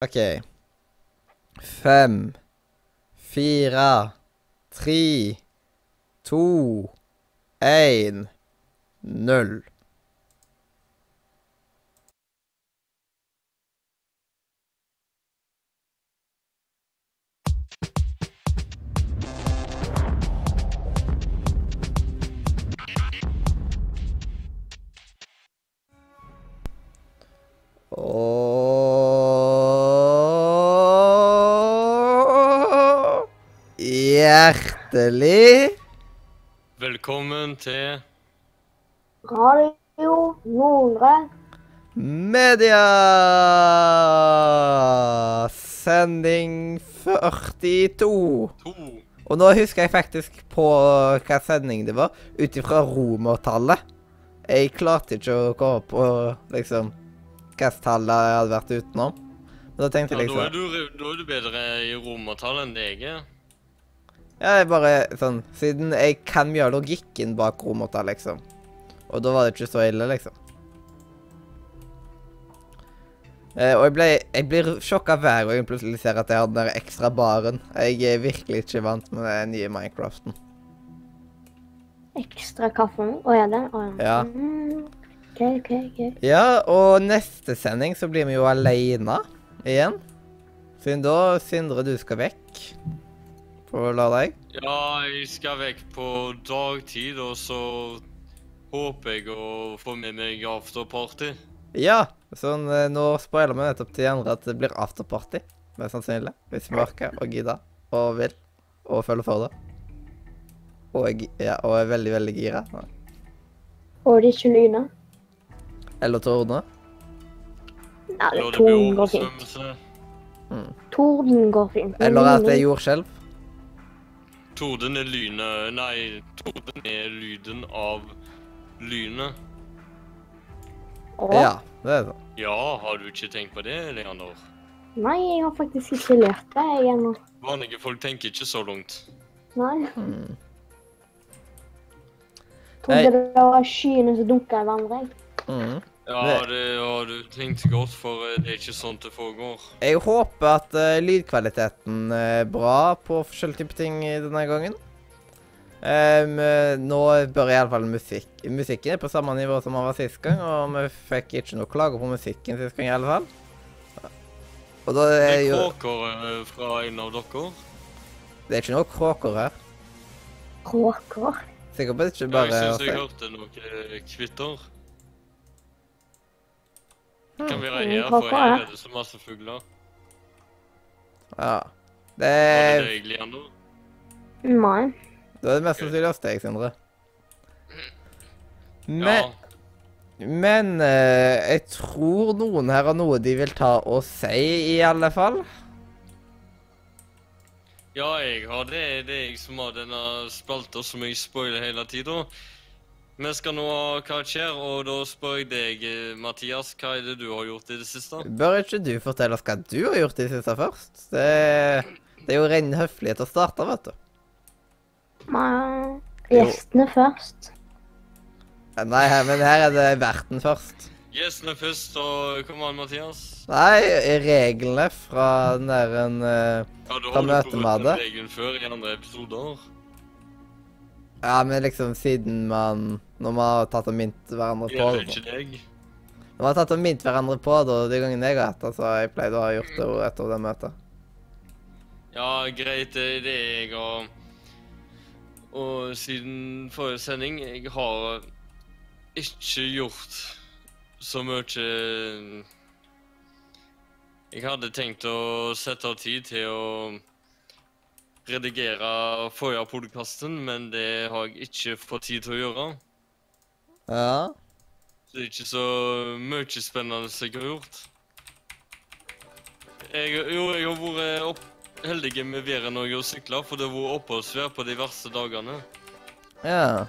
OK. Fem, fire, tre, to, én, null. Og Hjertelig Velkommen til Radio Nordre. media! Sending 42. to. Og nå husker jeg faktisk på hva sending det var, ut ifra romertallet. Jeg klarte ikke å komme på liksom hvilket tall jeg hadde vært utenom. Men da tenkte Ja, jeg da, er liksom du, da er du bedre i romertall enn deg er. Ja, jeg bare sånn Siden jeg kan mye av logikken bak romertall, liksom. Og da var det ikke så ille, liksom. Eh, og jeg, ble, jeg blir sjokka hver gang jeg plutselig ser at jeg har den der ekstra baren. Jeg er virkelig ikke vant med den nye Minecraften. Ekstra kaffe. Å ja, den? Å Ja. Mm, OK, OK. ok. Ja, og neste sending så blir vi jo alene igjen. Siden da, Sindre, du skal vekk på lørdag. Ja, jeg skal vekk på dagtid, og så håper jeg å få med meg afterparty. Ja, sånn eh, nå spoiler vi nettopp til de andre at det blir afterparty. Mest sannsynlig. Hvis vi orker og gidder og vil og følger for det. Og, ja, og er veldig, veldig gira. Og det ikke lyner. Eller tordne. Nei, torden går fint. Mm. Torden går fint. Eller at det er jordskjelv. Torden er lynet Nei, torden er lyden av lynet. Ja, det er det. Ja, har du ikke tenkt på det, Leander? Nei, jeg har faktisk ikke lært det jeg ennå. Vanlige folk tenker ikke så langt. Nei. Hmm. Trodde det var skyene som dunka i hverandre. Mm. Ja, Det- det har du tenkt godt, for eh, det er ikke sånn det foregår. Jeg håper at uh, lydkvaliteten er bra på forskjellige typer ting denne gangen. Eh, nå bør iallfall musikk Musikken er på samme nivå som den var sist gang, og vi fikk ikke noe klager på musikken sist gang i alle fall. Og da er Det jo kråker eh, fra en av dere. Det er ikke noe kråker her. Kråker. Sikkert ikke bare det Ja, jeg syns jeg hørte noe eh, Kan vi være her, for her er det så masse fugler. Ja. Det Var det er, deg, nå? Nei. da er det mest sannsynlig hos deg, Sindre. Men, Ja. men eh, jeg tror noen her har noe de vil ta og si, i alle fall. ja, jeg har det. Det er jeg som har denne spalta som jeg spoiler hele tida. Vi skal nå ha skjer, og da spør jeg deg, eh, Mathias, hva er det du har gjort i det siste? Bør ikke du fortelle oss hva du har gjort i det siste først? Det, det er jo ren høflighet å starte, vet du. Nei. Gjestene først. Nei, men her er det verten først. Gjestene først, og kom an, Mathias. Nei, reglene fra den der en eh, Ja, du møtet brutt med regelen før i andre episoder. Ja, men liksom siden man Når vi har tatt og mint hverandre på Jeg det. ikke deg. Når vi har tatt og mint hverandre på det, de gangene jeg har hatt det, så jeg pleide å ha gjort det etter det møtet. Ja, greit, det er jeg har Og siden forrige sending Jeg har ikke gjort så mye Jeg hadde tenkt å sette av tid til å redigere forrige podkasten, men det har jeg ikke fått tid til å gjøre. Ja. Det er ikke så mye spennende som jeg har gjort. Jeg, jo, jeg har vært opp, heldig med været når jeg har sykla, for det har vært oppholdsvær på de verste dagene. Ja.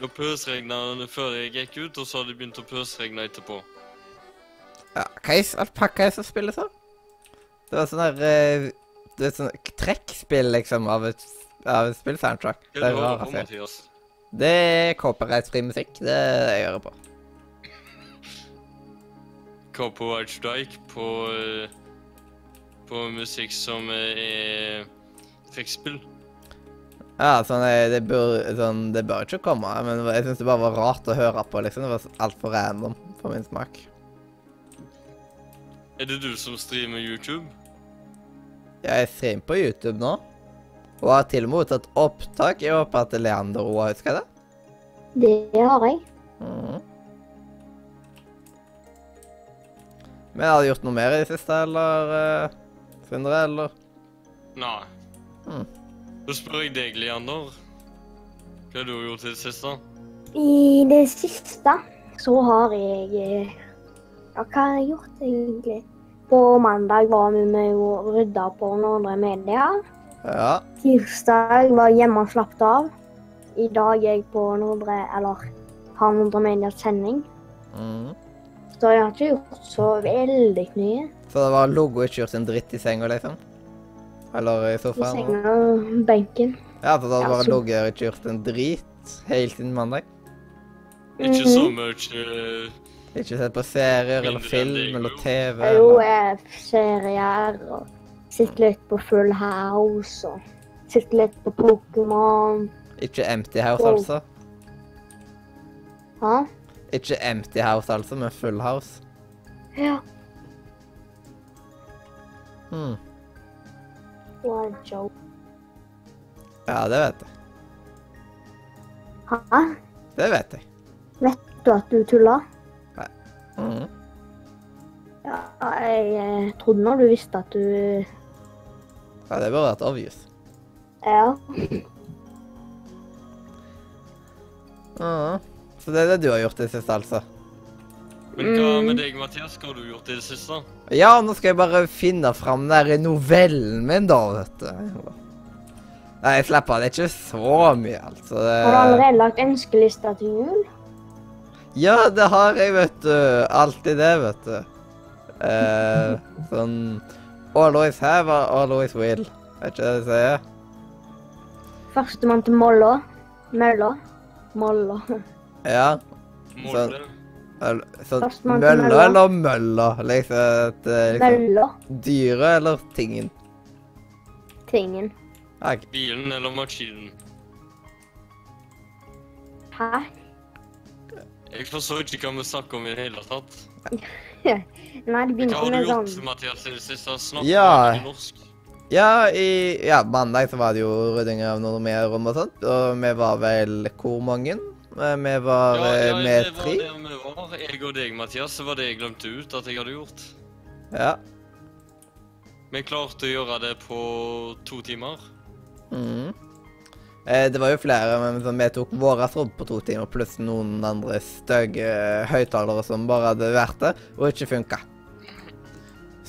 Det pøsregna før jeg gikk ut, og så har det begynt å pøsregne etterpå. ja. Hva er alpakka som spiller sånn? Det var sånn der eh, Du vet sånn trekkspill, liksom, av et, av et spillsoundtrack. Det er rart Det er copyright-fri musikk. Det er det jeg hører på. Copyright Strike på eh, på musikk som er trekkspill. Ja, sånn, eh, det bør, sånn, det bør ikke komme, men jeg syns det bare var rart å høre på, liksom. Det var altfor random for min smak. Er det du som streamer YouTube? Ja, Jeg streamer på YouTube nå, og har til og med tatt opptak. Jeg håper at Leander òg husker det. Det har jeg. Mm. Men har du gjort noe mer i det siste, eller uh, Sindre, eller? Nei. Mm. Da spør jeg deg, Leander. Hva har du gjort i det siste? I det siste så har jeg eh, Ja, hva har jeg gjort egentlig? På mandag var vi med og rydda på noen andre Media. Ja. Tirsdag var hjemme og slappet av. I dag er jeg på Nordre Eller har Nordre Medias sending. Mm. Så jeg har ikke gjort så veldig mye. Så det var logo ikke gjort en dritt i senga, liksom? Eller i sofaen? I senga og benken. Ja, så da var så- og ikke gjort en drit helt siden mandag. Ikke så mye eh, Ikke sett på serier eller film eller jo. TV. Jo, Eller. jeg serier og sitter litt på Full House og sitte litt på Pokémon. Ikke Empty House, og... altså. Hæ? Ikke Empty House, altså, men Full House. Ja. Hmm. Var en joke. Ja, det vet jeg. Hæ? Det vet jeg. Vet du at du tulla? Nei. Mm. Ja, jeg jeg trodde nå du visste at du Ja, det burde vært obvious. Ja. Ah, Så det er det du har gjort i det siste, altså? Men hva Mm. med deg, Mathias? Hva har du gjort i det siste? Ja, nå skal jeg bare finne fram den der novellen min, da, vet du. Nei, jeg slipper av. Det er ikke så mye, altså. Det... Har du allerede lagt ønskelista til jul? Ja, det har jeg, vet du. Alltid det, vet du. Eh, sånn Always have or always will. Vet ikke hva de sier? Førstemann til Molla. Mølla. Molla. Ja. Sånn Førstemann til mølla eller mølla? Liksom, at, eh, liksom Mølla. Dyret eller tingen? Tingen. Ja, Bilen eller maskinen? Hæ? Jeg forstår ikke hva vi snakker om i det hele tatt. Nei, det begynte med sånn... Hva har du gjort, sånn Mathias, i det siste? Snakk Ja. ja. norsk. Ja, i ja, mandag så var det jo rydding av noe mer rom og sånt. Og vi var vel hvor mange? Eh, Vi var Ja, eh, ja, med det var der vi var. Jeg og deg, Mathias. så var det jeg glemte ut at jeg hadde gjort. Ja. Vi klarte å gjøre det på to timer. Mhm. Eh, det var jo flere, men sånn, vi tok våre rom på to timer, pluss noen andre stygge eh, høyttalere som bare hadde vært der, og ikke funka.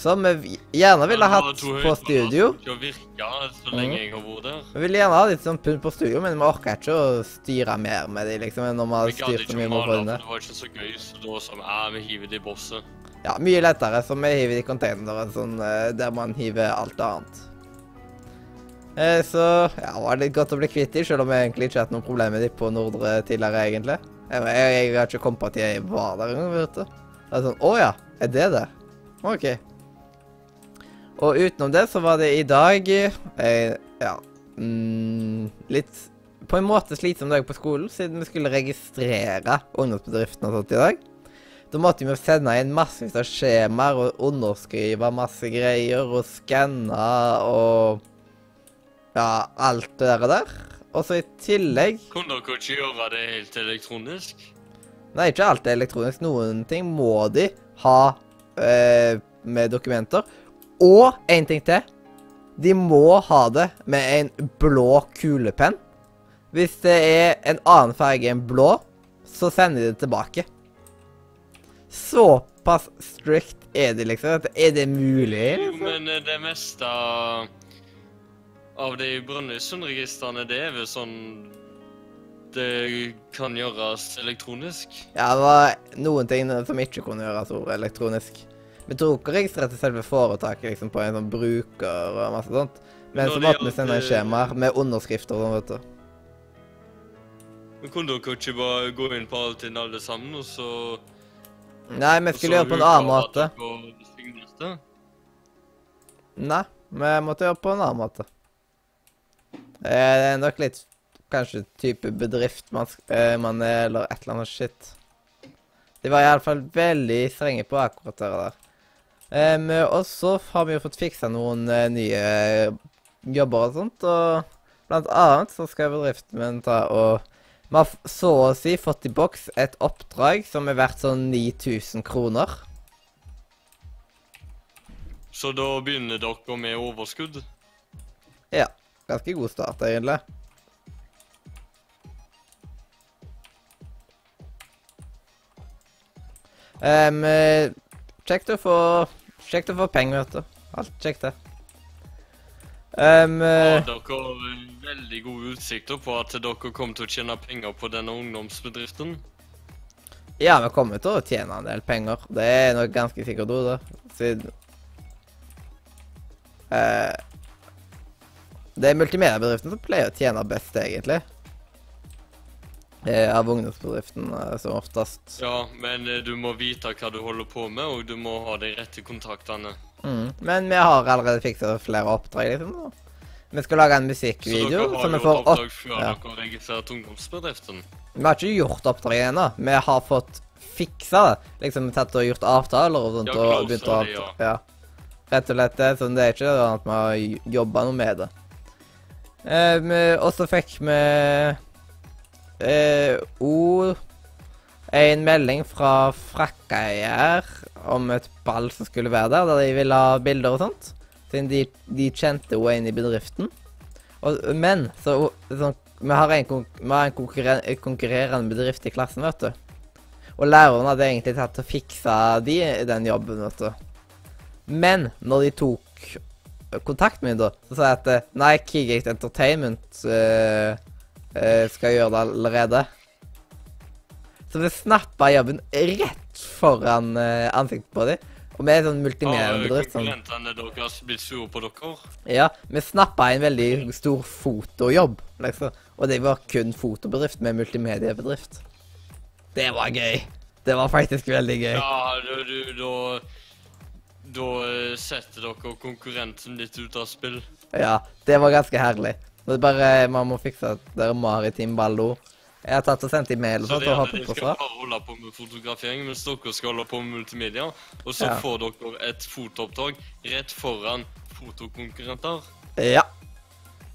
Som vi gjerne ville Ja, hatt på studio. Ikke virka så lenge jeg har vært der. Vi ville gjerne ha litt sånn pynt på studio, men vi orka ikke å styre mer med de, liksom, når vi hadde styrt så mye med det. det var ikke så gøy, så da som vi ja, vi hiver det i bosset. Ja, mye lettere, så vi hiver de containeren, sånn, eh, der man hiver alt annet. Eh, så ja, det var litt godt å bli kvitt dem, selv om jeg egentlig ikke har hatt noe problem med de på Nordre tidligere, egentlig. Jeg, jeg, jeg har ikke kommet på at jeg var der engang, vet du. Det er sånn, å ja, er det det? Ok. Og utenom det så var det i dag, jeg, ja, mm, litt på en måte slitsom dag på skolen, siden vi skulle registrere ungdomsbedriften og sånt i dag. Da måtte vi sende inn massevis av skjemaer og underskrive masse greier og skanne og ja, alt det der. der. Og så i tillegg Kunne dere ikke gjøre det helt elektronisk? Nei, ikke alt er elektronisk. Noen ting må de ha eh, med dokumenter. Og en ting til. De må ha det med en blå kulepenn. Hvis det er en annen farge enn blå, så sender de det tilbake. Såpass strict er de, liksom. Er det mulig? Jo, liksom? men eh, det meste av de Brønnøysundregistrene, det er vel sånn Det kan gjøres elektronisk. Ja, det var noen ting som ikke kunne gjøres elektronisk. Vi tok og registrerte selve foretaket liksom, på en sånn bruker og masse sånt. Men Når så måtte vi sende inn skjemaer med underskrifter og sånn, vet du. Men kunne dere ikke bare gå inn på Altinn alle sammen, og så Nei, vi skulle gjøre det på en annen måte. Nei, vi måtte gjøre på en annen måte. Eh, Det er nok litt kanskje type bedrift man, eh, man er, eller et eller annet shit. De var iallfall veldig strenge på akkurat det der. Um, og så har vi jo fått fiksa noen uh, nye jobber og sånt, og blant annet så skal bedriften min ta og Vi har så å si fått i boks et oppdrag som er verdt sånn 9000 kroner. Så da begynner dere med overskudd? Ja. Ganske god start, egentlig. Um, kjekt å få Kjekt å få penger, vet du. Alt kjekt, det. Um, Har dere veldig gode utsikter på at dere kommer til å tjene penger på denne ungdomsbedriften? ja, vi kommer til å tjene en del penger. Det er nok ganske sikkert ord, da. Siden Eh, Det er multimediebedriften som pleier å tjene best, egentlig. Eh, av ungdomsbedriften, eh, som oftest. Ja, men eh, du må vite hva du holder på med, og du må ha de rette kontaktene. Mm. Men vi har allerede fiksa flere oppdrag, liksom. Da. Vi skal lage en Så musikkvideo dere har gjort oppdrag før ja. dere registrert ungdomsbedriften? Vi har ikke gjort oppdraget ennå. Vi har fått fiksa det. Liksom tatt og gjort avtaler og sånt. Ja, og begynt å det, ja. ja. Rett og slett det. Så det er ikke sånn at vi har jobba noe med det. Eh, og så fikk vi eh, ord en melding fra Frakkeier om et ball som skulle være der, der de ville ha bilder og sånt. Siden de, de kjente henne inn i bedriften. Og, men så, så, vi har en, vi har en konkurren konkurrerende bedrift i klassen, vet du. Og læreren hadde egentlig tatt og fiksa de den jobben, vet du. Men når de tok kontakt med da, så sa jeg at eh, nei, Keygate Entertainment uh, uh, skal gjøre det allerede. Så vi snappa jobben rett foran ansiktet på dem. Og vi er sånn Har multimediebedrift som konkurrentene deres blitt sure på dere? Ja, vi snappa en veldig stor fotojobb, liksom. Og det var kun fotobedrift med multimediebedrift. Det var gøy. Det var faktisk veldig gøy. Ja, du, du, da Da eh, setter dere konkurrenten litt ut av spill. Ja, det var ganske herlig. Det er bare Man må fikse at det er maritim ballo. Jeg har tatt og sendt e-mail Så sånt det er de skal bare holde på med fotografering, mens dere skal holde på med multimedia. Og så Ja. får dere et fotooppdrag rett foran fotokonkurrenter. Ja.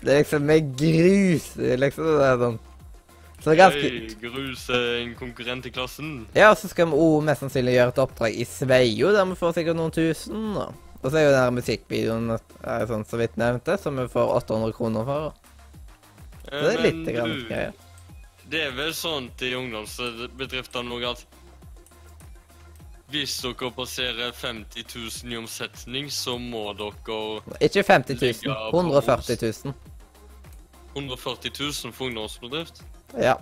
Det er liksom med grus, liksom. Det er sånn. Så det er ganske gruse en konkurrent i klassen. Ja, og så skal vi òg mest sannsynlig gjøre et oppdrag i Sveio, der vi får sikkert noen tusen. da. Og så er jo den musikkvideoen er sånn så vidt nevnte, som vi får 800 kroner for. Så det er Eh, litt grann du, greier. Det er vel sånn i ungdomsbedriftene òg at hvis dere passerer 50 000 i omsetning, så må dere Ikke 50 000. 140 000. 140 000 for ungdomsbedrift. Ja.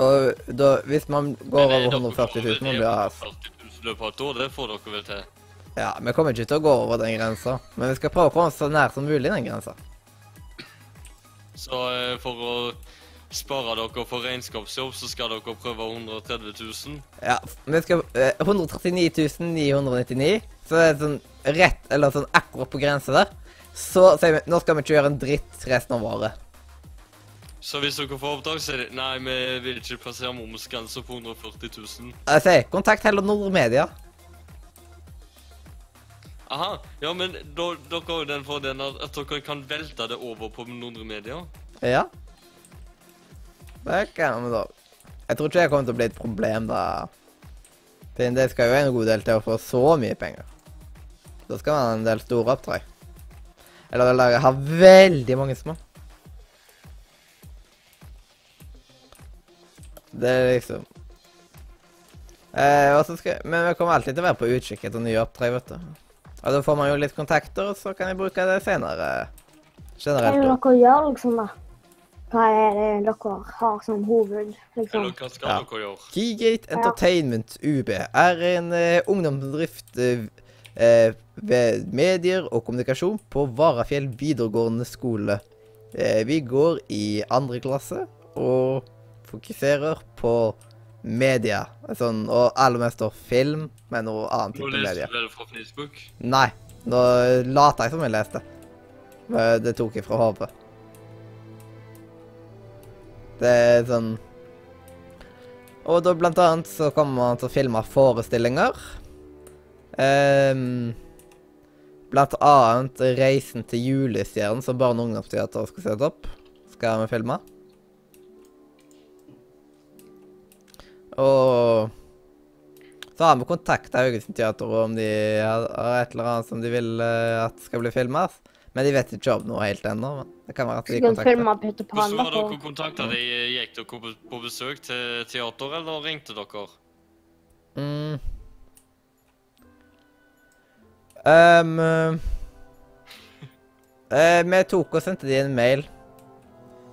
Og da, hvis man går eh, over 140 000, får må vel det det ha 140 000 i løpet av et år, det får dere vel til. Ja, vi kommer ikke til å gå over den grensa. Men vi skal prøve å komme så nær som mulig den grensa. Så eh, for å spare dere for regnskapsjobb, så skal dere prøve 130 000. Ja, vi skal eh, 139 999. Så det er sånn rett, eller sånn akkurat på grensa der. Så sier vi nå skal vi ikke gjøre en dritt resten av året. Så hvis dere får oppdrag, så er det Nei, vi vil ikke passere momsgrensa på 140 000. Jeg sier kontakt heller Nordre Media. Aha. Ja, men da, dere har jo den fordelen at, dere kan velte det over på Nordre Media. Ja. Det kan vi da. Jeg tror ikke det kommer til å bli et problem, da. Siden det skal jo en god del til å få så mye penger. Da skal man ha en del store oppdrag. Eller jeg har veldig mange små. Det er liksom eh, skal, Men vi kommer alltid til å være på utkikk etter nye oppdrag, vet du. Og da får man jo litt kontakter, og så kan jeg bruke det senere. Hva er Generelt. det dere gjør, liksom, da? Hva er det dere har som hoved, liksom? Eller hva skal Ja. dere gjøre? Keygate Entertainment UB er en uh, ungdomsbedrift uh, eh, ved medier og kommunikasjon på Varafjell videregående skole. Eh, vi går i andre klasse og fokuserer på media. Sånn, og aller mest står film, med noe annet type leste media. du vel fra Facebook? Nei, nå later jeg som jeg leste. Men Det tok jeg fra hodet. Det er sånn Og da blant annet så kommer man til å filme forestillinger. Um, blant annet 'Reisen til julestjernen', som barne- og ungdomsteater skal sette opp. Skal vi filme. Og så har vi kontakta Haugesund Teater om de har et eller annet som de vil eh, at skal bli filma. Men de vet ikke om noe helt ennå. men Det kan være at de kontakter. Hvordan da var dere kontakta de? Gikk dere på besøk til teater, eller ringte dere? Mm. Um, uh, vi tok og sendte de en mail.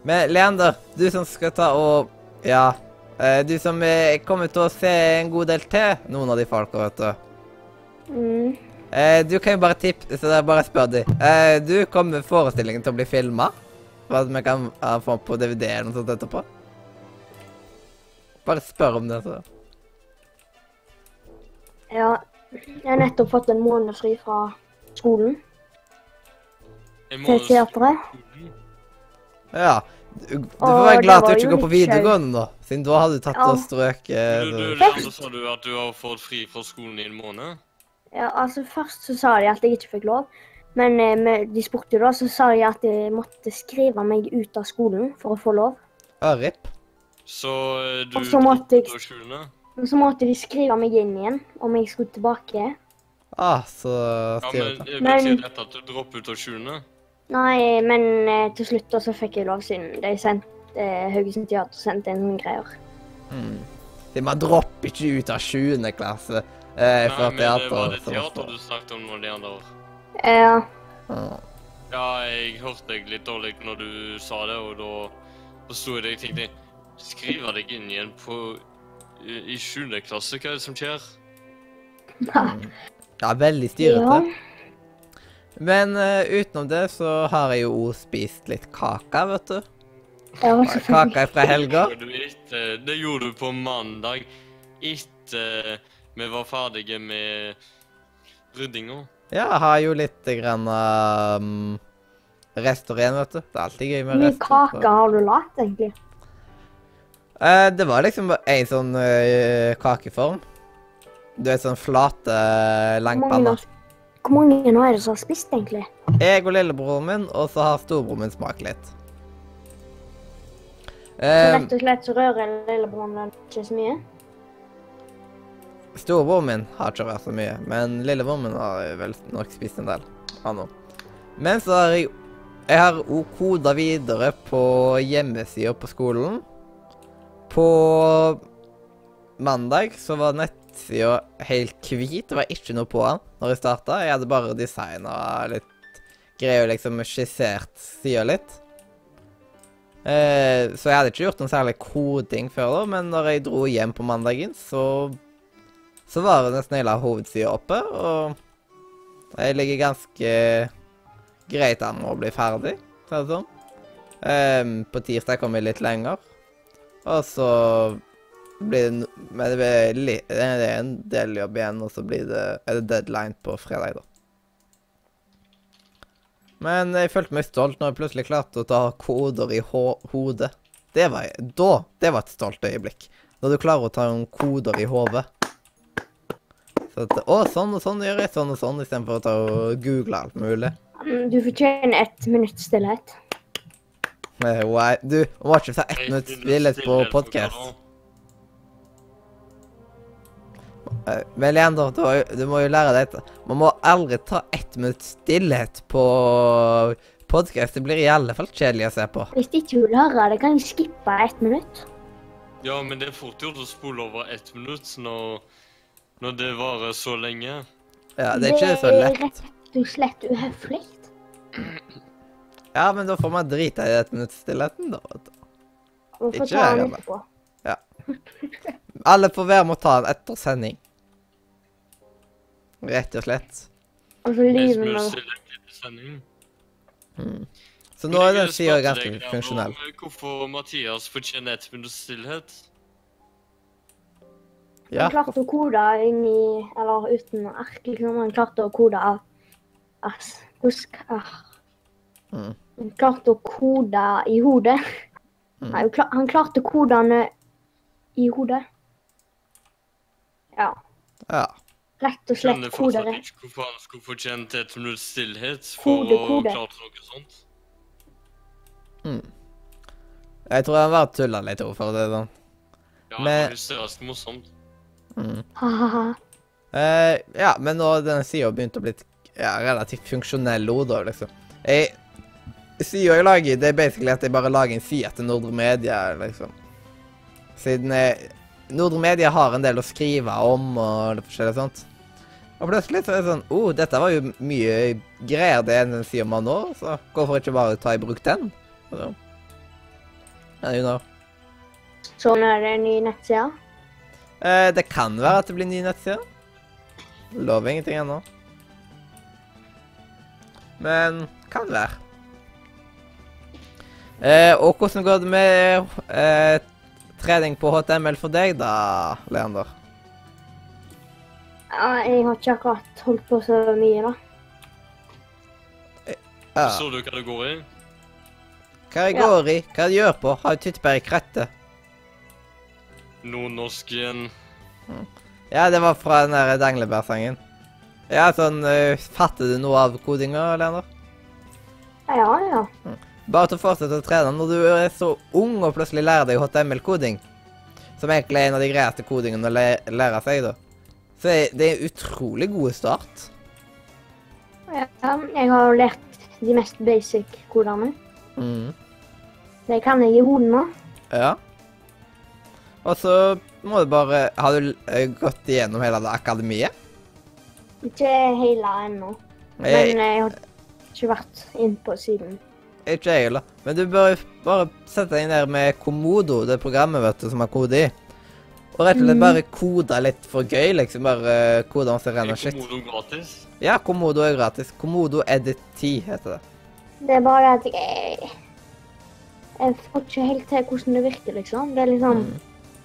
Men Leander, du som skal ta og Ja. Eh, du som eh, kommer til å se en god del til noen av de folka, vet du. mm. Eh, du kan jo bare tippe, så det er bare spør de. Eh, du, kommer forestillingen til å bli filma? For at vi kan få på DVD eller noe sånt etterpå? Bare spør om det, så. Ja, jeg har nettopp fått en måned fri fra skolen En til teateret. Ja. Du, du får være glad at du ikke går på videregående, da. Siden da hadde du tatt Ja. og strøket Du, du, så- sa du at du har fått fri fra skolen i en måned? Ja, altså Først så sa de at jeg ikke fikk lov, men eh, med- de spurte jo da, så sa de at jeg måtte skrive meg ut av skolen for å få lov. Ja, RIP. Så eh, du Og så måtte jeg-? Så måtte de skrive meg inn igjen om jeg skulle tilbake. Ah, så Ja, men eh, Men- betyr dette at du dropper ut av sjuende? Nei, men eh, til slutt da så fikk jeg lov siden de sendte eh, Haugesund Teater sendte inn noen greier. Mm. De man dropper ikke ut av 7. klasse eh, fra Nei, men teater. var det teater du snakket om nå, de Ja, år. Ja, jeg hørte deg litt dårlig når du sa det, og da forsto jeg det. Jeg tenkte Skrive deg inn igjen på i 7. klasse, hva er det som skjer? Ja, veldig styrete. Men uh, utenom det så har jeg jo spist litt kake, vet du. Kake fra helga. Det gjorde du etter- Det gjorde du på mandag etter vi var ferdige med ryddinga. Ja, jeg har jo litt grann um, rester igjen, vet du. Det er alltid gøy Hvor med mye rester. kake har du lagd, egentlig? Uh, det var liksom en sånn uh, kakeform. Du vet, sånn flate Hvor mange, langpanner. har- hvor mange nå er det som har spist, egentlig? Jeg og lillebroren min, og så har storebroren min smakt litt. Så Eh, rett og slett så rører lillebroren den ikke så mye? storebroren min har ikke rørt så mye, men lillebroren min har vel nok spist en del. Han òg. Men så har jeg Jeg har òg koda videre på hjemmesida på skolen. På mandag så var nettsida helt hvit. Det var ikke noe på den når jeg starta. Jeg hadde bare designa litt greier og liksom skissert sida litt. Eh, så jeg hadde ikke gjort noe særlig koding før da, men når jeg dro hjem på mandagen, så så var det nesten hele hovedsida oppe, og jeg ligger ganske greit an med å bli ferdig, for å si det sånn. Eh, på tirsdag kom jeg litt lenger, og så blir det Men det blir det er en del jobb igjen, og så blir det, er det deadline på fredag, da. Men jeg følte meg stolt når jeg plutselig klarte å ta koder i ho hodet. Det var Da! Det var et stolt øyeblikk. Når du klarer å ta noen koder i hodet. Så at, å, sånn og sånn gjør jeg sånn og sånn, istedenfor å ta og google alt mulig. Mm, Du fortjener ett minutts stillhet. Nei, why? Du må ikke ta ett minutt stillhet på podkast. Men Leander, du, du må jo lære deg dette. Man må aldri ta ett minutts stillhet på podkast. Det blir i alle fall kjedelig å se på. Hvis ikke du lærer det, kan jeg skippe ett minutt. Ja, men det er fort gjort å spole over ett minutt når, når det varer så lenge. Ja, det er ikke så lett. Det er rett og slett uhøflig. Ja, men da får man drite i ett minutts stillheten, da. vet du. Og få Ikke etterpå. Alle får være med å ta den etter sending. Rett og slett. Og så En lyver smule vi. stillhet etter sending. Så nå er den sida ganske funksjonell. Hvorfor Mathias fortjener ett minutts stillhet? Ja. Han klarte å kode inni Eller uten ark, liksom. Han klarte å kode ass, Husk ah. Mm. Han klarte å kode i hodet. Mm. Han klarte kodene i hodet. Ja. Ja. Rett og slett Skjønner fortsatt ikke hvorfor han skulle fortjent et minutts stillhet for Kode, å kode. klare noe sånt. Mm. Jeg tror han bare tulla litt, overfor for det da. Ja, Men- det hysterisk morsomt. Mm. Ha-ha-ha. Eh, ja, men nå har denne sida begynt å bli ja, relativt funksjonell ord, da, liksom. Jeg Sida jeg lager, det er basically at jeg bare lager en side til Nordre Media, liksom. Siden eh, Nordre Media har en del å skrive om og det forskjellige sånt. Og plutselig så er det sånn oh, dette var jo mye greier det enn den sida man nå, så hvorfor ikke bare ta i bruk den? Så. Ja, you know. Sånn er det en ny nettside. Eh, det kan være at det blir ny nettside. Lover ingenting ennå. Men kan være. Eh, og hvordan går det med eh, trening på HTML for deg, da, Leander? Ja, jeg har ikke akkurat holdt på så mye, da. Ja. Så du hva det går i? Hva jeg Ja. går i? Hva jeg gjør på? Har jeg tyttebær i krettet? norsk igjen. Ja, det var fra den der Danglebær-sangen. Ja, sånn uh, Fatter du noe av kodinga, Leander? Ja, ja. Bare til å fortsette å trene når du er så ung og plutselig lærer deg HTML-koding, som egentlig er en av de greieste kodingene å læ lære seg, da. Så det er en utrolig god start. ja. Jeg har jo lært de mest basic kodene. Mm. Det kan jeg i hodet nå. Ja. Og så må du bare Har du eh, gått igjennom hele det akademiet? Ikke hele ennå. Men jeg har ikke vært inn på siden. Ikke jeg heller. Men du bør bare sette deg ned med Komodo, det programmet vet du, som har kode i. Og rett og slett Mm. bare kode litt for gøy, liksom. Bare kode masse ren og shit. Komodo gratis? Ja, Komodo er gratis. Komodo Edit 10 heter det. Det er bare at jeg Jeg får ikke helt til hvordan det virker, liksom. Det er liksom Mm.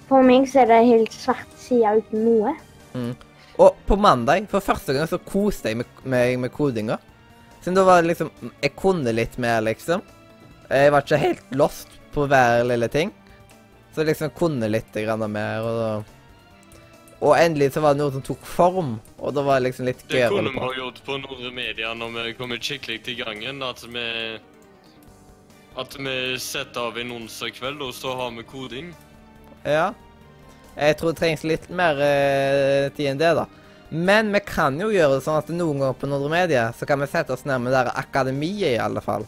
For meg så er det helt svart side uten noe. Og på mandag, for første gang, så koste jeg meg med, med kodinga. Siden da var det liksom Jeg kunne litt mer, liksom. Jeg var ikke helt lost på hver lille ting. Så jeg liksom kunne litt grann mer, og da Og endelig så var det noe som tok form, og da var det liksom litt gøy å holde på. Det kunne vi ha gjort på Nordre Media når vi kommer skikkelig til gangen. At vi At vi setter av en onsdag kveld, og så har vi koding. Ja. Jeg tror det trengs litt mer eh, tid enn det, da. Men vi kan jo gjøre det sånn at noen ganger på Nordre Media så kan vi sette oss ned det der akademiet, i alle fall.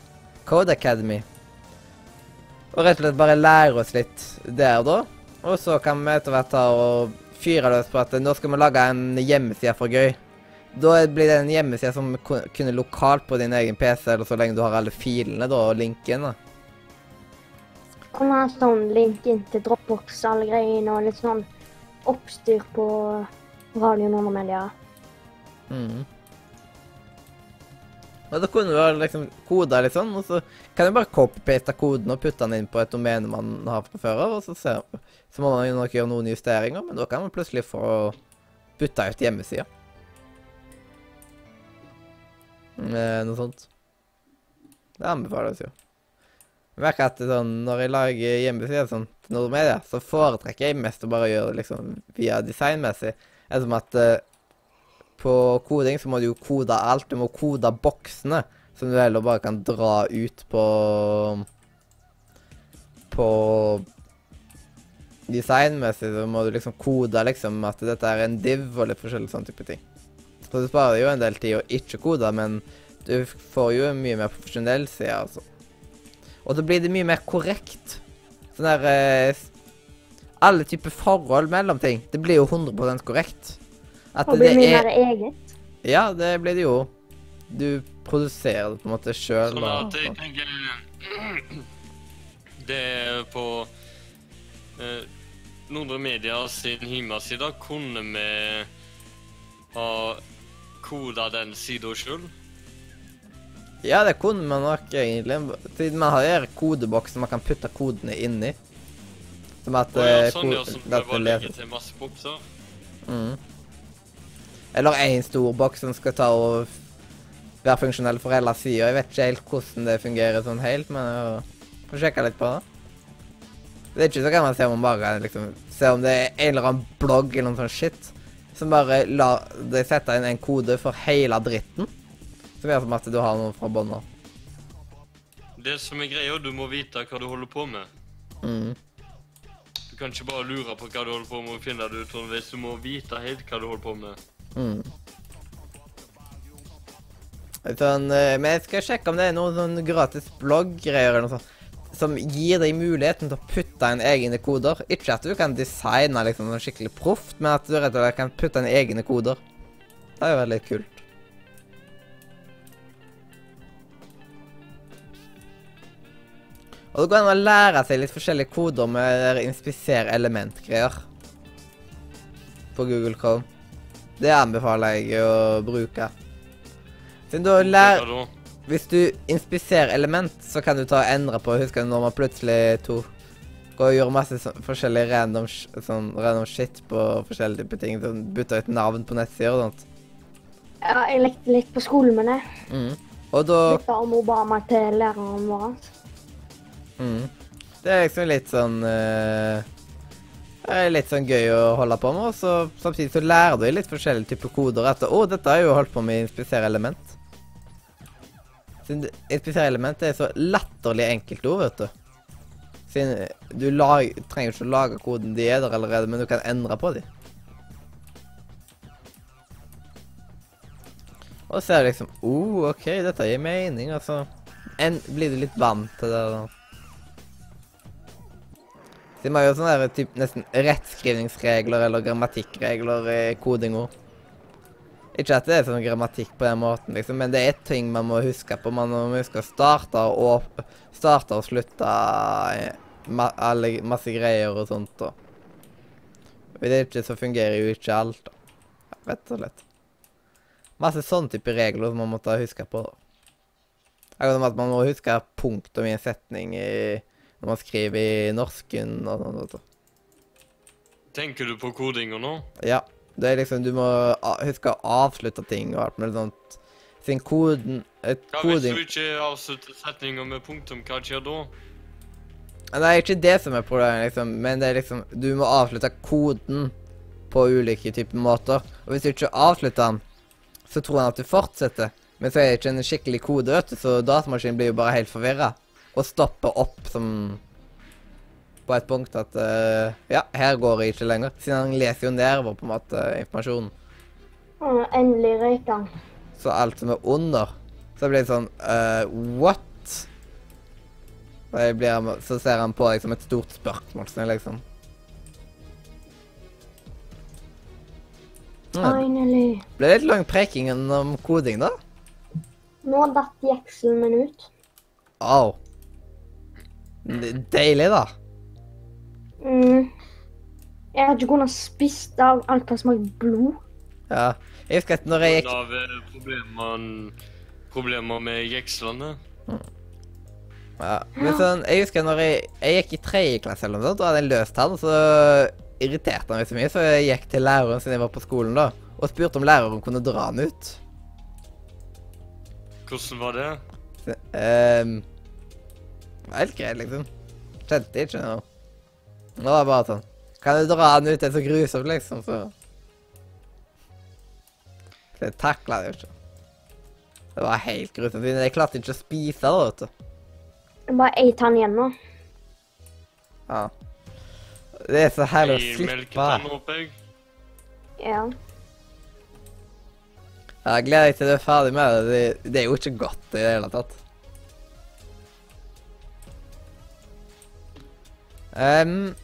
Code Academy. Og rett og slett bare lære oss litt der, da. Og så kan vi etter hvert ta og fyre løs på at nå skal vi lage en hjemmeside for gøy. Da blir det en hjemmeside som ku- kunne lokalt på din egen PC, eller så lenge du har alle filene da, og linken. da. Kan ha sånn link inn til Dropbox, og alle greiene, og litt sånn oppstyr på Radio Nordmedia. Mhm. Og da kunne du ha liksom koda litt sånn, og så kan du bare copy-paste koden og putte den inn på et domene man har fra før av, og så, ser, så må man nok gjøre noen justeringer, men da kan man plutselig få bytta ut hjemmesida. Med noe sånt. Det anbefales jo. Merker at sånn, når jeg lager hjemmesider sånn til Nordmedia, så foretrekker jeg mest å bare gjøre det liksom via designmessig. Ettersom at uh, på koding så må du jo kode alt. Du må kode boksene, som du heller bare kan dra ut på På designmessig så må du liksom kode liksom at dette er en div og litt forskjellig sånn type ting. Så du sparer jo en del tid å ikke kode, men du får jo en mye mer profesjonell side, altså. Og da blir det mye mer korrekt. Sånn der eh, Alle typer forhold mellom ting. Det blir jo 100% korrekt. At Og blir det mye er mer eget. Ja, det blir det jo. Du produserer det på en måte sjøl. Sånn at jeg tenker Det er på eh, Nordre Media sin hjemmeside kunne vi ha koda den sida sjøl. Ja, det kunne man nok egentlig. Siden man har jo kodebokser man kan putte kodene inni. Som at Og ja, eh, sånn, ja, sånn legge leser. til masse bokser. Mm. Eller én stor boks som skal ta og være funksjonell for hele sida. Jeg vet ikke helt hvordan det fungerer sånn helt, men jeg får sjekke litt på det. Det er ikke så gammelt å se om man bare liksom Se om det er en eller annen blogg eller noe sånt shit som bare lar deg sette inn en kode for hele dritten. Som gjør som at du har noe fra bånn av. Det som er greia, du må vite hva du holder på med. Mm. Du kan ikke bare lure på hva du holder på med og finne det ut hvis Du må vite helt hva du holder på med. Mm. Sånn, eh, men jeg skal sjekke om det er noen sånn gratis blogggreier eller noe sånt som gir deg muligheten til å putte inn egne koder. Ikke at du kan designe liksom sånn skikkelig proft, men at du rett og slett kan putte inn egne koder. Det er jo veldig kult. Og det går an å lære seg litt forskjellige koder med inspisere element-greier. På Google Chrome. Det anbefaler jeg å bruke. Siden du lærer Hvis du inspiserer element, så kan du ta og endre på Husker du når man plutselig tok og gjorde masse sånn, forskjellig random, sånn, random shit på forskjellige typer ting? Sånn, Bytta ut navn på nettsider og sånt. Ja, jeg lekte litt på skolen med det. Mm. Og da Bytta om Obama til læreren vår. Mm. Det er liksom litt sånn uh, er Litt sånn gøy å holde på med, og så samtidig så lærer du litt forskjellige typer koder etter Å, dette har jeg jo holdt på med i inspisere element. Siden inspisere element er så latterlig enkelt ord, vet du. Siden du lag, trenger ikke å lage koden, de er der allerede, men du kan endre på dem. Og så er det liksom oh, OK, dette gir mening, altså. En, blir du litt vant til det? da. Vi har jo sånne der, typ, nesten rettskrivningsregler eller grammatikkregler i kodingord. Ikke at det er sånn grammatikk på den måten, liksom, men det er ting man må huske på. Man må huske å starte og, starte og slutte eh, ma alle, masse greier og sånt. Og hvis det ikke, så fungerer jo ikke alt, da. Ja, Rett og slett. Masse sånne type regler som man må huske på. da. Akkurat som at man må huske punktum i en setning i, når man skriver i norsken og sånn. vet du. Tenker du på kodinger nå? Ja. Det er liksom Du må huske å avslutte ting og alt mulig sånt. Siden koden et Ja, Hvis du ikke avslutter setninger med punktum, hva skjer da? Nei, ikke det som er problemet, liksom. Men det er liksom Du må avslutte koden på ulike typer måter. Og hvis du ikke avslutter den, så tror han at du fortsetter. Men så er det ikke en skikkelig kode, vet du, så datamaskinen blir jo bare helt forvirra. Og stopper opp som På et punkt at uh, Ja, her går jeg ikke lenger. Siden han leser jo nedover på en måte informasjonen. Og endelig røyk han. Så alt som er under, så blir det sånn uh, What? Så, blir, så ser han på deg som et stort spørsmålstegn, liksom. Ja, Finally. ble litt lang preking om koding, da. Nå datt jekselen min ut. Au. Det- Deilig, da. Mm. Jeg hadde ikke kunnet spist av alt som smaker blod. Ja. Jeg husker at når jeg gikk Av eh, problemer, problemer med jekslene? ja. Men sånn, jeg husker når jeg, jeg gikk i tredje klasse eller noe sånt, og hadde en løs tann, så irriterte han meg så mye, så jeg gikk til læreren siden jeg var på skolen da, og spurte om læreren kunne dra han ut. Hvordan var det? Så, ehm, det var helt greit, liksom. Kjente ikke noe. Nå var det bare sånn Kan du dra den ut? Det er så grusomt, liksom, så Det jeg takla jeg jo ikke. Det var helt grusomt. Jeg klarte ikke å spise det, vet du. Er bare eit han igjen nå. Ja. Det er så herlig å slippe. jeg. Ja. Jeg gleder meg til du er ferdig med det. det. Det er jo ikke godt i det hele tatt. Ehm,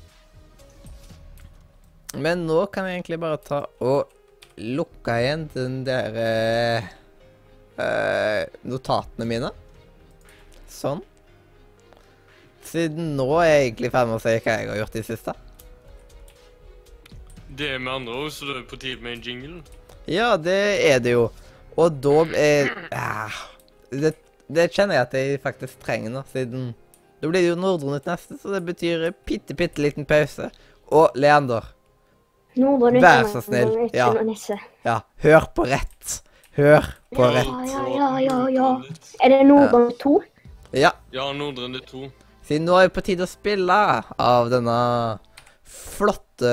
men nå kan jeg egentlig bare ta og lukke igjen den der eh, notatene mine. Sånn. Siden nå er jeg egentlig ferdig med å si hva jeg har gjort i det siste. Det er med andre ord, så det er på tide med en jingle. Ja, det er det jo. Og da er ja, det, det kjenner jeg at jeg faktisk trenger nå, siden Da blir det jo Nordre neste, så det betyr bitte, bitte liten pause. Og Leander. Vær så snill, ja. Ja, hør på rett. Hør på rett. ja, ja, ja, ja. Er det Nordre 2? Ja, Ja, Nordre 2. siden nå er det på tide å spille av denne flotte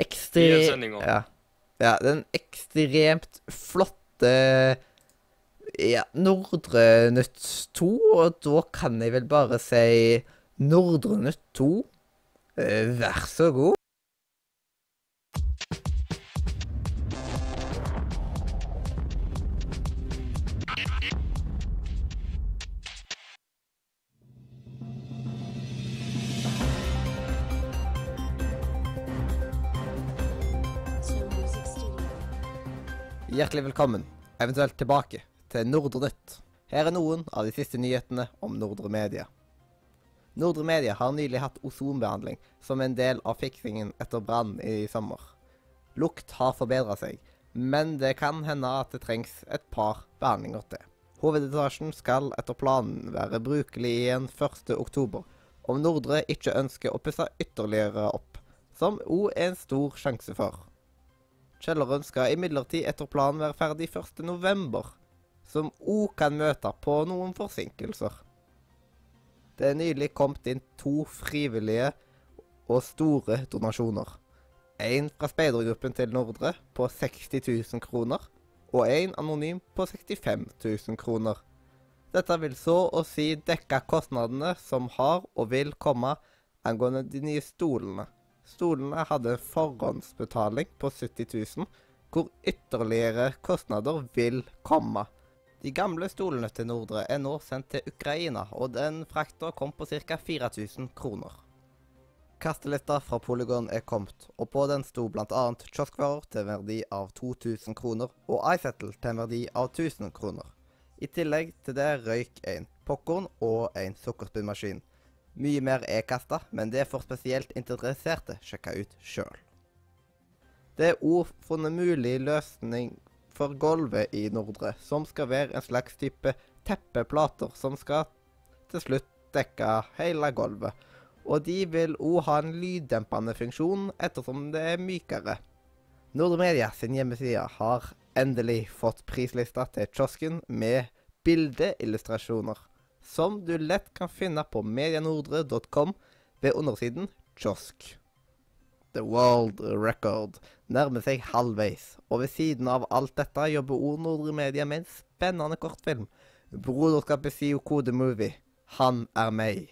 Ekstre... Ja. ja, den ekstremt flotte ja, Nordre Nytt 2, og da kan jeg vel bare si Nordre Nytt 2. Eh, vær så god. Hjertelig velkommen, eventuelt tilbake, til Nordre Nytt. Her er noen av de siste nyhetene om Nordre Media. Nordre Media har nylig hatt ozonbehandling som en del av fiksingen etter brannen i sommer. Lukt har forbedra seg, men det kan hende at det trengs et par behandlinger til. Hovedetasjen skal etter planen være brukelig igjen 1. oktober, om Nordre ikke ønsker å pusse ytterligere opp, som òg er en stor sjanse for. Kjelleren skal imidlertid etter planen være ferdig 1. som òg kan møte på noen forsinkelser. Det er nylig kommet inn to frivillige og store donasjoner. En fra speidergruppen til Nordre på 60 000 kroner, og en anonym på 65 000 kroner. Dette vil så å si dekke kostnadene som har og vil komme angående de nye stolene. Stolene hadde forhåndsbetaling på 70 000, hvor ytterligere kostnader vil komme. De gamle stolene til Nordre er nå sendt til Ukraina, og den frakta kom på ca. 4000 kroner. Kastelista fra Polygon er kommet, og på den sto bl.a. kioskvarer til en verdi av 2000 kroner og iSettle til en verdi av 1000 kroner. I tillegg til det røyk en popkorn og en sukkerspinnmaskin. Mye mer er kasta, men det får spesielt interesserte sjekke ut sjøl. Det er òg funnet mulig løsning for gulvet i Nordre, som skal være en slags type teppeplater som skal til slutt dekke hele gulvet. Og de vil òg ha en lyddempende funksjon ettersom det er mykere. Nordre Media sin hjemmeside har endelig fått prislista til kiosken med bildeillustrasjoner, som du lett kan finne på medianordre.com ved undersiden kiosk. The World Record nærmer seg halvveis, og ved siden av alt dette jobber Ord Nordre Media med en spennende kortfilm. Broderskapet sier Kode Movie. Han er meg.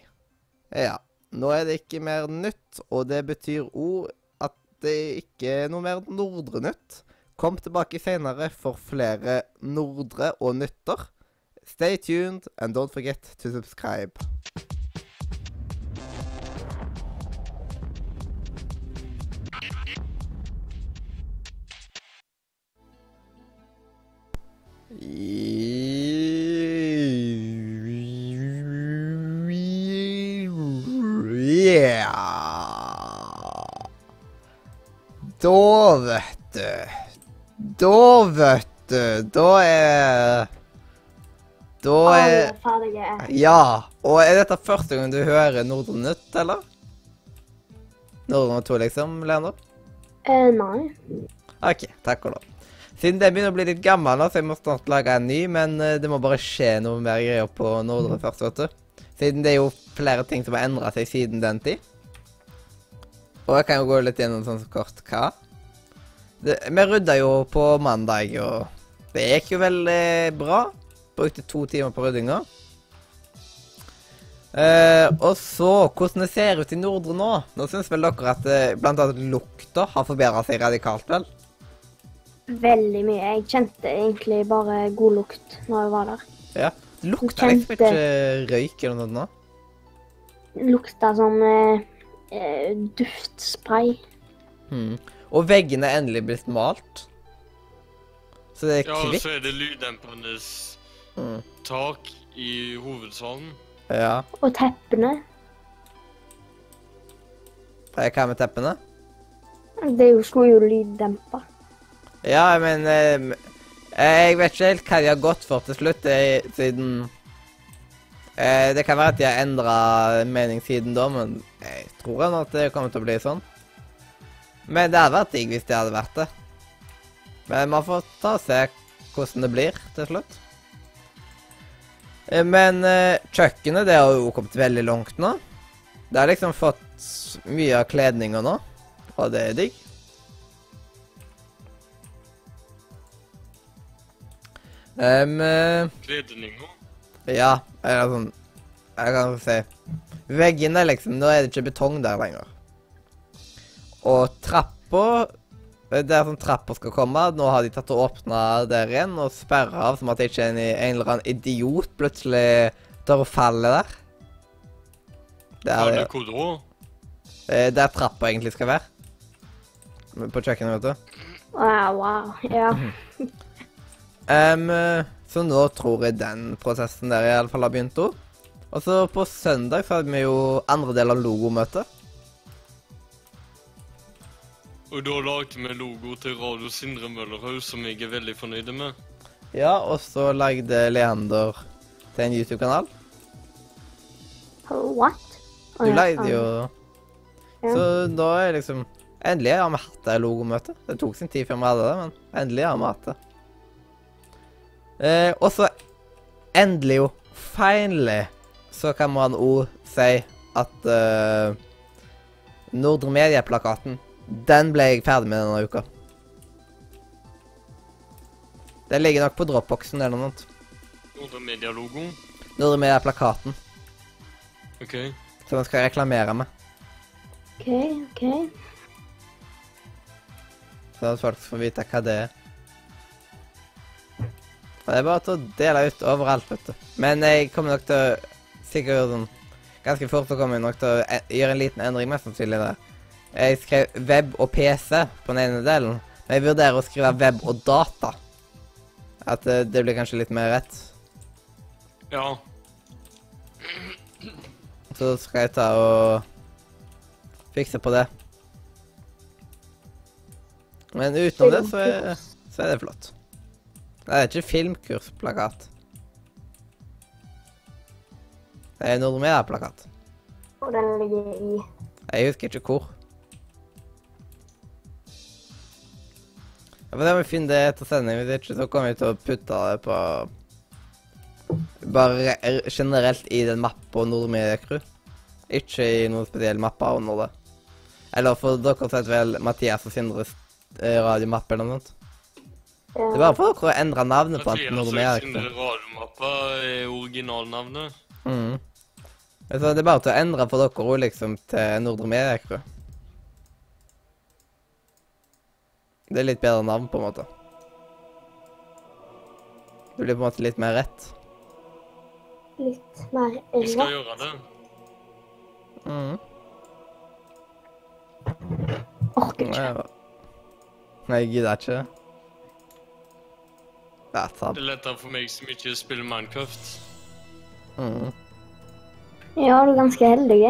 Ja, nå er det ikke mer nytt, og det betyr òg at det ikke er noe mer Nordre nytt. Kom tilbake senere for flere Nordre og nytter. Stay tuned, and don't forget to subscribe. Yeah. Da, vet du Da, vet du Da er Da er Ja. Og er dette første gang du hører Nordre Nytt, eller? Nordre 2, liksom, Leander? Eh, nei. OK, takk og lov. Siden det begynner å bli litt gammel, nå, så jeg må snart lage en ny, men eh, det må bare skje noe mer greier på Nordre først, vet du. Siden det er jo flere ting som har endra seg siden den tid. Og jeg kan jo gå litt gjennom sånn kort hva. Det, vi rydda jo på mandag, og det gikk jo veldig bra. Brukte to timer på ryddinga. Eh, og så, hvordan det ser ut i Nordre nå. Nå syns vel dere at eh, blant annet lukta har forbedra seg radikalt, vel? Veldig mye. Jeg kjente egentlig bare god lukt når jeg var der. Ja. Det lukta liksom Kjente- ikke røyk eller noe sånt. Lukta sånn eh, eh, duftspray. Hmm. Og veggene er endelig blitt malt. Så det er Ja, og så er det lyddempende hmm. tak i hovedsalen. Ja. Og teppene. Eh, Hva med teppene? Det er skulle jo lyddempe. Ja, men eh, Jeg vet ikke helt hva de har gått for til slutt, eh, siden eh, Det kan være at de har endra mening siden da, men jeg tror ennå at det kommer til å bli sånn. Men det hadde vært digg hvis det hadde vært det. Men man får ta og se hvordan det blir til slutt. Eh, Men eh, kjøkkenet det har jo kommet veldig langt nå. Det har liksom fått mye av kledninga nå, og det er digg. Um, eh, Kledninga. ja, eller sånn Jeg kan si Veggene, liksom. Nå er det ikke betong der lenger. Og trappa Der som trappa skal komme, nå har de tatt og åpna der igjen og sperra av, som at ikke en, en eller annen idiot plutselig tør å falle der. Det er, Eller hvor da? eh, der trappa egentlig skal være. På kjøkkenet, vet du. Wow, wow. Ja. Eh, så nå tror jeg den prosessen der i alle fall har begynt òg. Og så på søndag så hadde vi jo andre del av logomøtet. Og da lagde vi logo til Radio Sindre Møllerhaug, som jeg er veldig fornøyd med. Ja, og så lagde Leander til en YouTube-kanal. What? Oh, Du lagde jo yeah. Så da er liksom Endelig har vi hatt det logomøtet. Det tok sin tid før vi hadde det, men endelig har vi hatt det. Eh, og så endelig jo, finally, så kan man òg si at eh, Nordre Medieplakaten, den ble jeg ferdig med denne uka. Den ligger nok på dropboxen eller noe. Nordre Media-logoen? Nordre Media-plakaten, OK. som jeg skal reklamere med. OK, OK. Sånn at folk får vite hva det er. Og det er bare til å dele ut overalt, vet du. Men jeg kommer nok til å sikkert gjøre sånn Ganske fort så kommer jeg nok til å e gjøre en liten endring, mest sannsynlig der. Jeg skrev web og PC på den ene delen, men jeg vurderer å skrive web og data. At eh, det blir kanskje litt mer rett. Ja. Så skal jeg ta og fikse på det. Men utenom det, så er, så er det flott. Det er ikke filmkursplakat. Det er Nordre Media-plakat. Og den ligger i Jeg husker ikke hvor. Ja, får se må vi finne det etter sending. Hvis ikke, så kommer vi til å putte det på Bare generelt i den mappa Nordre Media Crew. Ikke i noen spesiell mappe under det. Eller for dere heter vel Mathias og Sindres eh, radiomappe eller noe sånt. Det er bare for dere å endre navnet på alt noe mer. Altså. Radiomappa er originalnavnet. Mm. Så det er bare til å endre for dere òg, liksom, til Nordre Crew. Det er litt bedre navn, på en måte. Det blir på en måte litt mer rett. litt mer Vi skal gjøre det. Mm. Orker ikke. Nei, jeg gidder ikke. Ja, sant. Det er lettere for meg som ikke spiller Minecraft. Mm. Ja, du er ganske heldig.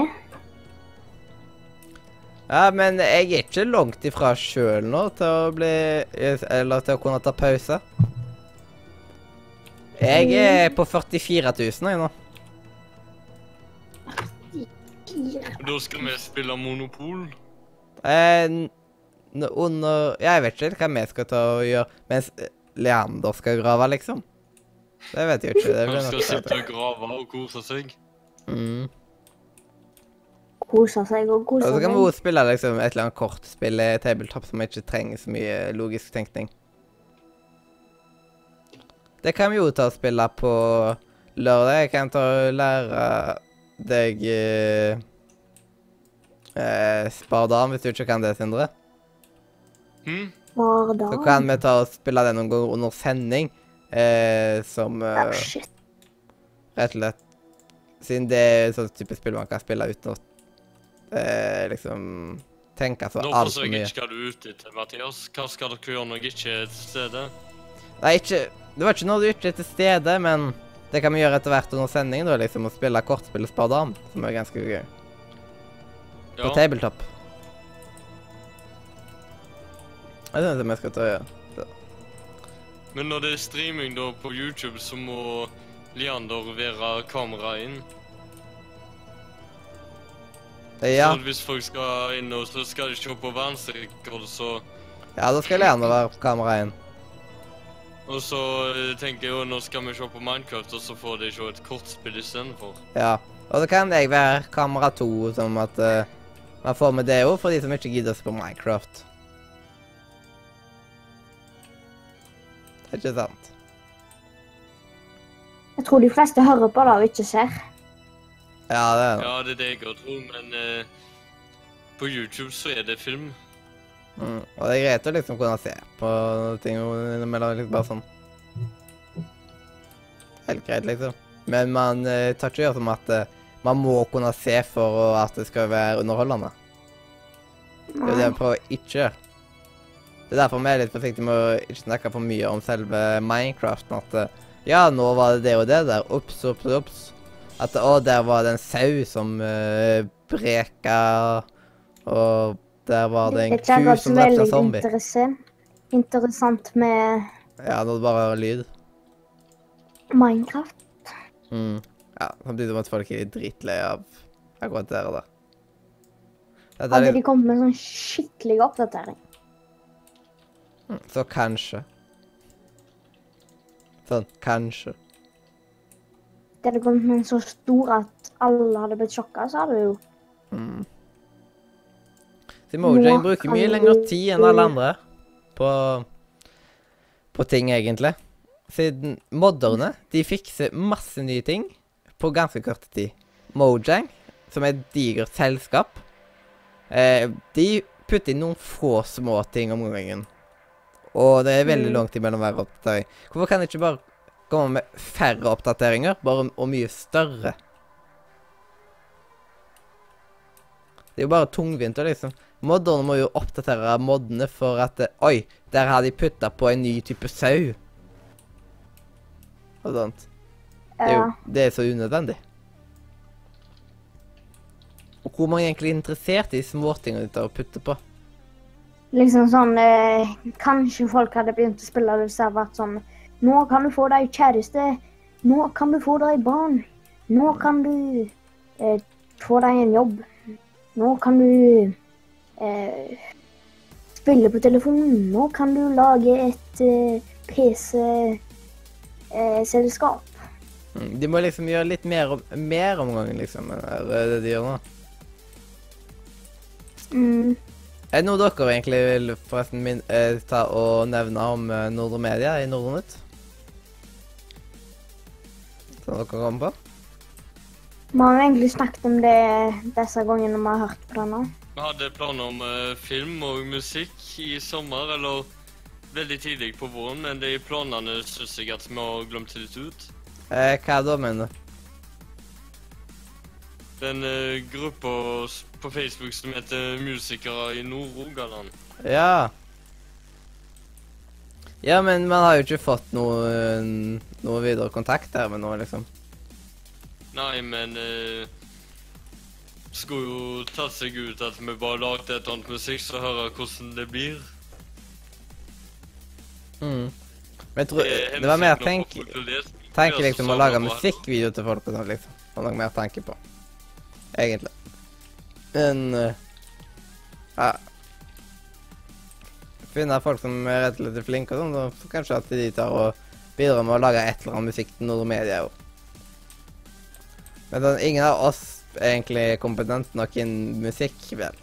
Ja, men jeg er ikke langt ifra sjøl nå til å bli Eller til å kunne ta pause. Jeg er på 44 000 jeg nå. Da skal vi spille Monopol. Eh, under Ja, jeg vet ikke hva vi skal ta og gjøre mens eh, Leander skal grave, liksom. Det vet jeg ikke. Det Han blir skal sitte og grave og kose seg. mm. Kose seg og Og koser så kan vi spille liksom et eller annet kortspill i tabletop som ikke trenger så mye logisk tenkning. Det kan vi jo ta og spille på lørdag. Jeg kan ta og lære deg eh, eh, Spardam, hvis du ikke kan det, Sindre. Hm? Hver dag. Så kan vi ta og spille det noen ganger under sending, eh, som eh, shit. rett og slett Siden det er sånn type spill man kan spille uten å eh, liksom tenke så Nå altfor forstår jeg mye. ikke skal du ute etter, Mathias. Hva skal dere gjøre når jeg ikke er til stede? Nei, ikke Det var ikke når du ikke er til stede, men det kan vi gjøre etter hvert under sending, da, liksom. Å spille kortspill og Spardam, som er ganske gøy. På Ja. tabletop. Jeg synes vi skal ta ja. gjøre. Men når det er streaming da på YouTube, så må Leander være kameraet inn. Ja, Så hvis folk skal inn og så skal de se på verdensrekord, så ja da skal Leander være på inn. Og så eh, tenker jeg jo nå skal vi se på Minecraft, og så får de se et kortspill istedenfor. Ja. Og så kan jeg være kamera to, som at uh, man får med det òg, for de som ikke gidder å se på Minecraft. Ikke sant? Jeg tror de fleste hører på det og ikke ser. Ja, det er det. Ja, det er det jeg òg tror, men uh, på YouTube så er det film. Mm. Og det er greit å liksom kunne se på ting innimellom, liksom bare sånn. Helt greit, liksom. Men man uh, tar ikke gjøre som at uh, man må kunne se for at det skal være underholdende. Det er det jeg prøver å ikke gjøre. Det er derfor vi er litt forsiktige med å ikke snakke for mye om selve Minecraften. At eh, ja, nå var det det og det der. Ops, ops, ops. At å, der var det en sau som uh, breka, og der var det en Det er ku som drepte veldig en zombie. interessant, interessant med Ja, når det bare hører lyd. Minecraft. Mm. Ja, samtidig som at folk er litt dritlei av akkurat dere, der. Er Hadde de kommet med en sånn skikkelig oppdatering. Så kanskje. Sånn, kanskje. Det hadde kommet med en så stor at alle hadde blitt sjokka, så hadde det jo Mm. Så Mojang bruker mye lengre tid enn alle andre på, på ting, egentlig. Siden modderne de fikser masse nye ting på ganske kort tid. Mojang, som er et digert selskap, eh, de putter inn noen få små ting om gangen. Og det er veldig lang langt imellom hver oppdatering. Hvorfor kan det ikke bare komme med færre oppdateringer, bare og mye større? Det er jo bare tungvint å liksom Modderne må jo oppdatere moddene for at eh, Oi, der har de putta på en ny type sau. Og sånt. Det er jo det er så unødvendig. Og hvor mange er egentlig interessert i småtingene de tar og putter på? Liksom sånn eh, Kanskje folk hadde begynt å spille hvis det hadde vært sånn Nå kan du få deg kjæreste. Nå kan du få deg barn. Nå kan du eh, få deg en jobb. Nå kan du eh, spille på telefonen. Nå kan du lage et eh, PC-selskap. Mm, De må liksom gjøre litt mer om, mer om gangen, liksom, det de gjør nå. Mm. Er det noe dere egentlig vil forresten min, eh, ta og nevne om eh, Nordre Media i Nordre Nytt? Som dere kommer på? Vi har jo egentlig snakket om det disse gangene vi har hørt på det nå. Vi hadde planer om eh, film og musikk i sommer, eller veldig tidlig på våren, men de planene syns jeg at vi har glemt litt ut. Eh, hva da, mener du? Den eh, gruppa s- på Facebook som heter Musikere i Nord-Rogaland. Ja. Ja, men man har jo ikke fått noe, noe videre kontakt der med noe, liksom. Nei, men eh, Skulle jo tatt seg ut at vi bare lagde et annet musikk, så høre hvordan det blir. Mm. Men jeg tror, det, det var mer tenk... tenk, på fakultet. liksom å lage vi musikkvideo til folk og sånn, liksom. Det var noe mer å tenke på. Egentlig. Men eh, Ja. Finne folk som er rett og slett flinke og sånn, så kanskje at de tar og bidrar med å lage et eller annet musikk til nordmedia. Òg. Men sånn, ingen av oss er egentlig kompetent nok innen musikk, vel.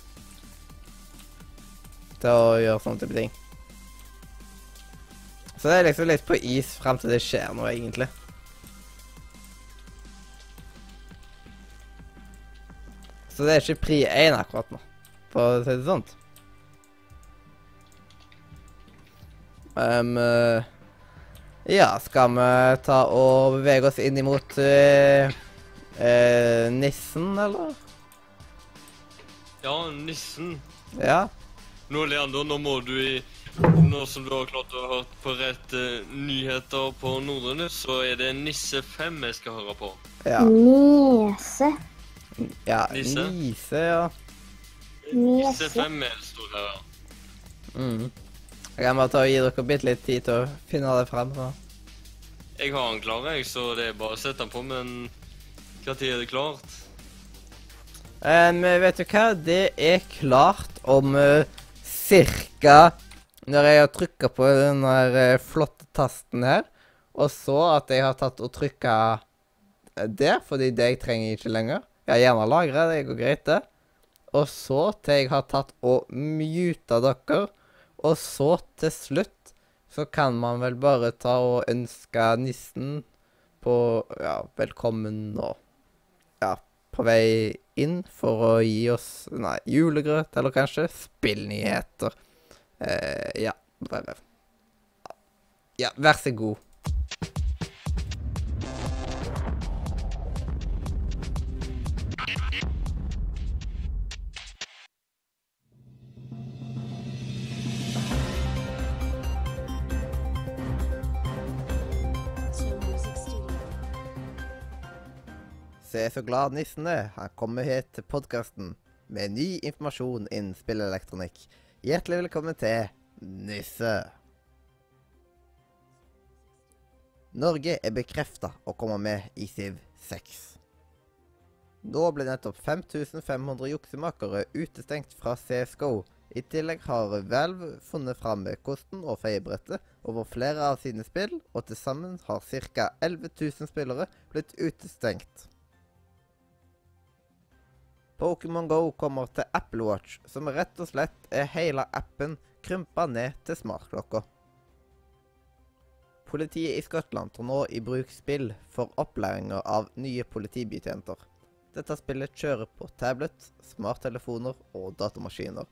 Til å gjøre sånne type ting. Så det er liksom litt på is fram til det skjer noe, egentlig. Så det er ikke pri 1 akkurat nå, for å si det sånn. Um, ja, skal vi ta og bevege oss inn imot uh, uh, nissen, eller? Ja, nissen. Ja. Nå, Leander, nå må du i Nå som du har klart å ha hørt på rett uh, nyheter på Nordre Nytt, så er det Nisse 5 jeg skal høre på. Ja. Nese. Ja. Nisse? Nise, ja. Nisse Nese. 5 er det står her. Mm. Jeg kan bare ta og gi dere bitte litt tid til å finne det frem. Så. Jeg har den klar, jeg, så det er bare å sette den på, men når er det klart? Um, vet du hva? Det er klart om uh, cirka Når jeg har trykka på den der uh, flotte tasten her, og så at jeg har tatt og trykka der, fordi det jeg trenger ikke lenger. Har gjerne lagre. det går greit, det. Og så til jeg har tatt og muta dere. Og så til slutt så kan man vel bare ta og ønske nissen på ja, velkommen nå. ja, på vei inn for å gi oss nei, julegrøt, eller kanskje spillnyheter. Eh, ja, bare Ja, vær så god. Se så glad nissen er. Han kommer hit til podkasten med ny informasjon innen spillelektronikk. Hjertelig velkommen til Nisse. Norge er bekrefta å komme med i Siv 6. Nå ble nettopp 5500 juksemakere utestengt fra CSGO. I tillegg har Valve funnet fram kosten og feiebrettet over flere av sine spill, og til sammen har ca. 11 000 spillere blitt utestengt. Pokémon GO kommer til Apple Watch, som rett og slett er hele appen krympa ned til smartklokka. Politiet i Skottland tar nå i bruk spill for opplæringer av nye politibetjenter. Dette spillet kjører på tablet, smarttelefoner og datamaskiner,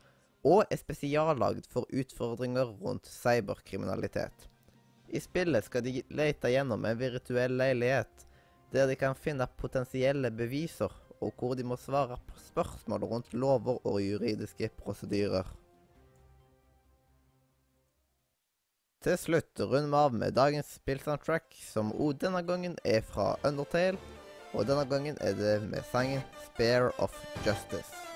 og er spesiallagd for utfordringer rundt cyberkriminalitet. I spillet skal de lete gjennom en virtuell leilighet, der de kan finne potensielle beviser og hvor de må svare på spørsmål rundt lover og juridiske prosedyrer. Til slutt runder vi av med dagens spillsoundtrack, som òg denne gangen er fra Undertale. Og denne gangen er det med sangen 'Spare of Justice'.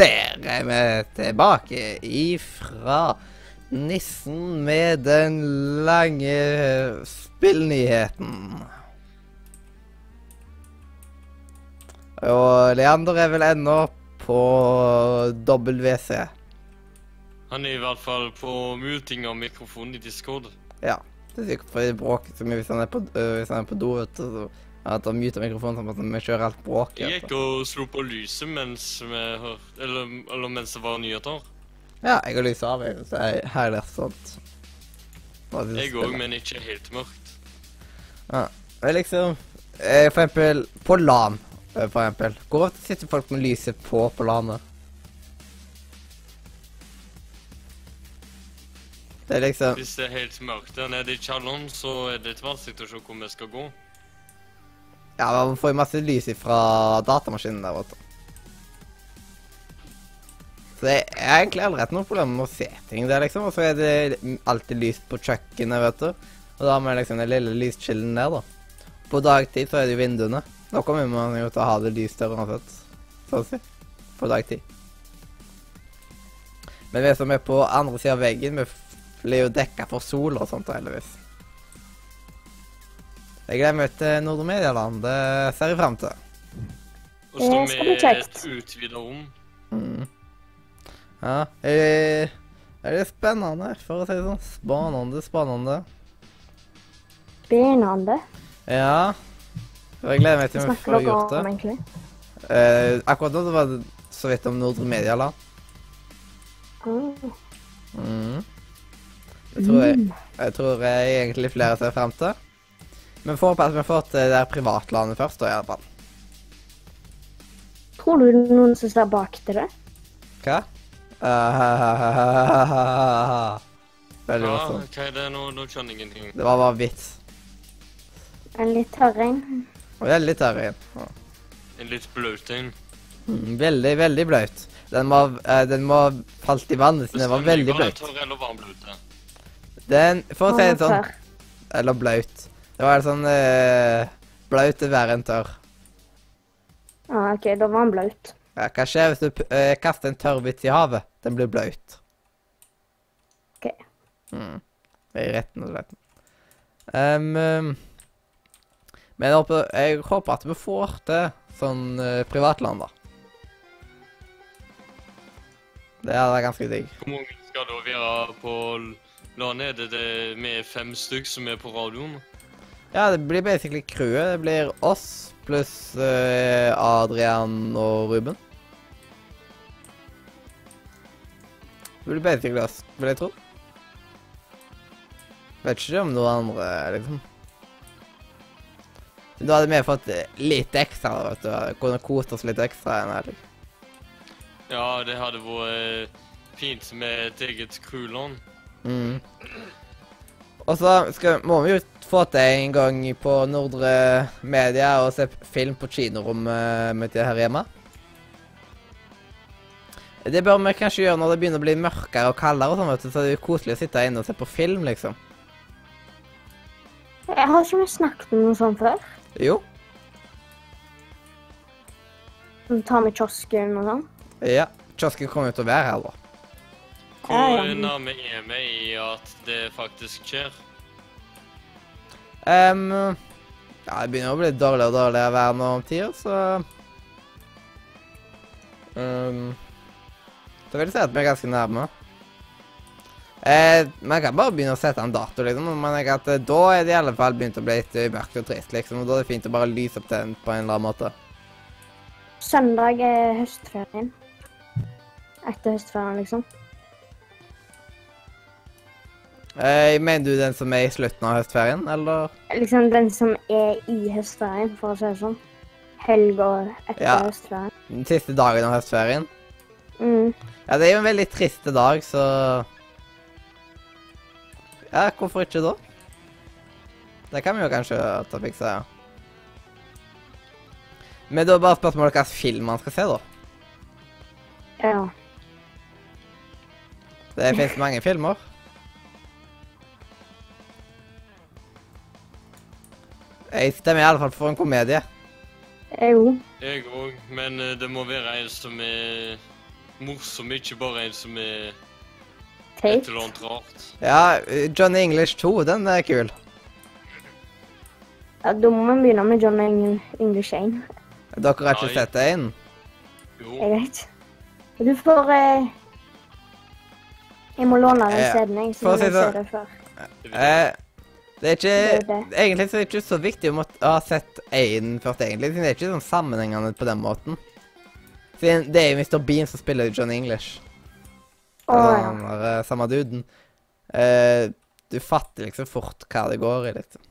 Der er vi tilbake ifra nissen med den lange spillnyheten. Og Leander er vel ennå på WC. Han er i hvert fall på muting av mikrofonen i Discord. Ja. Det er sikkert fordi det bråker så mye hvis han er på, øh, hvis han er på do. vet du, så At han muter mikrofonen sånn at vi kjører alt bråket. Jeg gikk og slo på lyset mens vi hørte Eller, eller mens det var nyheter. Ja, jeg har lyset av, jeg, så jeg, har lært sånt. Jeg òg, men ikke helt mørkt. Ja. Men liksom eh, For eksempel på LAN, eh, for eksempel. Hvor ofte sitter folk med lyset på på LAN-et? Det er liksom Hvis det er helt mørkt der nede i kjelleren, så er det litt vanskelig å se hvor vi skal gå. Ja, man får jo masse lys fra datamaskinen der, du. Så det er egentlig aldri hatt noe problem med å se ting der, liksom. Og så er det alltid lyst på kjøkkenet, vet du. Og da har vi liksom den lille lyskilden der, da. På dagtid så er det jo vinduene. Nå kommer man jo til å ha det lyst der uansett. Sånn å si. På dagtid. Men vi som er på andre sida av veggen, vi blir jo dekka for sol og sånt, heldigvis. Jeg gleder meg til Nordomedialand. Det ser jeg fram til. Og så med et utvida rom. Mm. Ja, det er spennende, for å si det sånn. Spennende, spennende. Spennende. Ja. Jeg gleder meg til vi får gjort det. om, egentlig? Eh, akkurat nå så var det så vidt om Nordre Medialand. Mm. Mm. Det tror jeg, jeg tror jeg egentlig flere ser frem til. Men får håpe at vi har fått det der privatlandet først, da, i alle fall. Tror du det er noen som står bak til det? Hva? Uh, Veldig Ja, morsomt. hva er det nå? Nå skjønner jeg ingenting. Det var bare vits. En litt tørr en? Og litt tørr. Ja. En litt blaut en. Mm, veldig, veldig blaut. Den må, uh, den må ha falt i vannet, siden den var veldig blaut. Den, for å si det sånn, eller blaut. Det var sånn eh, Blaut hver en tørr. Ja, OK, da var han blaut. Ja, hva skjer hvis du eh, kaster en tørrbit i havet? Den blir blaut. OK. Mm. Det er retten og sletten. Um, um, men jeg håper, jeg håper at vi får til sånn uh, privatland, da. Det hadde vært ganske digg. Hvor mange skal da være på landet? Er det det med fem stykk som er på radioen? Ja, det blir basically crewet. Det blir oss pluss uh, Adrian og Ruben. Det blir basically oss, vil jeg tro. Vet ikke om noen andre, liksom. Da hadde vi fått litt ekstra, vet du. Kunne kost oss litt ekstra. enn her. Ja, det hadde vært eh, fint med et eget crewlån. Mm. Og så skal, må vi jo få til en gang på Nordre Media og se film på kinorommet mitt her hjemme. Det bør vi kanskje gjøre når det begynner å bli mørkere og kaldere, og sånn, vet du, så det er jo koselig å sitte inne og se på film, liksom. Jeg har ikke vi snakket om noe sånt før? Jo. Tar med kiosken og sånn? Ja. Kiosken kommer jo til å være her, da. Hvor nærme er vi i at det faktisk skjer? Ehm, ja, det begynner å bli dårligere og dårligere vær nå om tider, så um, Så vil jeg si at vi er ganske nærme. Eh, Man kan bare begynne å sette en dato, liksom. Men jeg at eh, da er det i alle fall begynt å bli litt eh, mørkt og trist, liksom. Og da er det fint å bare lyse opp den på en eller annen måte. Søndag er høstferien. Etter høstferien, liksom. Eh, mener du den som er i slutten av høstferien, eller? Liksom den som er i høstferien, for å si det sånn. Helga etter Ja. høstferien. Den siste dagen av høstferien? Mm. Ja, det er jo en veldig trist dag, så Ja, hvorfor ikke da? Det kan vi jo kanskje ta og fikse, ja. Men da er bare spørsmålet hvilken film man skal se, da. Ja. Det finnes mange filmer. Jeg stemmer i alle fall for en komedie. Jo. Jeg òg, men eh, det må være en som er morsom, ikke bare en som er et eller annet rart. Ja, Johnny English 2, den er kul. Ja, da må vi begynne med John Eng- English 1. Dere har ikke Nei. sett det inn? Jo. Jeg vet. Du får eh, Jeg må låne den Eh, CD-en, jeg, så jeg det- ser det før. jeg. Eh, det er ikke Det er det. Egentlig så er det ikke så viktig å ha sett én først, egentlig. Siden det er ikke sånn sammenhengende på den måten. Siden det er jo Mr. Bean som spiller Johnny English. Oh, ja. han der eh, samme duden. Uh, du fatter liksom fort hva det går i, liksom.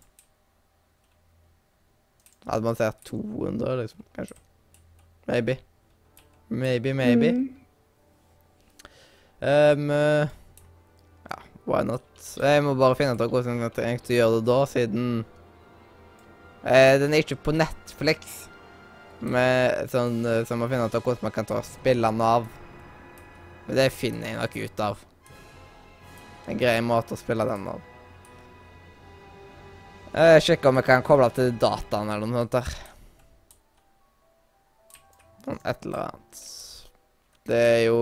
Hadde man sett 200, liksom, kanskje. Maybe. Maybe, maybe. Mm. Um, ja, why not? Jeg må bare finne ut hvordan jeg egentlig gjør det da, siden eh, Den er ikke på Netflix. Med sånn, eh, så jeg må finne ut hvordan man kan ta og spille den av. Men det finner jeg nok ut av. En grei måte å spille den av. Jeg sjekker om jeg kan koble til dataen eller noe sånt der. Sånn et eller annet. Det er jo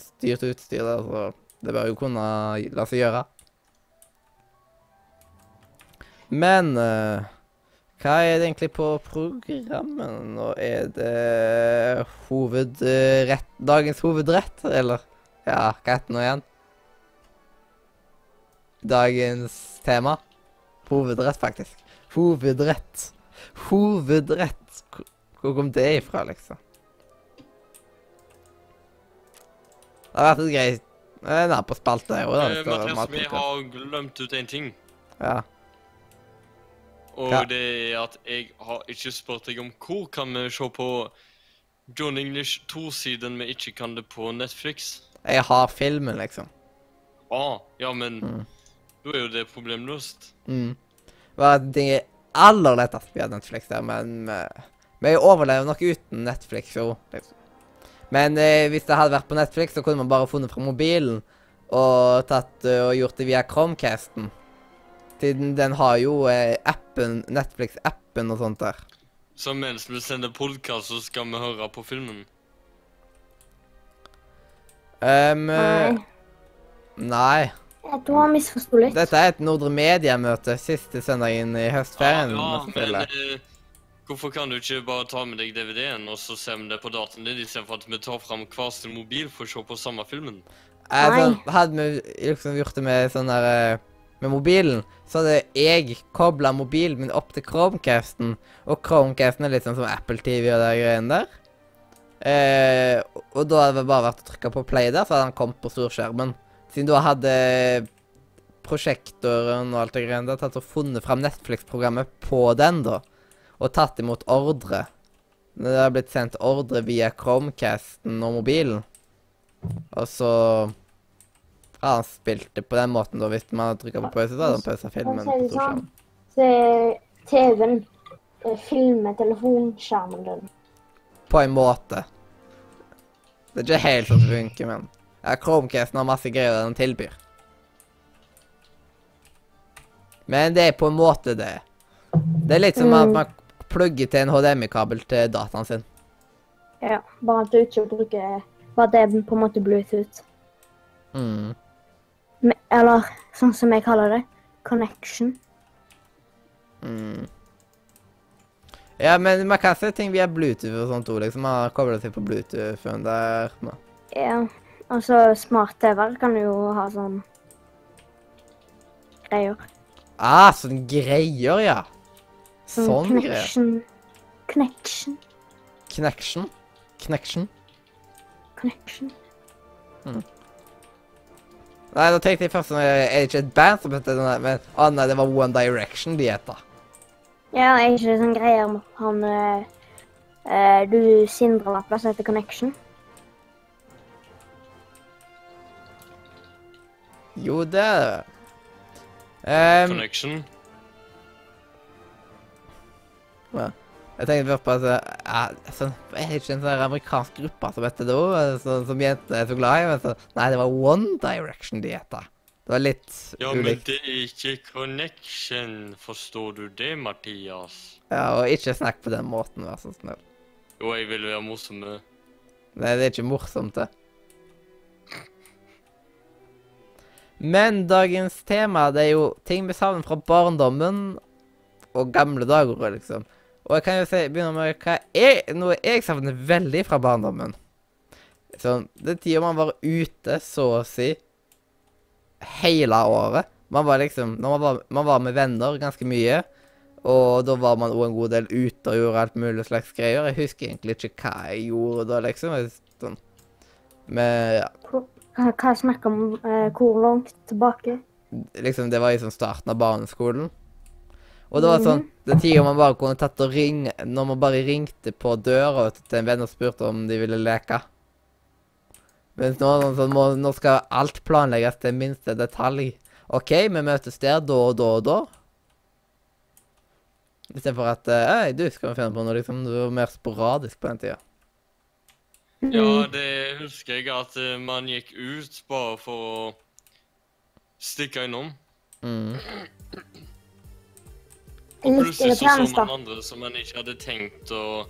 styrt utstyr der, så det bør jo kunne la seg gjøre. Men uh, hva er det egentlig på programmet? Nå er det hovedrett Dagens hovedrett, eller? Ja, hva heter det nå igjen? Dagens tema? Hovedrett, faktisk. Hovedrett. Hovedrett. Hvor- kom det ifra, liksom? Det har vært et greit eh, er på spalte jeg òg. Eh, Mathias, vi har glemt ut en ting. Ja. Og Hva? det er at jeg har ikke spurt deg om hvor kan vi se på John English 2 siden vi ikke kan det på Netflix. Jeg har filmen, liksom. Ah, ja, men Mm. da er jo det problemløst. Mm. Det er aller lettest via Netflix der, men eh, vi overlever nok uten Netflix jo. Liksom. Men eh, hvis det hadde vært på Netflix, så kunne man bare funnet fra mobilen og tatt eh, og gjort det via Chromecasten. Siden den har jo eh, appen, Netflix-appen og sånt der. Så mens vi sender podkast, så skal vi høre på filmen. Um, Nei, nei. jeg tror han misforsto litt. Dette er et Nordre Media-møte siste søndagen i høstferien. ja, men eh, hvorfor kan du ikke bare ta med deg DVD-en og så se om det på dataen din, istedenfor at vi tar fram hver sin mobil for å se på samme filmen? Eh, Nei. sånn, hadde vi liksom gjort det med sånn der eh, Med mobilen, så hadde jeg kobla mobilen min opp til Chromecasten. Og Chromecasten er litt sånn som Apple TV og de greiene der. Eh, og da hadde det bare vært å trykke på play der, så hadde han kommet på storskjermen. Siden da hadde prosjektoren og alt det greiene der tatt og funnet fram Netflix-programmet på den, da. Og tatt imot ordre. Det har blitt sendt ordre via Chromecasten og mobilen. Og så har han spilt det på den måten, da. Hvis man hadde trykka på pause, så hadde han pausa filmen på sånn, Så er TV-en eh, filmer telefonskjermen din. På en måte. Det er ikke helt sånn det funker, men ja, Chromecasten har masse greier den tilbyr. Men det er på en måte det. Det er litt som at Mm. man plugger til en HDMI-kabel til dataen sin. Ja, bare at du ikke bruker Bare det er på en måte Bluetooth. Mm. Eller sånn som jeg kaller det, connection. Mm. Ja, men man kan se ting via Bluetooth og sånt òg, liksom. Man har koblet seg på Bluetooth-en der. men- Ja, altså smart-TV-er kan jo ha sånn greier. Ah, sånn greier, ja. Sånn Sånn greier. connection. Connection. Connection. Connection. Connection. Nei, da tenkte jeg først Er det ikke et band som heter det, men Å nei, det var One Direction de heter. Ja, er ikke det sånn greier om han eh, eh, Du Sindre var som heter Connection? Jo, det er det. Um, Connection. Jeg tenkte først på at altså, sånn, Er det ikke en sånn amerikansk gruppe som heter det òg? Som, som jentene er så glad i? Men så, nei, det var One Direction de het. Det var litt Ja, men det er ikke connection, forstår du det, Mathias? Ja, og ikke snakk på den måten, vær så snill. Jo, jeg vil være morsom. Nei, det er ikke morsomt, det. Men dagens tema, det er jo ting vi savner fra barndommen og gamle dager, liksom. Og jeg kan jo si, begynne med hva jeg, noe jeg savner veldig fra barndommen. Sånn, det er tida man var ute, så å si, hele året. Man var liksom, man var, man var med venner ganske mye, og da var man òg en god del ute og gjorde alt mulig slags greier. Jeg husker egentlig ikke hva jeg gjorde da, liksom. Sånn. Men ja, Hvor- Hva, snakker om eh, hvor langt tilbake? liksom, det var i sånn starten av barneskolen. Og det var sånn den tida man bare kunne tatt og ringe Når man bare ringte på døra til en venn og spurte om de ville leke. Mens nå, nå, så må, nå skal alt planlegges til minste detalj. OK, vi møtes der da og da og da. Istedenfor at eh, Hei, du, skal vi finne på noe liksom Du var mer sporadisk på den tida. Ja, det husker jeg at eh, man gikk ut bare for å stikke innom. Mm. Og plutselig så så man andre som man ikke hadde tenkt å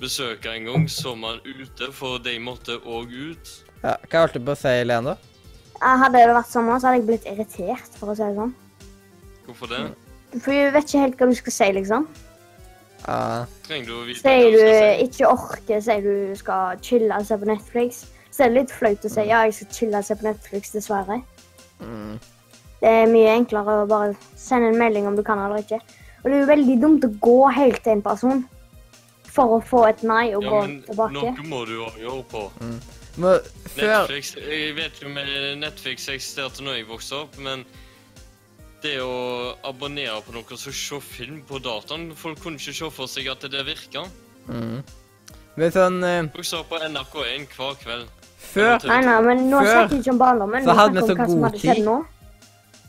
besøke engang, så man ute, for de måtte òg ut. Ja, hva holdt du på å si, Lene? da? Hadde det vært sånn, så hadde jeg blitt irritert, for å si det sånn. Hvorfor det? For jeg vet ikke helt hva du skal si, liksom. Ja, Trenger du å vite Sier du du ikke orker, sier du skal chille og se på Netflix, så er det litt flaut å si ja, jeg skal chille og se på Netflix, dessverre. mm. Det er mye enklere å bare sende en melding om du kan eller ikke. Og det er jo veldig dumt å gå helt til en person for å få et nei og Ja, gå men tilbake. noe må du òg gjøre på. Men før Netflix Jeg vet jo med Netflix eksisterte når jeg vokste opp, men det å abonnere på noe som ser film på dataen Folk kunne ikke se for seg at det virka. mm. Men sånn eh, Folk så på NRK1 hver kveld. Før Nei, nei, men nå Før snakker vi ikke om barndommen. så hadde vi så god tid.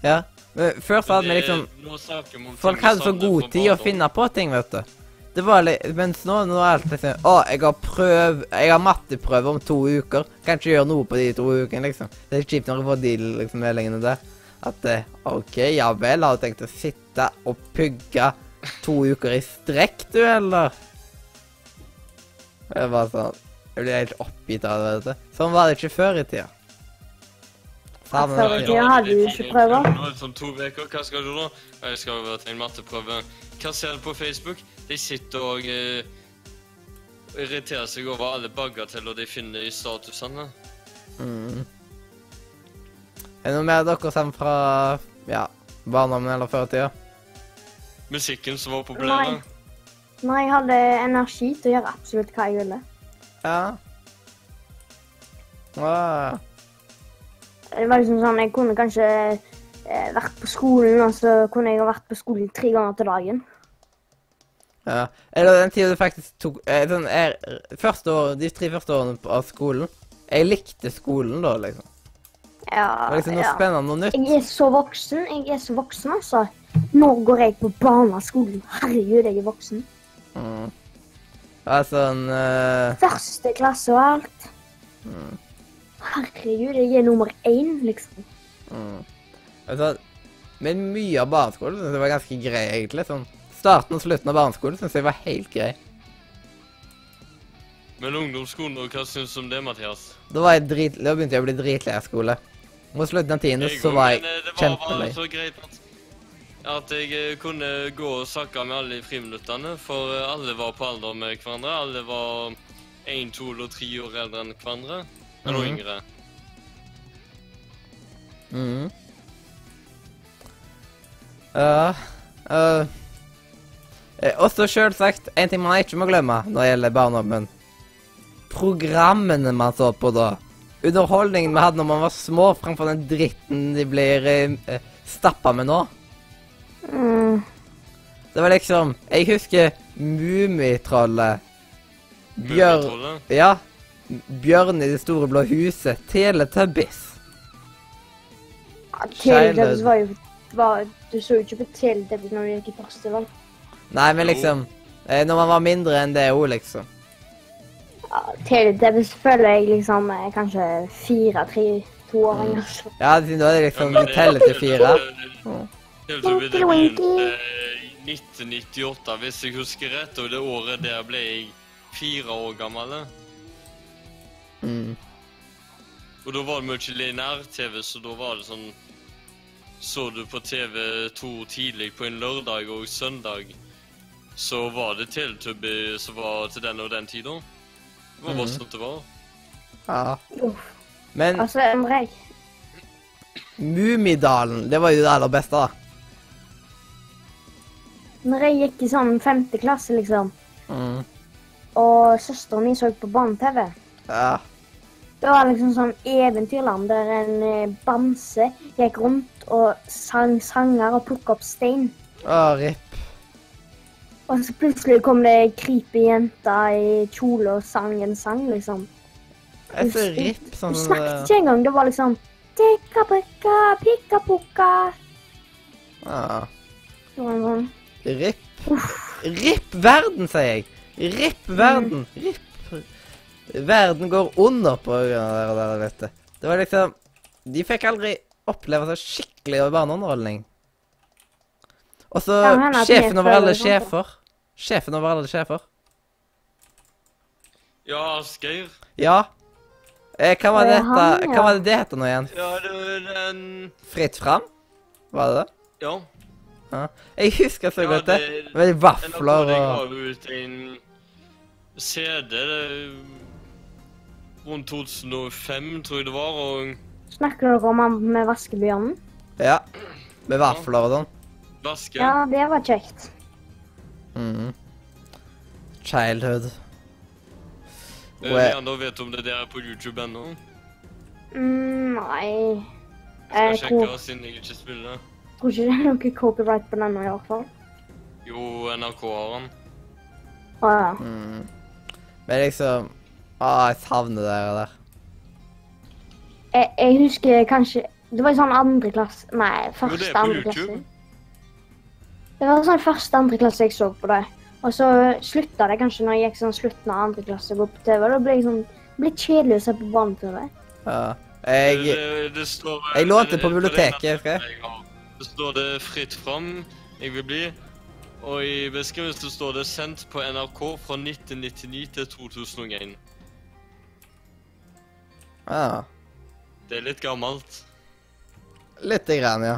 Ja. Men før så hadde vi liksom Folk hadde så god tid å finne på ting, vet du. Det var litt Mens nå, nå er alt liksom Å, jeg har prøv Jeg har matteprøve om to uker. Kan ikke gjøre noe på de to ukene, liksom. Det er kjipt når du får de liksom, meldingene der. At det, OK, ja vel, har du tenkt å sitte og pugge to uker i strekk, du, eller? Det var sånn Jeg blir helt oppgitt av det. vet du. Sånn var det ikke før i tida. Tida. Jeg hadde jo ikke prøver. Nå er det sånn to uker. Hva skal du da? Jeg skal over til en matteprøve. Hva ser du på Facebook? De sitter og eh, irriterer seg over alle bagateller de finner i statusene. Mm. Er det noe mer dere savner fra ja, barndommen eller førtida? Musikken som var populære. Nei, jeg hadde energi til å gjøre absolutt hva jeg ville. Ja. Ah. Det var liksom sånn, Jeg kunne kanskje eh, vært på skolen, og så kunne jeg ha vært på skolen tre ganger til dagen. ja. Eller den tida du faktisk tok sånn, jeg, år, De tre første årene av skolen Jeg likte skolen da, liksom. Det Ja, var liksom noe ja. spennende noe nytt. Jeg er så voksen. Jeg er så voksen, altså. Nå går jeg på barneskolen. Herregud, jeg er voksen. Mm. Det en eh, Første klasse og alt. Mm. Herregud, jeg er nummer én, liksom. mm. altså, Men mye av barneskolen synes jeg var ganske grei, egentlig. sånn Starten og slutten av barneskolen synes jeg var helt grei. Men ungdomsskolen, og hva syns du om det, Mathias? Da, var jeg drit, da begynte jeg å bli dritlei av skole. Mot slutten av tiende så var jeg men, eh, det var kjempelei. bare så greit at, at jeg eh, kunne gå og snakke med alle i friminuttene, for eh, alle var på alder med hverandre. Alle var én, to eller tre år eldre enn hverandre. Eller mm. yngre. Mhm. Ja eh, Også sjølsagt en ting man ikke må glemme når det gjelder barndommen. Programmene man så på da. Underholdningen vi hadde når man var små, framfor den dritten de blir eh, eh, stappa med nå. Mm. Det var liksom Jeg husker Mummitrollet. Bjørn Mummitrollet? Ja. Bjørn i det store blå huset. Teletubbies. Ja, Teletubbies var jo var, Du så jo ikke på Teletubbies når du gikk i første valg. Nei, men liksom eh, Når man var mindre enn det òg, liksom. Ja, Teletubbies føler jeg liksom er kanskje fire, tre, toåringer. Ja, siden da er det liksom Du teller til fire. Teletubbies det i 1998, hvis jeg husker rett, og det året der ble jeg fire år gammel. Mm. Og da var det mye lineær-TV, så da var det sånn Så du på TV2 tidlig på en lørdag og søndag, så var det Teletubby som var til den og den tida. Det var bare Mhm. sånn det var. Ja. Uff. Men Altså, Endre, jeg Mummidalen, det var jo det aller beste, da. Når jeg gikk i sånn femte klasse, liksom, Mm. og søsteren min så på barne-TV Ja. Det var liksom sånn eventyrland der en eh, bamse gikk rundt og sang sanger og plukka opp stein. Å, rip. Og så plutselig kom det ei creepy jente i kjole og sang en sang, liksom. Jeg er så rip. Sånn Hun snakket ikke engang. Det var liksom Tikka-pikka, pikka-pukka. ah, Det var en sånn Rip. Rip verden, sier jeg. Rip verden. Rip. Verden går under på grunn av det der, vet du. Det var liksom De fikk aldri oppleve så skikkelig barneunderholdning. Og så Ja, sjefen over alle sånn, sjefer. Sjefen over alle sjefer. Ja, Asgeir. Ja. Eh, hva var det ja, ja. Hva var det det heter nå igjen? Ja, det var den Fritt fram? Var det det? Ja. Jeg husker så ja godt det. Med NRK vafler de og ga ut en CD det, rundt 2005, tror jeg det var, og Snakker dere om han med vaskebjørnen? Ja. Med vafler og sånn. vaske. Ja, det var kjekt. Mm. Childhood. Er det jeg- Leander vet om det der er på YouTube ennå. Mm, nei Skal Jeg sjekke tror, siden jeg ikke spiller. tror ikke det er noe copyright på den i hvert fall. Jo, NRK har han. Å ja. Mm. Men liksom Å, jeg savner dere der. Jeg, jeg husker kanskje Det var i sånn andre klasse Nei, første det på andre klasse. Det var sånn første andre klasse jeg så på det. Og så slutta det kanskje når jeg gikk sånn slutten av andre klasse og gå på TV. Da ble jeg sånn det ble kjedelig å se på barne-TV. Ja. Jeg det, det står, jeg lånte på er biblioteket, det. Det står det 'fritt fram', jeg vil bli. Og i beskrivelsen står det 'sendt på NRK fra 1999 til 2001'. Ja. Det er litt gammelt. Lite grann, ja.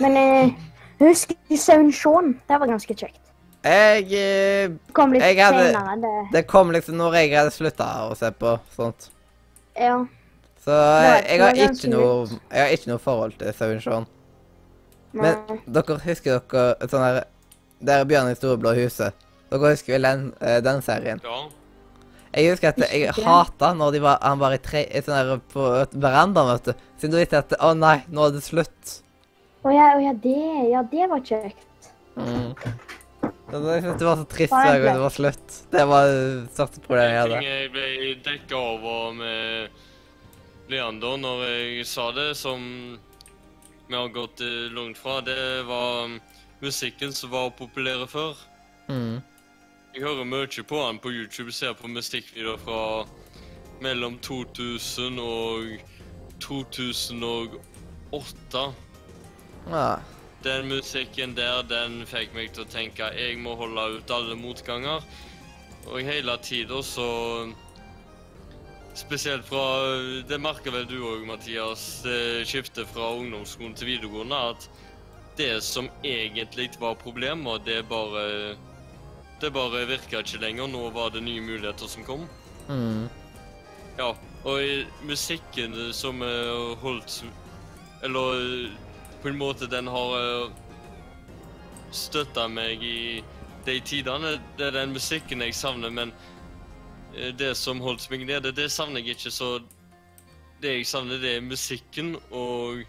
Men eh, husk Sauen Shaun. Det var ganske kjekt. Jeg eh, Det kom litt Jeg hadde- senere. Det, Det kom liksom når jeg hadde slutta å se på sånt. ja. Så Nei, jeg, jeg har ikke noe Jeg har ikke noe forhold til Sauen Shaun. Men Nei. dere husker dere sånn der Der Bjørn i Storeblå huset. Dere husker vel den, eh, den serien? Ja. Jeg husker at jeg hata når de var, han var i tre, sånn der på et veranda, vet du. Siden du visste at Å nei, nå er det slutt. Å ja, å ja, det, ja, det var kjekt. Mm. Jeg syntes det var så trist hver gang det var slutt. Det var det største problemet jeg hadde. jeg ble dekka over med Leander når jeg sa det, som vi har gått eh, langt fra, det var musikken som var populær før. Mm. Jeg hører mye på han på YouTube, ser på musikkvideoer fra mellom 2000 og 2008. Ja. Den musikken der, den fikk meg til å tenke jeg må holde ut alle motganger. Og hele tida så Spesielt fra Det merker vel du òg, Mathias. Skiftet fra ungdomsskolen til videregående. At det som egentlig var problemet, det bare Det bare virka ikke lenger. Nå var det nye muligheter som kom. Mm. Ja, og musikken som er holdt Eller eh, på en måte den har støtta meg i de tidene. Det er den musikken jeg savner, men eh, det som holdt meg nede, det savner jeg ikke. Så det jeg savner, det er musikken og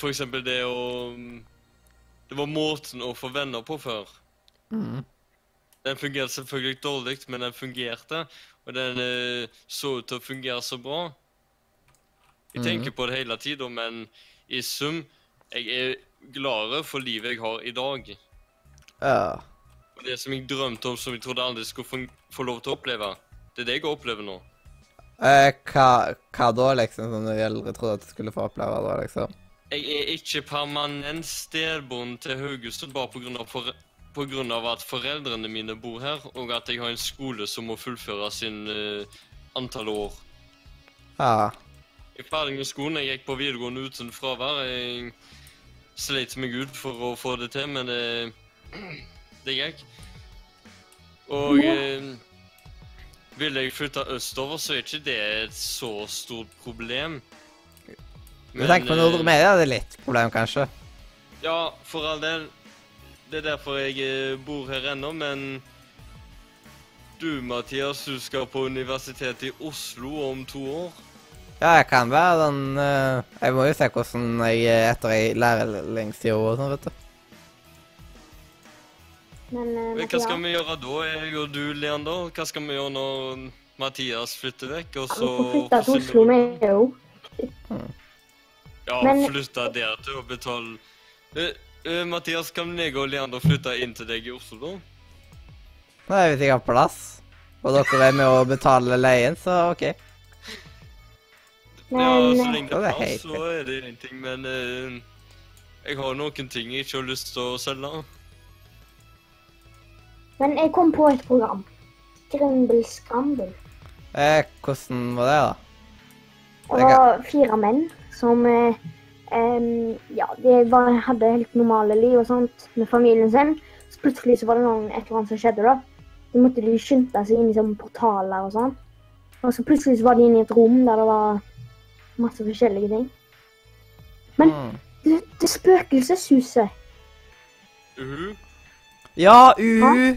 For eksempel det å Det var måten å få venner på før. Mm. Den fungerte selvfølgelig dårlig, men den fungerte. Og den uh, så ut til å fungere så bra. Jeg tenker tenker på det hele tida, men i sum Jeg er gladere for livet jeg har i dag. Ja. Og det som jeg drømte om, som jeg trodde aldri skulle få, få lov til å oppleve. Det er det jeg opplever nå. Eh, hva, hva da, liksom, som du aldri trodde at du skulle få oppleve da, liksom? Jeg er ikke permanent stedbond til Haugesund bare pga. For, av at foreldrene mine bor her, og at jeg har en skole som må fullføre sin uh, antall år. Ja. Jeg er ferdig med skolen. Jeg gikk på videregående uten fravær. Jeg sleit meg ut for å få det til, men det, det gikk. Og eh, ville jeg flytte østover, så er ikke det et så stort problem. Du tenker på eh, Nordre Media, det er litt problem, kanskje? Ja, for all del. Det er derfor jeg eh, bor her ennå, men du, Mathias, du skal på universitetet i Oslo om to år. Ja, jeg kan være den uh, Jeg må jo se hvordan jeg er etter ei lærlingstid og sånn, vet du. Men uh, Hva skal vi gjøre da, jeg og du, Leander? Hva skal vi gjøre når Mathias flytter vekk, og vi så får flytte til Oslo med jo. Ja, Men- flytte der til å betale Eh, eh, Mathias, kan jeg og Leander flytte inn til deg i Oslo, da? Nå hvis vi har plass. Og dere er med å betale leien, så OK. ja, så eh, lenge det er plass, så er det ingenting, ting, men uh, jeg har noen ting jeg ikke har lyst til å selge. men jeg kom på et program. Scramble Scramble. Eh, hvordan var det, da? Det var fire menn som eh, em, Ja, de var, hadde helt normale liv og sånt med familien sin. Så plutselig så var det noen, et eller annet som skjedde, da. Så måtte de skynde seg inn i sånne portaler og sånn. Og så plutselig så var de inne i et rom der det var masse forskjellige ting. Men Mm. det, det spøkelseshuset Uhu. Ja, uhu!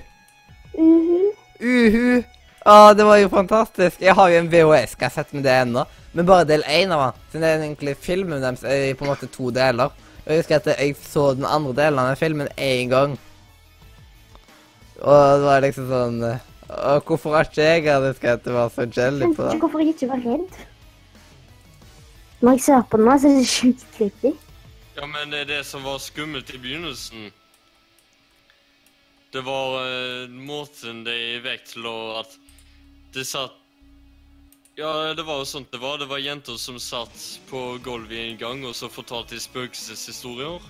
Uhu. Uhu! Å, det var jo fantastisk. Jeg har jo en VHS-kassett med det ennå. Men bare del én av den. Siden det er egentlig filmen deres er i på en måte to deler. Jeg husker at jeg så den andre delen av den filmen én gang. Og det var liksom sånn Og hvorfor har ikke jeg her? husker at det var så jelly på det. hvorfor jeg ikke var redd. Når jeg ser på den nå, så er det sjukt creepy. Ja, men det er det som var skummelt i begynnelsen Det var uh, måten de vekk til å At det satt Ja, det var jo sånt det var. Det var jenter som satt på gulvet i en gang og så fortalte de spøkelseshistorier.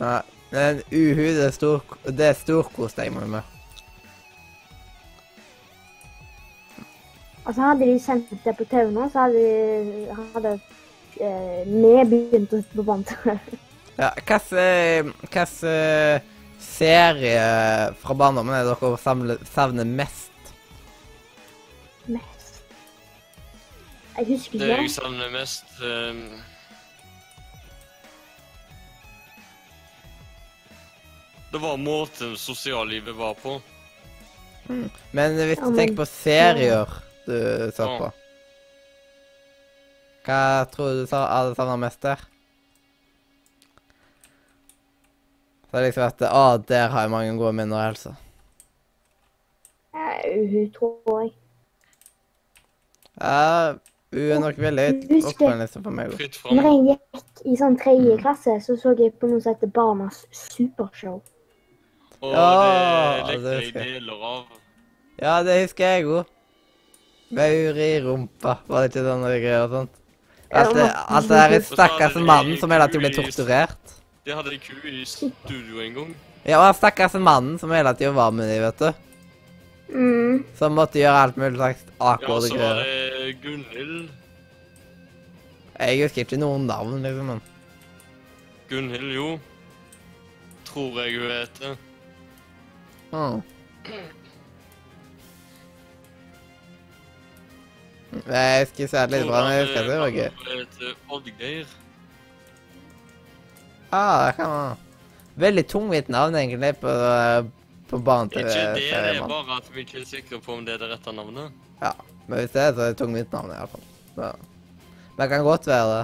Ja, men uhu, det er stor, det er storkost jeg må med. Altså Hadde de sendt det på TV nå, så hadde, hadde eh, vi begynt å sitte på bånd. Ja, hvilken serie fra barndommen er dere savner mest? Mest. Jeg husker Det jeg savner mest um... Det var måten sosiallivet var på. Men hvis du tenker på serier du så på Hva tror du sa- savner mest der? Så det er liksom at Å, der har jeg mange gode minner, altså. Eh, Uhu, tror jeg. Ja, hun er nok veldig oppe på for meg òg. Når jeg gikk i sånn tredje klasse, så så jeg på noe som heter Barnas supershow. Og Ja, det det lekte jeg husker jeg. deler av. Ja, det husker jeg òg. Maur i rumpa, var det ikke sånne greier og sånt? Alt det, alt det der stakkars mannen som hele tiden ble torturert. De hadde en ku i studio en gang. Ja, og stakkars mannen som hele tiden var med dem, vet du. Mm. Som måtte gjøre alt mulig slags Ja, så var det Gunhild. Jeg husker ikke noen navn, liksom. men Gunhild, jo. Tror jeg hun heter. mm. Jeg husker særlig litt bra, men jeg husker heter Oddgeir. Ah, det kan være. Veldig tungvint navn, egentlig, på, på banen til Ikke det, det er bare at vi ikke er sikre på om det er det rette navnet. Ja, men hvis det er, så er det tungvint navn, i hvert fall. Ja. Men det kan godt være det.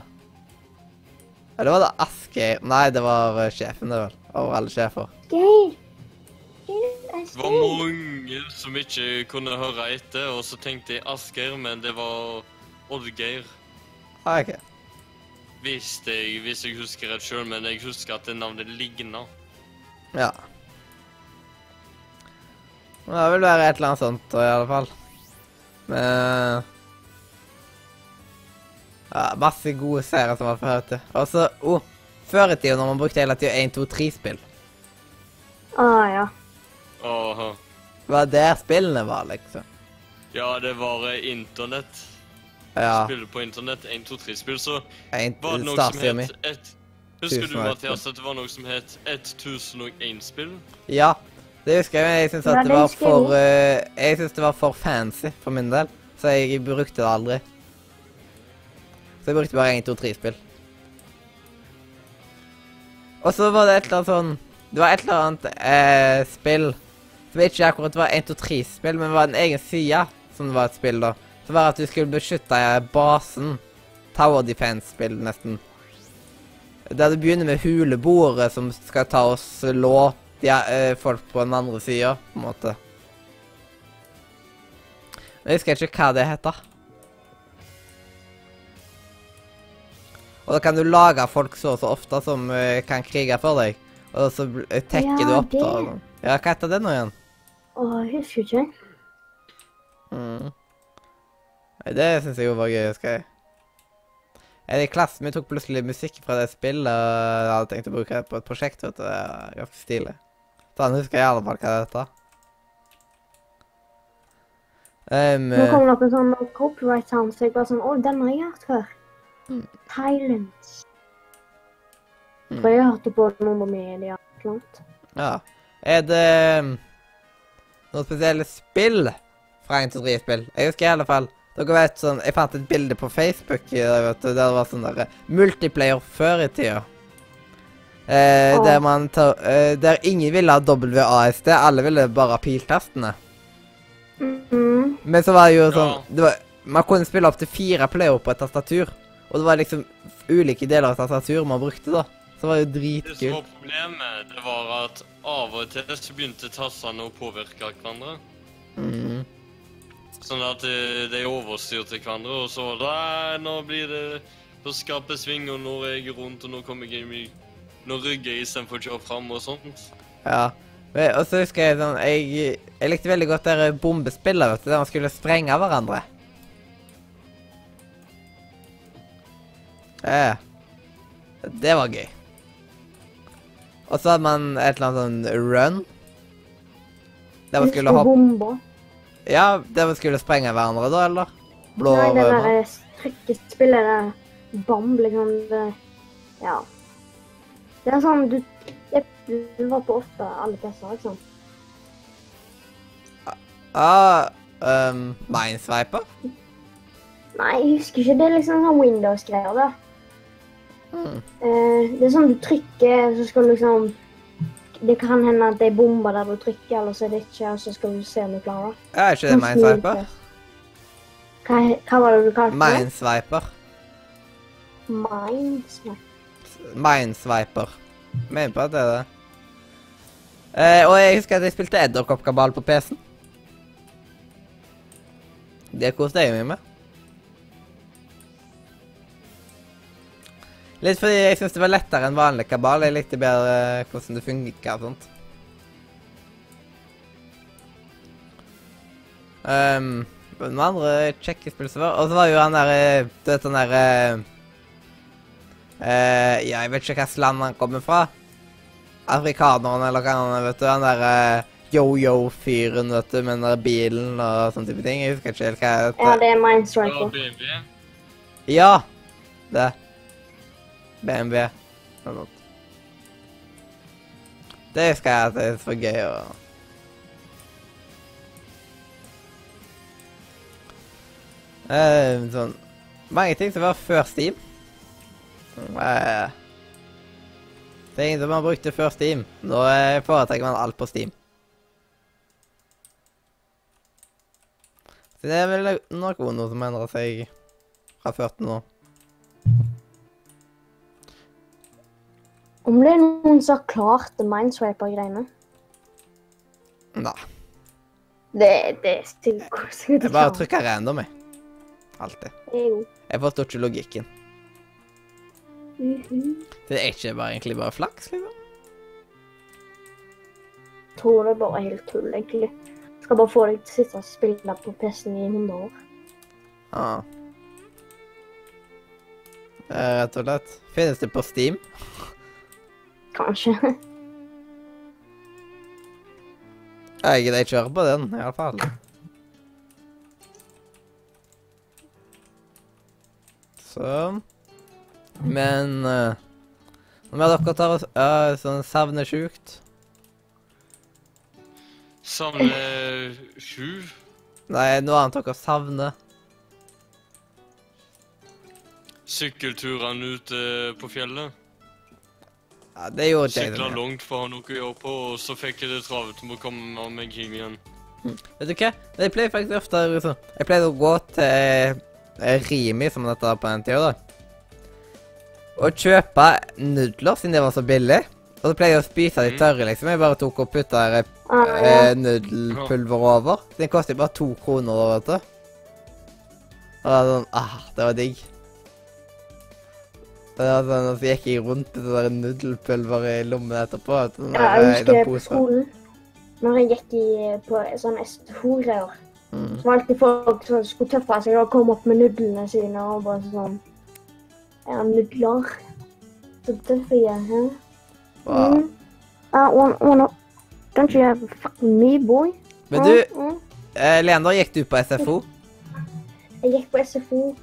Eller var det Asgeir? Nei, det var eh, sjefen, det vel. Over alle sjefer. Geir! Det var mange som ikke kunne høre etter, og så tenkte jeg Asgeir, men det var Oddgeir. Ah, ok. Hvis jeg, hvis jeg husker rett sjøl, men jeg husker at det navnet ligna. Ja. Men Det vil være et eller annet sånt, i alle fall. Men Ja, masse gode serier som var før til. Og så oh, Før i tida, når man brukte hele tida 1, 2, 3-spill. Ah, ja. Aha. Det var der spillene var, liksom. Ja, det var eh, internett. Ja. Spille på internett. 1, 2, 3-spill. Så En, var det noe som het et, Husker du, 1001 Mathias, at det var noe som het 1001-spill? Ja, det husker jeg, men jeg syns at det det var for eh, Jeg synes det var for fancy for min del, så jeg brukte det aldri. Så jeg brukte bare 1, 2, 3-spill. Og så var det et eller annet sånn Det var et eller annet eh, spill som ikke akkurat var 1, 2, 3-spill, men var en egen side som var et spill, da. Så var at du skulle beskytte basen. Tower defense-spill, nesten. Der du begynner med huleboere som skal ta og slå de, eh, folk på den andre sida, på en måte. Jeg husker ikke hva det heter. Og da kan du lage folk så og så ofte som eh, kan krige for deg. Og så eh, tekker Ja, du opp det. da. Ja, hva heter det nå igjen? Å, jeg husker ikke. Mm. Det syns jeg jo var gøy, husker jeg. En i klassen min tok plutselig musikk fra det spillet, og jeg hadde tenkt å bruke det på et prosjekt. vet du. Det ganske stilig. Så han husker jeg i alle fall hva det heter. Um, Nå kom det opp en sånn copyright sound, så jeg bare sånn Å, den har jeg hørt før. Mm. Silence. Mm. For jeg hørte på noen på media. eller noe ja. Er det um, noen spesielle spill fra 1, 2, 3-spill? Jeg husker i alle fall Dere vet sånn Jeg fant et bilde på Facebook i dag, vet du, der det var sånn der eh, multiplayer før i tida. Eh, der man tar eh, Der ingen ville ha WASD, alle ville bare ha piltastene. Mhm. Men så var det jo sånn det var, Man kunne spille opp til fire player på et tastatur. Og det var liksom ulike deler av tastatur man brukte, da. Så det var jo Det som var problemet, det var at av og til så begynte tastene å påvirke hverandre. Mm. Sånn at eh, de overstyrte hverandre, og så Nei, Nå blir det Nå skaper sving, og nå er jeg rundt, og nå kommer jeg i Nå rygger jeg istedenfor å kjøre fram og sånt. Ja. Og så husker jeg sånn Jeg, jeg likte veldig godt det der bombespillet, vet du, der man skulle sprenge hverandre. Eh. Det var gøy. Og så hadde man et eller annet sånn run. Der man skulle hoppe. Ja, det man skulle sprenge hverandre, da, eller? Blå Nei, det der nå. eh, trykkespillet der. Bomb, liksom. Det, ja. Det er sånn du Det det var på åtte alle plasser, liksom. Ah, um, Minesviper? Nei, jeg husker ikke. Det er liksom sånn Windows-greier, da. Mm. Eh, det er sånn du trykker, så skal du liksom Det kan hende at det er bomber der du trykker, eller så er det ikke, og så skal du se om du klarer det. Er ikke det Minesviper? Hva, hva var det du kalte det? Minesviper. Mines? Nei. Minesviper. Mener på at det er det. Eh, og jeg husker at jeg spilte Edderkoppkabal på PC-en. Det koste jeg meg med. Litt fordi jeg syns det var lettere enn vanlig kabal. Jeg likte bedre eh, hvordan det funka og sånt. Um, noen andre kjekke spill som var Og så var jo han der eh, Du vet han der eh, eh, Ja, jeg vet ikke hvilket land han kommer fra. Afrikaneren, eller hva han er, vet du. Han der uh, yo-yo-fyren, vet du, med den der bilen og sånne type ting. Jeg husker ikke helt hva det Ja, det er Mindstriker. Ja! Det. BMW. Noe sånt. Det skal jeg si, er så gøy å Eh, sånn Mange ting som var før Steam. Uh, ting som man brukte før Steam. Nå eh, foretrekker man alt på Steam. Så det er vel nok noe som endrer seg fra før til nå. Om det er noen som har klart det Mineswiper-greiene? Nei. Det, det er sikkert Jeg bare trykker random, jeg. Alltid. Jo. Jeg forstår ikke logikken. Mhm. Det er ikke bare, egentlig bare flaks, liksom. tror det er bare helt tull, egentlig. Skal bare få deg til å sitte og spille på PC-en i 100 år. Ah. Eh, Rett og slett. Finnes det på Steam? Kanskje. Jeg ikke høre på den, i alle fall. Så Men uh, Om jeg dere tar uh, sånn savner sjukt Savner sju. Nei, noe annet dere savner. Sykkelturene ute på fjellet. Ja, det gjorde Sykla langt for å ha noe å gjøre på, og så fikk jeg det travelt med å komme meg hjem igjen. Vet du hva? Jeg pleier faktisk ofte liksom, Jeg pleier å gå til eh, Rimi, som det het på den tida, da. Og kjøpe nudler, siden det var så billig. Og så pleier jeg å spise de Mm. tørre, liksom. Jeg bare tok og putta eh, Ah, nudelpulver over. Den koster bare to kroner, da, vet du. Og det var sånn Ah, det var digg. Det var sånn, Og så gikk jeg rundt med sånn der nudelpulver i lommen etterpå. sånn Ja, jeg husker på skolen, når jeg gikk i, på sånn SFO-greier, Mm. så var alltid folk som skulle tøffe seg og komme opp med nudlene sine og bare sånn Ja, nudler. Så tøffe jeg er. Wow. Mm. Wanna, don't you have fucking me, boy? Men du, Mm, mm. eh, Leander, gikk du på SFO? Jeg gikk på SFO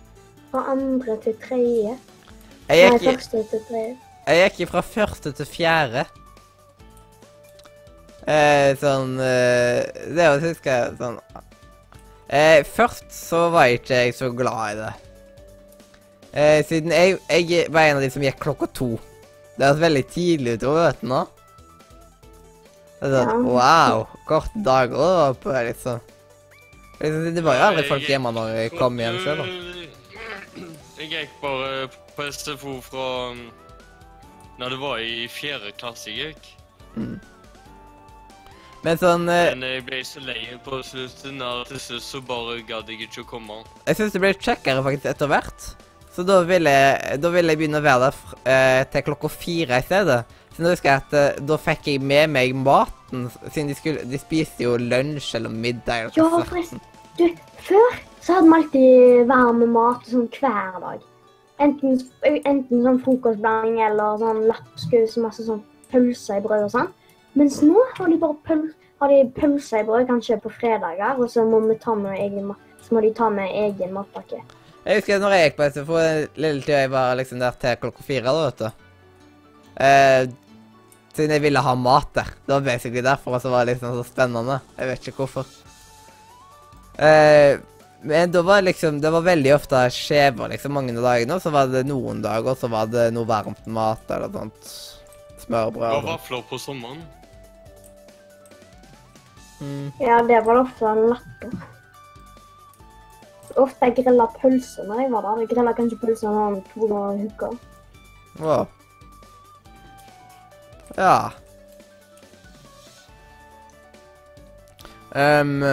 fra andre til tredje. Jeg Nei, gikk, første til tredje. jeg gikk fra første til fjerde. Eh, sånn eh, Det husker jeg sånn eh, Først så var ikke jeg så glad i det. Eh, siden jeg, jeg var en av de som gikk klokka to. Det høres veldig tidlig ute, å møte nå. Det er sånn, wow, korte dager å være på, liksom. liksom. Det var jo aldri folk hjemme når jeg kom hjem selv. da. Jeg gikk bare på SFO fra um, når det var i fjerde klasse jeg gikk. Men sånn eh, Men jeg ble så lei på slutten at til slutt så bare gadd jeg ikke å komme. Jeg syns det ble kjekkere faktisk etter hvert. Så da ville jeg, da ville jeg begynne å være der fr- eh, til klokka fire i stedet. Så nå husker jeg at eh, da fikk jeg med meg maten, siden de, skulle, de spiste jo lunsj eller middag. eller Ja, forresten. Du, før så hadde vi alltid varm mat sånn hver dag. Enten, enten sånn frokostblanding eller sånn lapskaus og masse sånn pølser i brød og sånn. Mens nå har de bare pøl, har de pølser i brød kanskje på fredager, og så må egen. Så må de ta med egen matpakke. Jeg husker når jeg gikk på SFO, en lille tida jeg var liksom der til klokka fire, da, vet du. Eh, siden jeg ville ha mat der. Det var basically derfor, og så var det liksom så spennende. Jeg vet ikke hvorfor. Eh, men da var liksom, det var veldig ofte skjever liksom mange av dagene, og så var det noen dager, så var det noe varmt mat eller noe sånt. Smørbrød Det var og vafler på sommeren. Mm. Ja, det var det ofte en latter. Ofte jeg grilla pølser når jeg var der. Jeg grilla kanskje pølser sånn to ganger i uka. Wow. Ja. Um,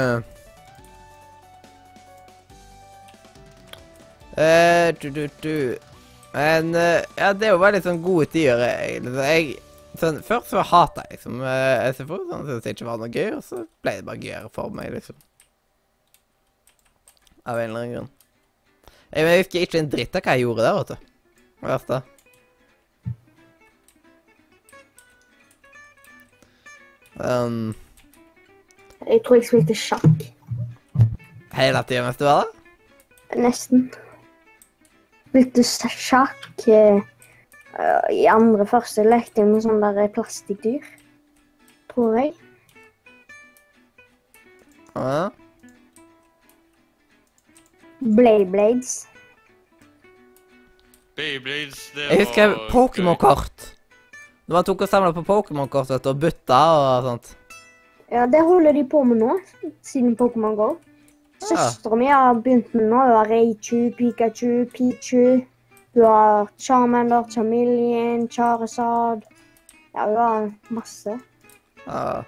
eh, du, du, du. Men eh, ja, det er jo bare litt sånn gode tider. Så Jeg, sånn, først så hata jeg liksom eh, SFO, sånn, syntes det ikke var noe gøy, og så ble det bare gøyere for meg, liksom. Av en eller annen grunn. Jeg, men jeg husker ikke en dritt av hva jeg gjorde der, vet du. Det da? Um, Jeg tror jeg spilte sjakk. hele tida mens du var der? Nesten. Spilte sjakk eh, eh, i andre første lekte med sånne der plastikkdyr. Tror jeg. Ja. Blayblades. Beyblades, det Jeg husker var Pokémon-kort. Når man tok og samla på Pokémon-kort og bytta og sånt. Ja, det holder de på med nå, siden Pokémon Go. Søstera mi har begynt med nå. Hun har Reichu, Pikachu, Pichu. Hun har Charmander, Chameleon, Charizard. Ja, hun har masse. Ah.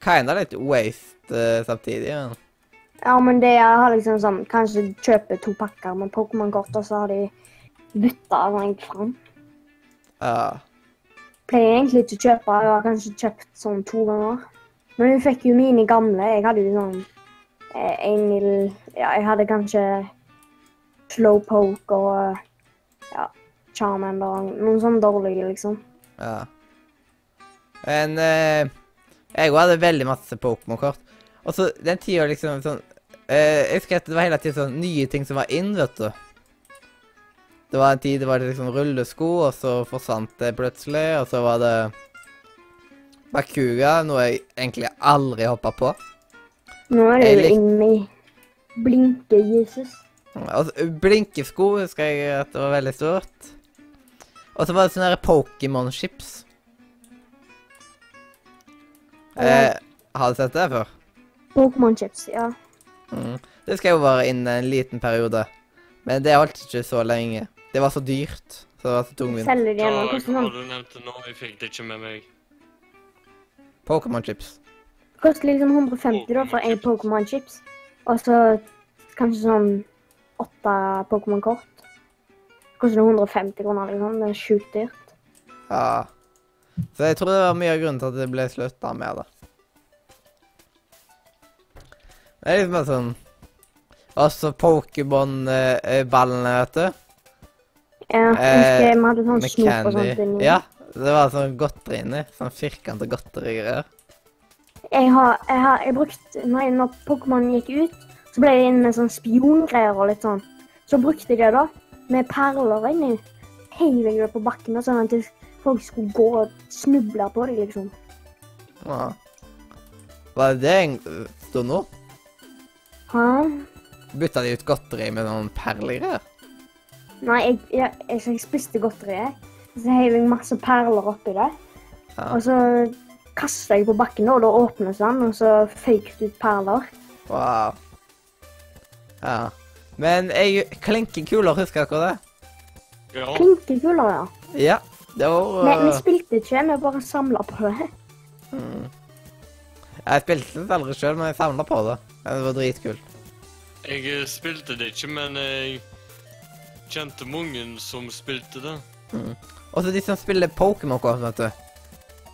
Kinda litt waste uh, samtidig. Ja. Ja, men det har liksom sånn Kanskje kjøpe to pakker med Pokémon-kort, og så har de bytta sånn fram. ja. Pleier egentlig ikke å kjøpe. Jeg har kanskje kjøpt sånn to ganger. Men hun fikk jo mine gamle. Jeg hadde jo sånn eh, en middel Ja, jeg hadde kanskje Slowpoke og ja, Charmander og noen sånne dårlige, liksom. ja. Men eh, jeg òg hadde veldig masse Pokémon-kort. Og så den tida liksom sånn eh, Jeg husker at det var hele tiden sånn nye ting som var inn, vet du. Det var en tid det var liksom rullesko, og så forsvant det plutselig. Og så var det Bakuga, noe jeg egentlig aldri hoppa på. Nå er det jo lik- inni Blinke-Jesus. Og så- blinkesko husker jeg at det var veldig stort. Og så var det sånne Pokémon-chips. Eh, Har du sett det før? Pokémon chips, ja. Mm. Det skal jo være innen en liten periode. Men det holdt ikke så lenge. Det var så dyrt. Så det var så tungvint. Selger de ennå. Koster har du nevnt det nå? Jeg fikk det ikke med meg. Pokémon chips. koster liksom 150 da for én Pokémon chips. Og så kanskje sånn åtte Pokémon-kort. Koster det 150 kroner, liksom. Det er sjukt dyrt. Ja. Så jeg tror det var mye av grunnen til at det ble slutta med det. Det er liksom bare sånn Også Pokémon-ballene, vet du. Ja, jeg husker vi hadde sånn Med snop og sånt inni. Ja, det var sånn godteri inni. Sånn firkanta godterigreier. Jeg har, jeg har jeg brukt når, når Pokémon gikk ut, så ble jeg inn med sånn spiongreier og litt sånn. Så brukte jeg det da, med perler inni. Heiv jeg det på bakken, sånn at folk skulle gå og snuble på det, liksom. Ja. Var det det jeg sto nå? Hæ? Bytta de ut godteri med noen perlegreier? Nei, jeg, jeg, jeg, jeg spiste godteriet. Så heiv jeg masse perler oppi det. Ja. Og så kasta jeg på bakken, og da åpnes den, og så føyk det ut perler. Wow. Ja. Men jeg klinkekuler, husker dere det? Ja, Klinkekuler, ja. Ja. Det var Vi, vi uh, spilte ikke, vi bare samla på det. mm. Jeg spilte det aldri sjøl, men jeg samla på det. Det var dritkult. jeg eh, spilte det ikke, men jeg kjente mange som spilte det. Og så de som spiller Pokémon-kort, vet du.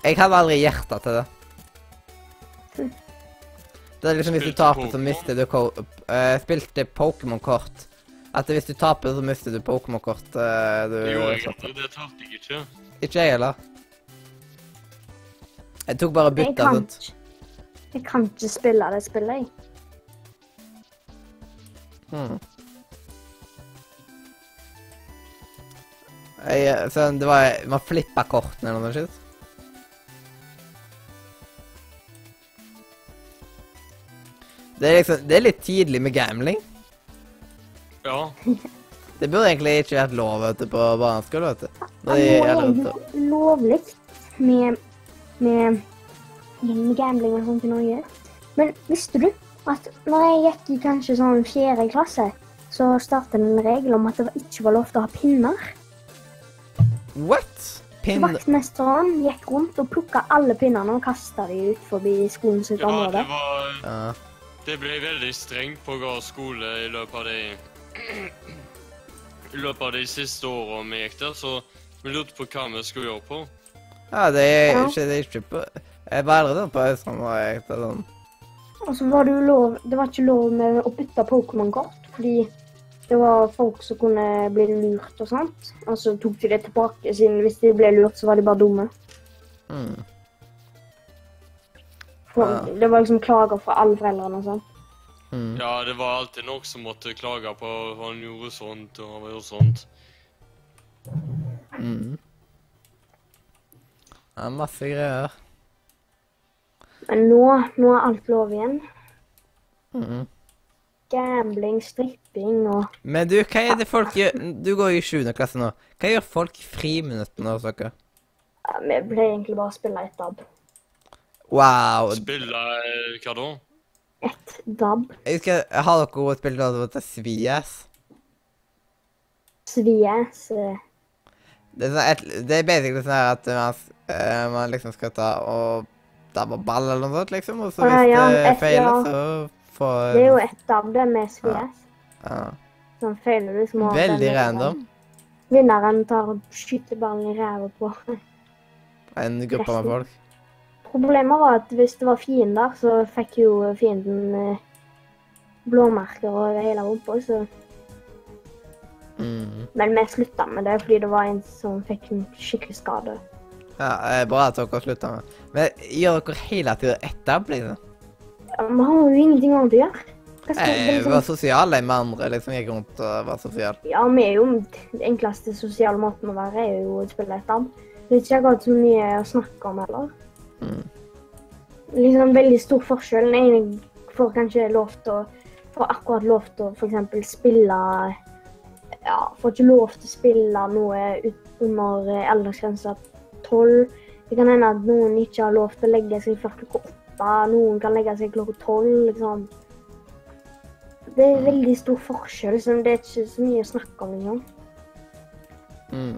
Jeg hadde aldri hjerte til det. Det er liksom hvis du taper, så mister du ko uh, Spilte Pokémon-kort. At hvis du taper, så mister du Pokémon-kort. Uh, du jo, jeg satte. det tapte jeg ikke. Ikke jeg heller. Jeg tok bare bytta rundt. jeg kan ikke spille det spillet, jeg. Hmm. Jeg, så det var Man flippa kortene eller noe sånt. Det er liksom Det er litt tidlig med gambling. Ja, Det burde egentlig ikke vært lov vet du, på barneskolen, vet du. Når de Det er og- lovlig med, med, med gambling og sånt i Norge. Men visste du at når jeg gikk i kanskje sånn fjerde klasse, så startet en regel om at det ikke var lov til å ha pinner. What? Pin... Vaktmesteren gikk rundt og plukka alle pinnene og kasta dem ut forbi skolen sitt ja det var uh. Det ble veldig strengt på Gard skole i løpet av de I løpet av de siste åra vi gikk der, så vi lurte på hva vi skulle gjøre på. ja, det er Ja. ikke, det er ikke på Jeg var allerede der på Østland når jeg gikk til sånn. Og så var det jo lov Det var ikke lov med å bytte Pokémon-kort, fordi det var folk som kunne bli lurt og sånt. Og så tok de det tilbake, siden hvis de ble lurt, så var de bare dumme. Mm. For Ja. Det var liksom klager fra alle foreldrene og sånn. Mm. Ja, det var alltid noen som måtte klage på at han gjorde sånt og han gjorde sånt. Mm. er masse greier. Men nå, nå er alt lov igjen. Mm. Gambling, stripping og Men du, hva er det folk gjør Du går i 7. klasse nå. Hva gjør folk i friminuttene hos dere? ja, Vi ble egentlig bare å spille ett dab. Wow. Spille eh, hva da? Ett dab. Jeg husker, Har dere spilt noe som heter Svies? Svies. eh, Det er, sånn et, det er basically sånn her at man, eh, man liksom skal ta og dabbe ball eller noe sånt, liksom. Og så Ah, hvis ja, det et- feiler, ja. så får Det er jo et dab, det med Svies. ja. Sånn feiler du, små må Veldig random. Vinneren tar og skyter ballen i ræva på. En gruppe med folk. Problemet var at hvis det var fiender, så fikk jo fienden eh, blåmerker over hele rumpa. Så... Mm. Men vi slutta med det fordi det var en som fikk en skikkelig skade. Ja, det er bra at dere slutta med det. Men gjør dere hele tida etter, liksom? Ja, Vi har jo ingenting annet å gjøre. Jeg var sosial jeg, med andre, liksom. Gikk rundt og var sosial. ja, vi er jo Den enkleste sosiale måten å være er jo å spille et band. Det er ikke akkurat så mye å snakke om heller. Mm. Liksom veldig stor forskjell. Den ene får kanskje lov til å Får akkurat lov til å f.eks. spille Ja, får ikke lov til å spille noe ut under eh, aldersgrensa tolv. Det kan hende at noen ikke har lov til å legge seg før klokka åtte åtte, noen kan legge seg klokka tolv, liksom. Det er veldig stor forskjell, Liksom. det er ikke så mye å snakke om, engang. Mm.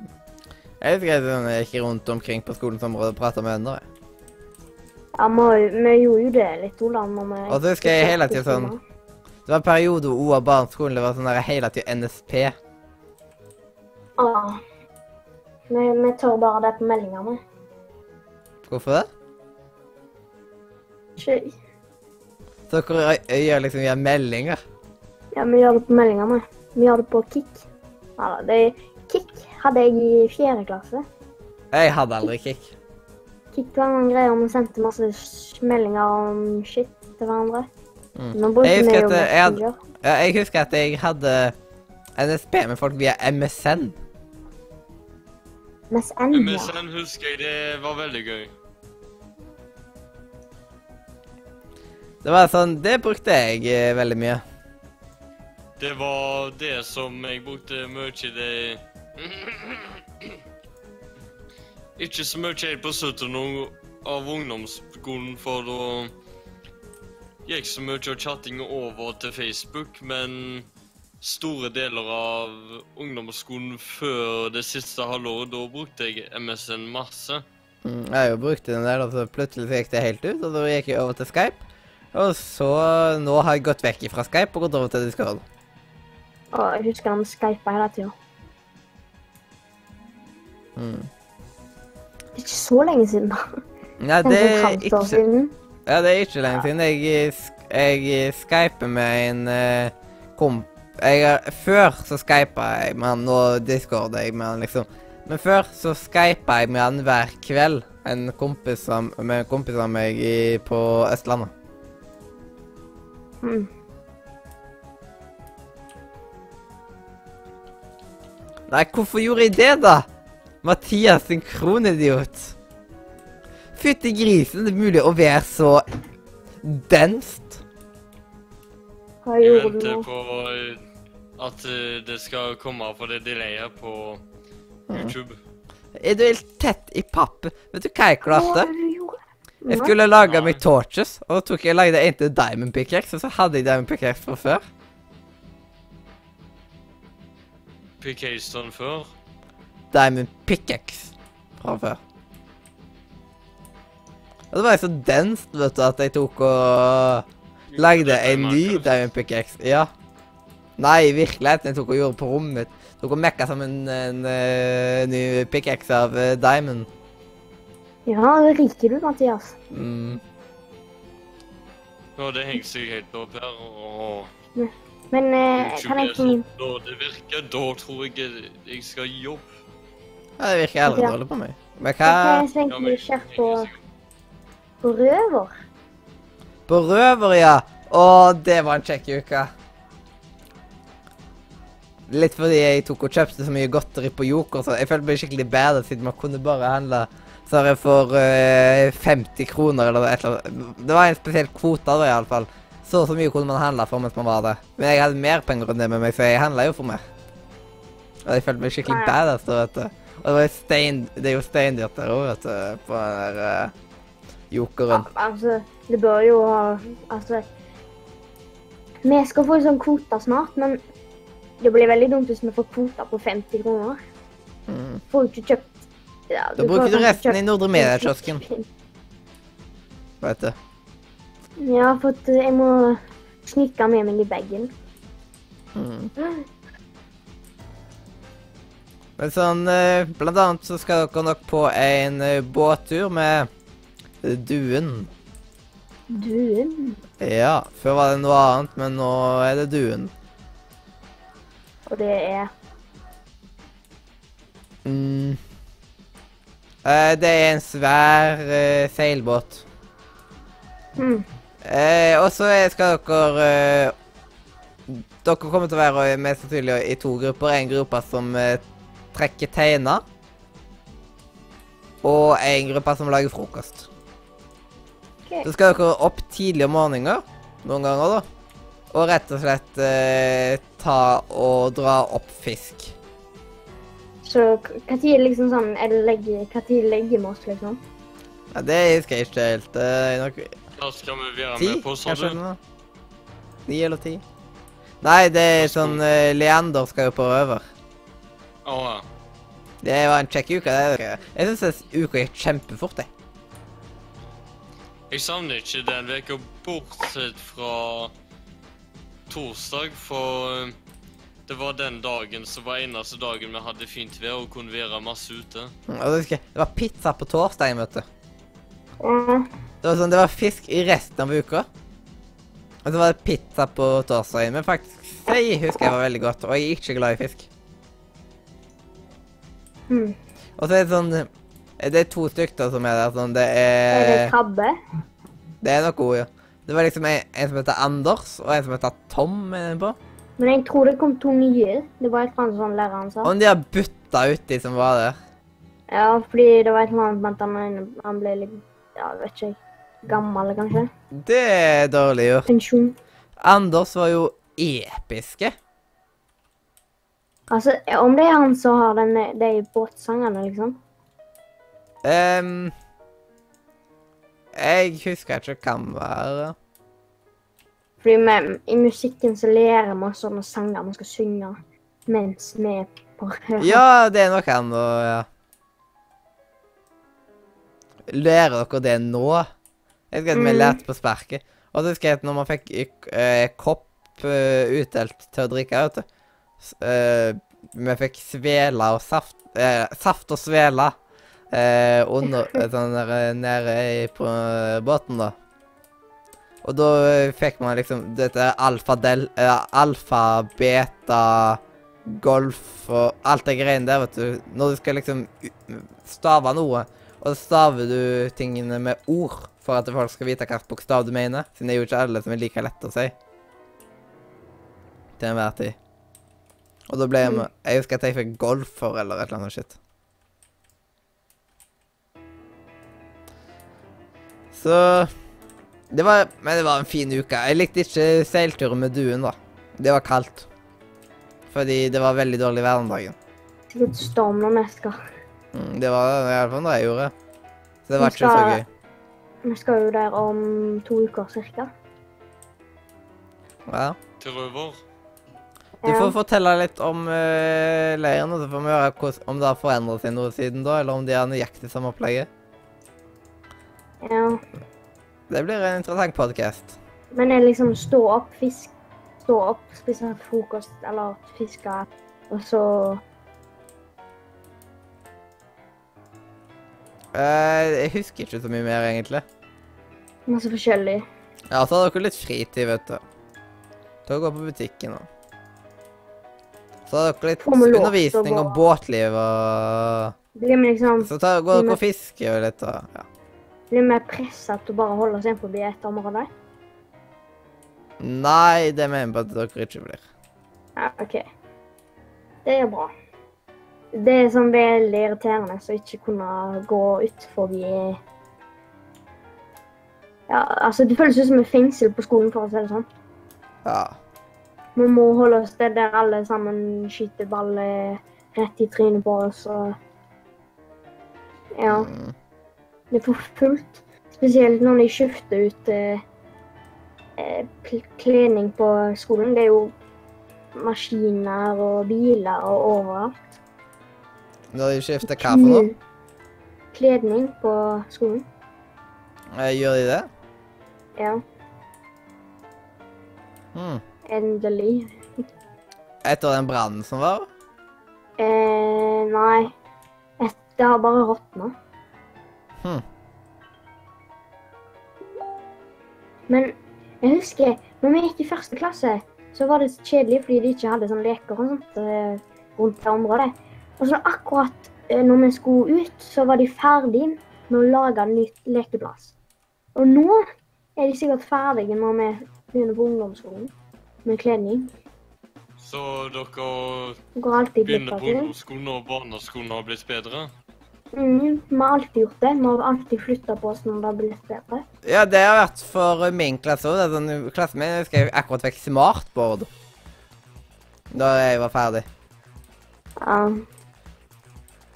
Jeg husker jeg sånn, jeg gikk rundt omkring på skolens område og prata med venner. Ja, vi, vi gjorde jo det litt, Olav, Og så husker jeg hele tiden sånn- Det var en periode hvor OA barneskolen det var sånn der hele tida NSP. Ja. Vi, vi tør bare det på meldingene. Hvorfor det? Ikke Så dere gjør liksom via meldinger? Ja, vi gjør det på meldingene. Vi gjør det på KICK. Ja, det Kik hadde jeg i fjerde klasse. Jeg hadde aldri kick. KICK var en greie om vi sendte masse meldinger om shit til hverandre. Mm. Nå brukte Jeg vi husker jo at jeg hadde- Messenger. Ja, jeg husker at jeg hadde NSP med folk via MSN. MSN, ja. MSN husker jeg det var veldig gøy. Det var sånn Det brukte jeg eh, veldig mye. Det var det som jeg brukte mye det Ikke så mye helt på slutten av- ungdomsskolen, for da gikk så mye av chatting over til Facebook, men store deler av ungdomsskolen før det siste halvåret, da brukte jeg MSN masse. Mm, jeg har jo brukt den der, og så plutselig gikk det helt ut, og da gikk jeg over til Skype. Og så Nå har jeg gått vekk fra Skype og gått over til Discord. Og jeg husker han skypa hele tida. Mm. Det er ikke så lenge siden, da. Nei, det er ikke siden. Ja, det er ikke lenge siden. Jeg, eh, jeg eh, skyper med en uh, komp... Jeg, før så skypa jeg med han, nå discorda jeg med han, liksom. Men før så skypa jeg med han hver kveld. En kompis av, med en kompis av meg i, på Østlandet. Mm. Nei, hvorfor gjorde jeg det, da? Mathias, en kronidiot. Fytti grisen, det er mulig å være så denst. Hva Jeg gjorde du venter på eh, at eh, det skal komme på det delayet på YouTube. Er du helt tett i papp? Vet du hva jeg klarte? Jeg skulle lage meg torches, og da tok jeg lagde en til Diamond Pickaxe, og så hadde jeg Diamond Pickaxe fra før. PK-stund før. Diamond Pickaxe fra før. Og det var så denst, vet du, at jeg tok og lagde en ny Diamond Pickaxe. Ja. Nei, i virkeligheten. Jeg tok og gjorde på rommet mitt. Tok og mekka sammen en, eh, ny pickaxe av uh, Diamond. Ja, det liker du, Mathias. Mm. Ja, det henger seg helt opp her, og Men eh, kan jeg få sånn, Når det virker, da tror jeg jeg, skal jobbe. Ja, det virker aldri Ja. dårlig på meg. Men hva jeg men- litt kjapt på, på røver? På røver, ja. Å, det var en kjekk uke. Litt fordi jeg tok og kjøpte så mye godteri på Joker, så jeg følte meg skikkelig bedre siden man kunne bare handle så for uh, 50 kroner eller et eller annet. Det var en spesiell kvote da, iallfall. Så så mye kunne man handle for mens man var der. Men jeg hadde mer penger enn det med meg, så jeg handla jo for mer. Og jeg følte meg skikkelig badass da, vet du. Og det var stein, det er jo steindyrt der òg, vet du, på den der eh, Ja, altså, det bør jo ha Altså Vi skal få en sånn kvote snart, men det blir veldig dumt hvis vi får kvoter på 50 kroner. Mm. Får jo ikke kjøpt ja, Da bruker du resten i Nordre Media-kiosken, en vet du. Ja, for eh, jeg må snike med meg i bagen. Mm. Men sånn, eh, blant annet så skal dere nok på en eh, båttur med Duen. Duen. Ja, før var det noe annet, men nå er det Duen. Og det er Mm. Det er en svær seilbåt. hm, Eh, og så skal dere eh, Dere kommer til å være eh, mest sannsynlig i to grupper. En gruppe som eh, trekker teiner. Og en gruppe som lager frokost. OK. Så skal dere opp tidlig om morgenen, noen ganger, da. Og rett og slett eh, ta og dra opp fisk. Så når liksom sånn Når legger vi oss, liksom? Ja, det husker jeg ikke helt. Eh, Da skal vi være Ti, med på, sa kanskje? du? Ni eller ti? Nei, det er sånn uh, Leander skal jo på røver. Å ja. Det var en kjekk uke. det. Jeg syns uka gikk kjempefort, jeg. Jeg savner ikke den uka, bortsett fra torsdag, for eh, det var den dagen som var eneste dagen vi hadde fint vær og kunne være masse ute. Mm, Og så husker jeg, Det var pizza på torsdagen, vet du. Ja. Det var sånn, det var fisk i resten av uka. Og så var det pizza på torsdagen. Men faktisk sei husker jeg var veldig godt. Og jeg er ikke glad i fisk. Mm. Og så er det sånn Det er to stykker som er der. sånn, Det Er Er det krabbe? Det er noe ord, ja. Det var liksom en, en som heter Anders, og en som heter Tom. er den på. Men jeg tror det kom to nye. Det var et eller annet sånn læreren sa. Og de har bytta ut de som var der. Ja, fordi det var et eller annet blant annet han ble litt Ja, vet ikke jeg. Gammel, kanskje. Det er dårlig gjort. Pensjon. Anders var jo episke. Altså, om det er han som har den, de båtsangene, liksom. Um, jeg husker ikke hva han var. Fordi med, i musikken så lærer man sånne sanger man skal synge mens vi er på Ja, det er nok han, og ja. Lærer dere det nå? Jeg husker at vi lærte på sparket. Og så husker jeg at når man fikk uh, kopp uh, utdelt til å drikke, vet du eh, Vi fikk svele og saft Saft og svele under sånn der, nede på båten, da. Og da fikk man liksom dette alfa, del, eh, alfa, beta, golf og alt det greiene der, vet du. Når du skal liksom stave noe, og så staver du tingene med ord for at folk skal vite hvilken bokstav du mener. Siden det er jo ikke alle som er like lett å si. Til enhver tid. Og da ble jeg med Jeg husker at jeg fikk golfer eller et eller annet shit. Så Det var Men det var en fin uke. Jeg likte ikke seilturen med duen, da. Det var kaldt. Fordi det var veldig dårlig vær den dagen. Litt storm og mesker. Mm, det var det i hvert fall det jeg gjorde. Så det var ikke så gøy. Vi skal jo der om to uker cirka. Ja. Til røver. Du får fortelle litt om uh, leiren, og så får vi høre om det har forandret seg noe siden da, eller om de har nøyaktig samme opplegget. Ja. Det blir en interessant podkast. Men det er liksom stå opp, fisk, stå opp, spise frokost eller fiske, og så jeg husker ikke så mye mer, egentlig. masse forskjellig. Ja, så hadde dere litt fritid, vet du. Dere går gå på butikken og Så hadde dere litt undervisning om båtliv og Blir vi liksom Så tar, går dere og fisker og litt og ja. blir vi pressa til å bare holde oss inn forbi et område? Nei, det mener jeg bare at dere ikke blir. Ja, OK. Det er bra. Det er sånn veldig irriterende å ikke kunne gå ut forbi Ja, altså, det føles ut som et fengsel på skolen, for å si det sånn. Ja. Vi må holde oss der der alle sammen skyter ball rett i trynet på oss og Ja. Mm. Det er for fullt. Spesielt når de skifter ut eh, eh, kledning på skolen. Det er jo maskiner og biler og overalt. Når de skifter hva for noe? Kledning på skolen. Eh, Gjør de det? Ja, Hmm. endelig. Etter den brannen som var? Eh, nei. Et, det har bare råtna. Hmm. Men jeg husker når vi gikk i første klasse, så var det så kjedelig fordi de ikke hadde sånn leker og sånt eh, rundt det området. Og så akkurat eh, når vi skulle ut, så var de ferdige med å lage en ny lekeplass. Og nå er de sikkert ferdige når vi begynner på ungdomsskolen med kledning. Så dere går alltid begynner på ungdomsskolen og barneskolen har blitt bedre? Mm, vi har alltid gjort det. Vi har alltid flytta på oss når det har blitt bedre. Ja, det har vært for min klasse òg. Sånn, klassen min skrev akkurat vekk smartboard da jeg var ferdig. Ja.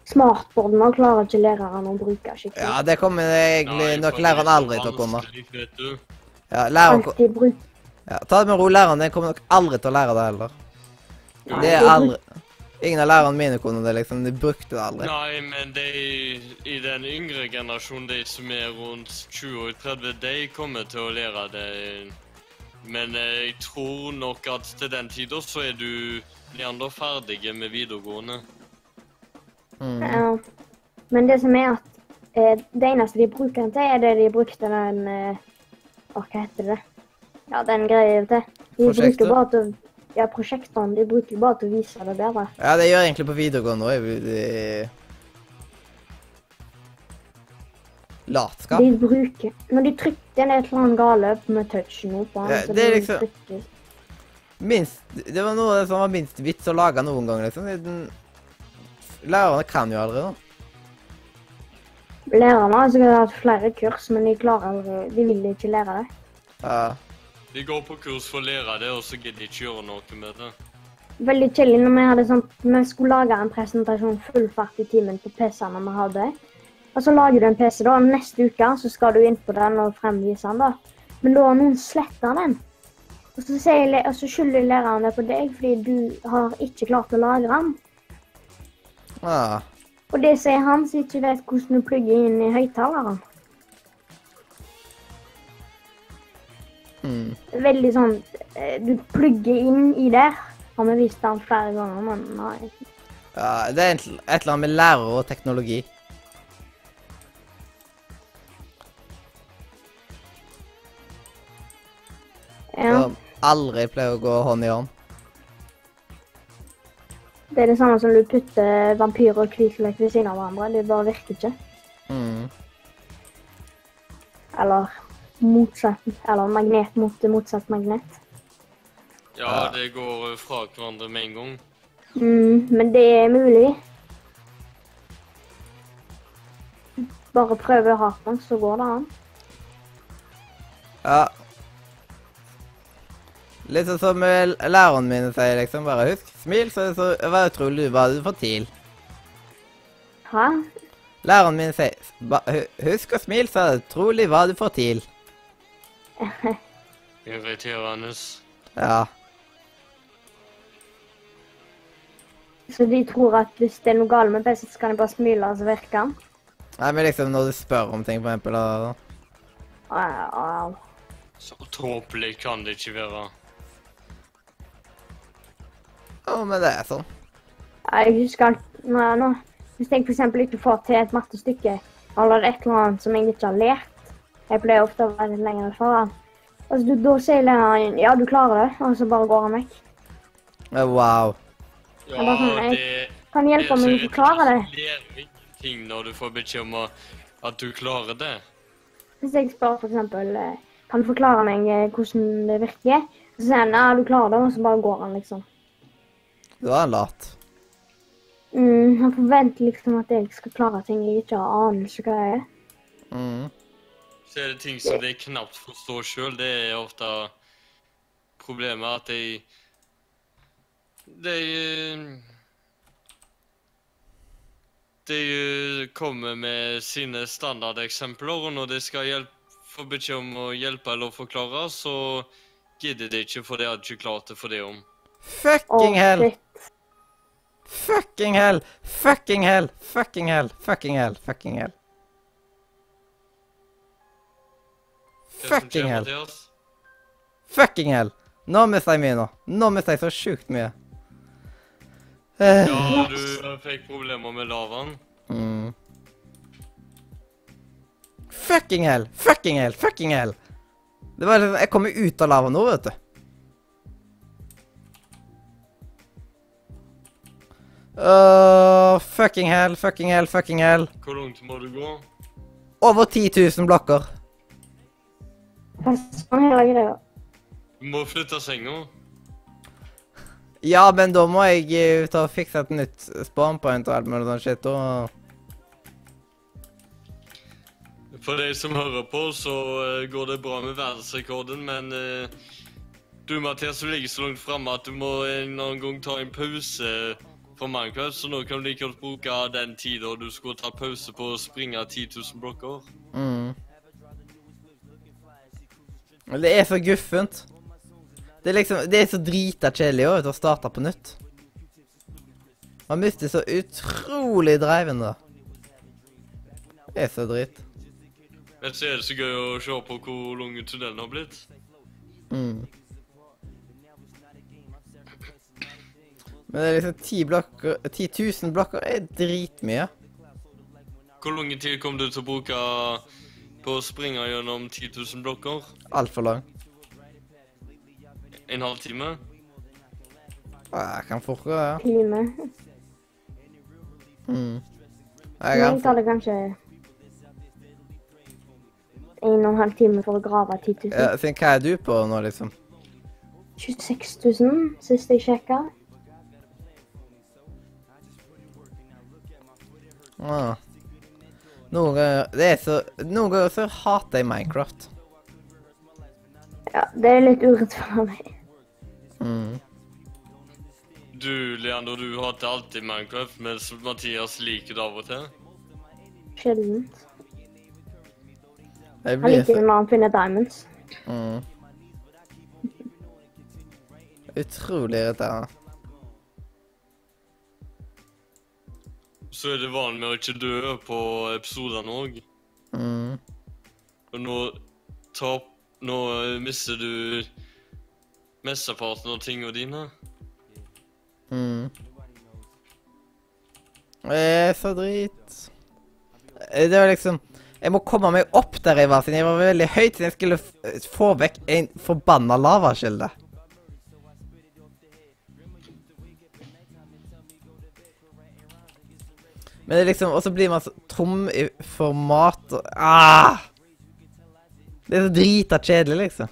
Smartboardene klarer ikke læreren å bruke skikkelig. Ja, det kommer egentlig Nei, nok læreren er aldri til å komme. Ja, læreren, bruk... ja, ta det med ro, læreren din kommer nok aldri til å lære det heller. Nei, Det er aldri... Ingen av lærerne mine kunne det, liksom. De brukte det aldri. Nei, men de i den yngre generasjonen, de som er rundt 20-30, de kommer til å lære det. Men jeg tror nok at til den tida så er du gjerne ferdig med videregående. Mm. Ja. Men det som er at eh, det eneste de bruker den til, er det de brukte den eh, hva heter det? Ja, den greia til. De Prosjektet? bruker bare til Ja, prosjektene. De bruker bare til å vise det bedre. Ja, det gjør jeg egentlig på videregående òg. De... Latskap. De bruker Når de trykker ned et eller annet gale med touchen nå på den, Ja, så det er liksom- De Minst, det var noe som var minst vits å lage noen gang, liksom. Lærerne kan jo aldri noe. Lærerne har sikkert hatt flere kurs, men de klarer aldri De vil ikke lære det. Ja. De går på kurs for å lære det, og så gidder de ikke gjøre noe med det. Veldig kjedelig når vi hadde sånn Vi skulle lage en presentasjon full fart i timen på PC-ene vi hadde. Og så lager du en PC, da. og Neste uke så skal du inn på den og fremvise den, da. Men da har noen sletta den. Og så, sier, og så skylder læreren det på deg fordi du har ikke klart å lagre den. Ja. Og det sier han som ikke vet hvordan du plugger inn i høyttaleren. Mm. Veldig sånn eh, Du plugger inn i der. Har vi vist den flere ganger, men nei. ja. Det er et et eller annet med lærer og teknologi. Ja, Som aldri pleier å gå hånd i hånd. Det er det samme som du putter vampyr og hvitløk ved siden av hverandre. Det bare virker ikke. Mm. Eller motsatt. Eller magnet mot motsatt magnet. Ja, Ja. det går fra hverandre med en gang. Mm, men det er mulig. Bare prøve hardt nok, så går det an. Ja. Litt sånn som læreren min sier, liksom. Bare husk, smil, så, så hva utrolig du hva du får til. Hæ? Læreren min sier ba, Husk å smile, så er det utrolig hva du får til. Irriterende. Ja. Så de tror at hvis det er noe galt med PC, så kan de bare smile, og så virker den? Nei, men liksom når du spør om ting, for eksempel, og Au, au. Så tåpelig kan det ikke være. Ja, men det er sånn. Jeg husker alt nå, nå. Hvis jeg f.eks. ikke får til et mattestykke, eller et eller annet som jeg ikke har lært Jeg pleier ofte å være litt lenger foran. Altså, du, da sier læreren ja, du klarer det, og så bare går han vekk. Eh, Wow. Ja, bare sånn, jeg- det Kan hjelpe meg å forklare det? Du lærer ingenting når du får beskjed om at du klarer det. Hvis jeg spør f.eks. Kan du forklare meg eh, hvordan det virker? Så sier han ja, du klarer det, og så bare går han, liksom. Da er lat. Mm, han forventer liksom at jeg skal klare ting jeg ikke har anelse hva jeg er. Mm. Så er det ting som de knapt forstår sjøl. Det er ofte problemet at de De De kommer med sine standardeksempler, og når de skal få beskjed om å hjelpe eller forklare, så gidder de ikke, for de hadde ikke klart det for det om. Fucking hell! shit. Fucking hell! Fucking hell! Fucking hell! Fucking hell! Fucking hell! Fucking hell! Fucking hell! Nå mister jeg mye nå. Nå mister jeg så sjukt mye. Eh, Ja, du fikk problemer med lavaen. Mm. Fucking hell! Fucking hell! Fucking hell! Det var liksom, Jeg kommer ut av lavaen nå, vet du. Åh, fucking hell, fucking hell, fucking hell. Hvor langt må du gå? Over 10 000 blokker. Sånn hele greia? Du må flytte senga. Ja, men da må jeg eh, ta og fikse et nytt spawn point og alt mulig sånn shit. Og... For de som hører på, så uh, går det bra med verdensrekorden, men uh, du Mathias, du ligger så langt framme at du må en annen gang ta en pause fra Minecraft, så nå kan du like godt bruke den tida du skulle ta pause på å springe 10 000 blokker. Mm. Det er så guffent. Det er liksom, det er så drita kjedelig òg, å starte på nytt. Man mister så utrolig driven da. Det er så drit. Men så er det så gøy å se på hvor lang tunnelen har blitt. Mm. Men det er liksom ti blokker, 10 000 blokker er dritmye. Hvor lang tid kom du til å bruke på å springe gjennom 10 000 blokker? Alt for lang. En halvtime? Ja, Jeg kan fortere, ja. Time. Mm. Jeg Jeg kan tar det kanskje en og en halv time for å grave 10 000. ja, hva er du på nå, liksom? 26 000 sist jeg sjekka. Ah. Noen ganger Det er så Noen ganger så hater jeg Minecraft. Ja, det er litt urettferdig. Mm. Du, Leander, du hater alltid Minecraft, mens Mathias liker det av og til. Sjeldent. Jeg Han liker det når han finner diamonds. mm. Utrolig irriterende. Så er det vanlig med å ikke dø på episodene òg. Mm. Og nå tap... Nå eh, mister du mesteparten av tingene dine. Mm. Det er så drit. Eh, Det var liksom Jeg må komme meg opp der jeg var, siden jeg var veldig høyt, siden jeg skulle få vekk en forbanna lavakilde. Men det liksom Og så blir man så tom i format og ah! Det er så drita kjedelig, liksom.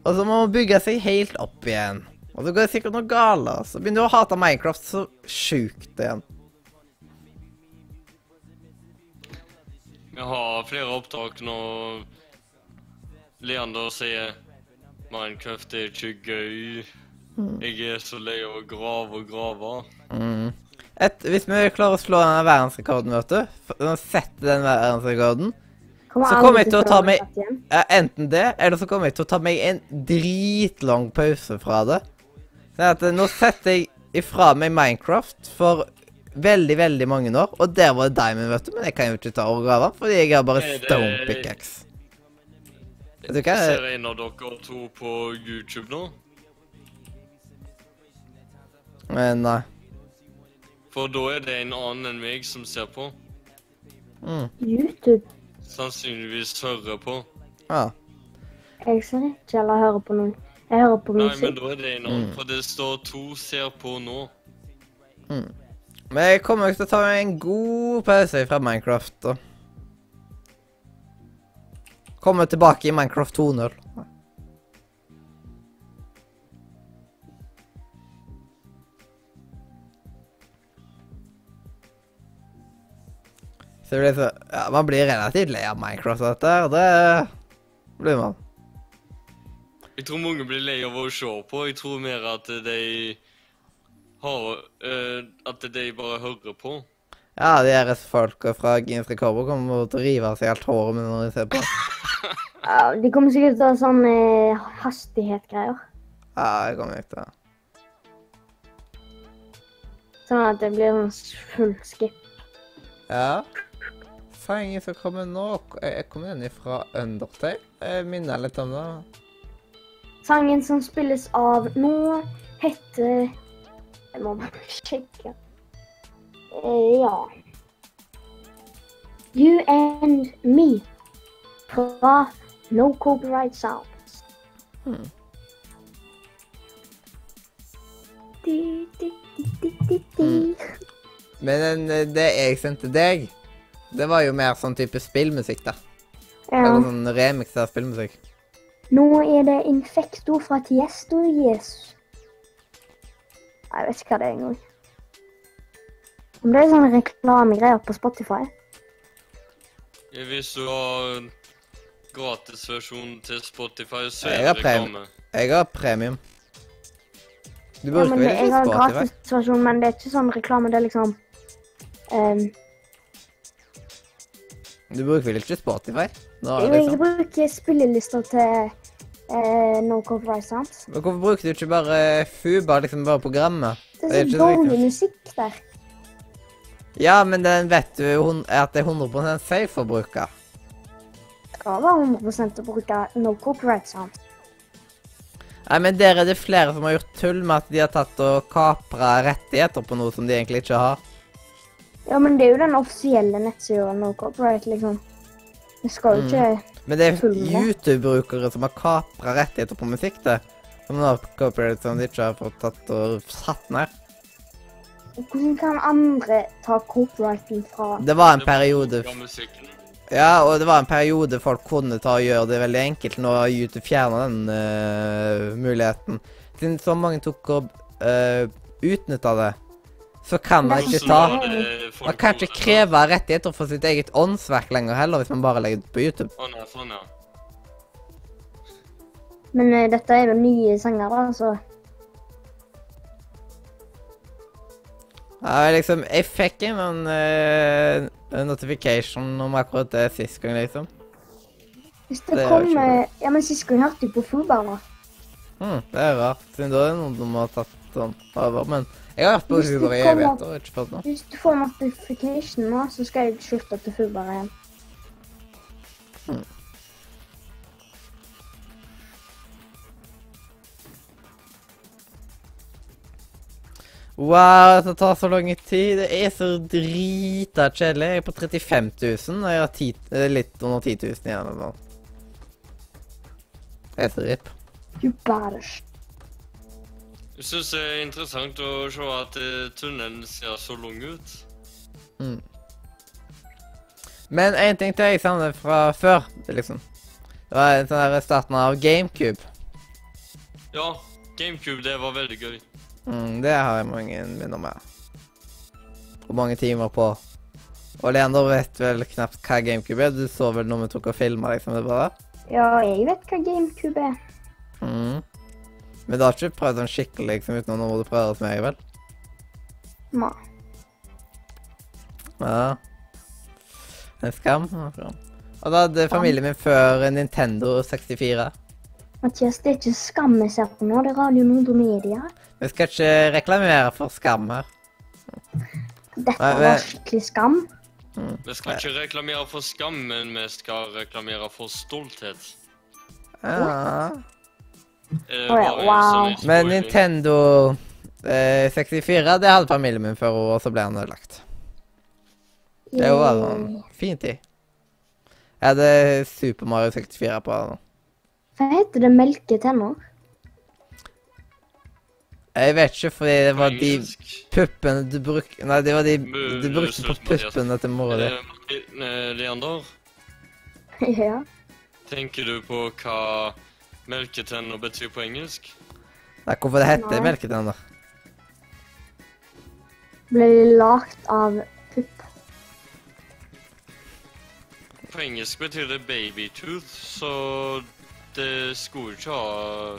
Og så må man bygge seg helt opp igjen. Og så går det sikkert noe galt. Så begynner du å hate Minecraft så sjukt igjen. Vi har flere opptak når Leander sier Minecraft er ikke gøy. Jeg er så lei av å grave og grave. Mm. Et, hvis vi klarer å slå denne verdensrekorden, vet du, sette den verdensrekorden, Så kommer jeg til å ta meg- Ja, enten det, eller så kommer jeg til å ta meg en dritlang pause fra det. Så at eh, nå setter jeg ifra meg Minecraft for veldig, veldig mange år. Og der var det Diamond, vet du. Men jeg kan jo ikke ta og grave, fordi jeg har bare stone pickaxe. Vet du hva? Ser en av dere to på YouTube nå. Men nei. For da er det en annen enn meg som ser på. Mm. YouTube. Sannsynligvis hører på. Ja. Jeg ser ikke eller hører på noe. Jeg hører på musikk. Nei, men da er det en annen, Mm. for det står to ser på nå. Men jeg kommer ikke til å ta meg en god pause fra Minecraft. da. Komme tilbake i Minecraft 2.0. Så det blir så Ja, man blir relativt lei av Minecraft og dette her. Det blir man. Jeg tror mange blir lei av å se på. Jeg tror mer at de har uh, At de bare hører på. Ja, de her folka fra Guinness Recorder kommer til å rive av seg alt håret med når de ser på. Ja, de kommer sikkert til å ha sånn eh, hastighet-greier. Ja, det kommer ikke til. Sånn at det blir sånn full skip. Ja. Sangen som kommer nå, jeg kommer den ifra Undertale. Jeg minner litt om det. Sangen som spilles av nå, heter Jeg må bare sjekke. Eh, ja. You and Me fra No Copyright Sounds. Hmm. Hmm. Men eh, det jeg sendte deg, det var jo mer sånn type spillmusikk, da. Ja. Eller sånn remix av spillmusikk. Nå er det Infecto fra Tiesto Jesus. Jeg vet ikke hva det er engang. Om det er sånne reklamegreier på Spotify. Hvis du har gratisversjon til Spotify, så er det reklame. Jeg har premium. Du Ja, bruker men Spotify. jeg har gratisversjon, men det er ikke sånn reklame. Det er liksom ehm, Du bruker vel ikke Spotify? Nå, Jeg bruker liksom. bruke spillelister til eh, No Copyright, Sounds. Men hvorfor bruker du ikke bare Fuba, liksom bare programmet? Det er ikke så dårlig musikk der. Ja, men den vet du at det er 100 safe å bruke. Det skal være 100 å bruke No Copyright, Sounds. Nei, men der er det flere som har gjort tull med at de har tatt og kapra rettigheter på noe som de egentlig ikke har. Ja, men det er jo den offisielle nettsida No Copyright, liksom. Det skal jo Mm. ikke Men det er YouTube-brukere som har kapra rettigheter på musikk, det. Som har copyright som de ikke har fått tatt og satt ned. Hvordan kan andre ta copyrighten fra Det var en periode. Ja, og det var en periode folk kunne ta og gjøre det veldig enkelt. når YouTube fjerna den uh, muligheten. Siden så mange tok og uh, utnytta det, så kan man ikke ta Man kan ikke kreve rettigheter for sitt eget åndsverk lenger heller, hvis man bare legger det på YouTube. Å nei, sånn, ja. Men eh, dette er jo nye sanger, da, så Ja, liksom, jeg fikk en uh, notification om akkurat det sist gang, liksom. Hvis det Det kom Ja, men sist gang hørte jeg på Fubar, da. Hm, det er rart, siden da er det noen som har tatt sånn over. Men jeg har vært på Uber i evigheter og ikke fått noe. Hvis du får notification nå, så skal jeg slutte til Uber igjen. Wow, det tar så lang tid. Det er så drita kjedelig. Jeg er på 35 000, og jeg har 10, eh, litt under 10 000 igjen. Det er så ripp. You better. Jeg syns det er interessant å se at eh, tunnelen ser så lang ut. Men en ting til jeg savner fra før, liksom. Det var en sånn der starten av GameCube. Ja, GameCube, det var veldig gøy. Mm, det har jeg mange minner med. Og mange timer på. Og Leander vet vel knapt hva GameCube er. Du så vel når vi tok og filma, liksom. det bare. Ja, jeg vet hva GameCube er. Mm. Men du har ikke prøvd sånn skikkelig liksom, uten noe du prøver hos meg, vel? Nei. Ja. En skam. Og da hadde familien min før Nintendo 64. Mathias, det er ikke Skam jeg ser på nå, det er Radio Nordre Media. Vi skal ikke reklamere for skam her. Dette var skikkelig skam. Vi skal ikke reklamere for skam, men vi skal reklamere for stolthet. Ja. Eh, oh, ja, wow. sånn Men. Nintendo eh, 64, det hadde familien min før, og så ble han ødelagt. Det var en fin tid. Jeg hadde Super Mario 64 på den. Hva heter det melketenner? Jeg vet ikke, fordi det var de puppene du bruk... Nei, det var de du brukte på puppene til mora di. Eh, eh, Leander, ja. tenker du på hva melketenner betyr på engelsk? Nei, hvorfor det heter Nei. melketenner? Ble lagt av pupp. På engelsk betyr det babytooth, så det skulle ikke ha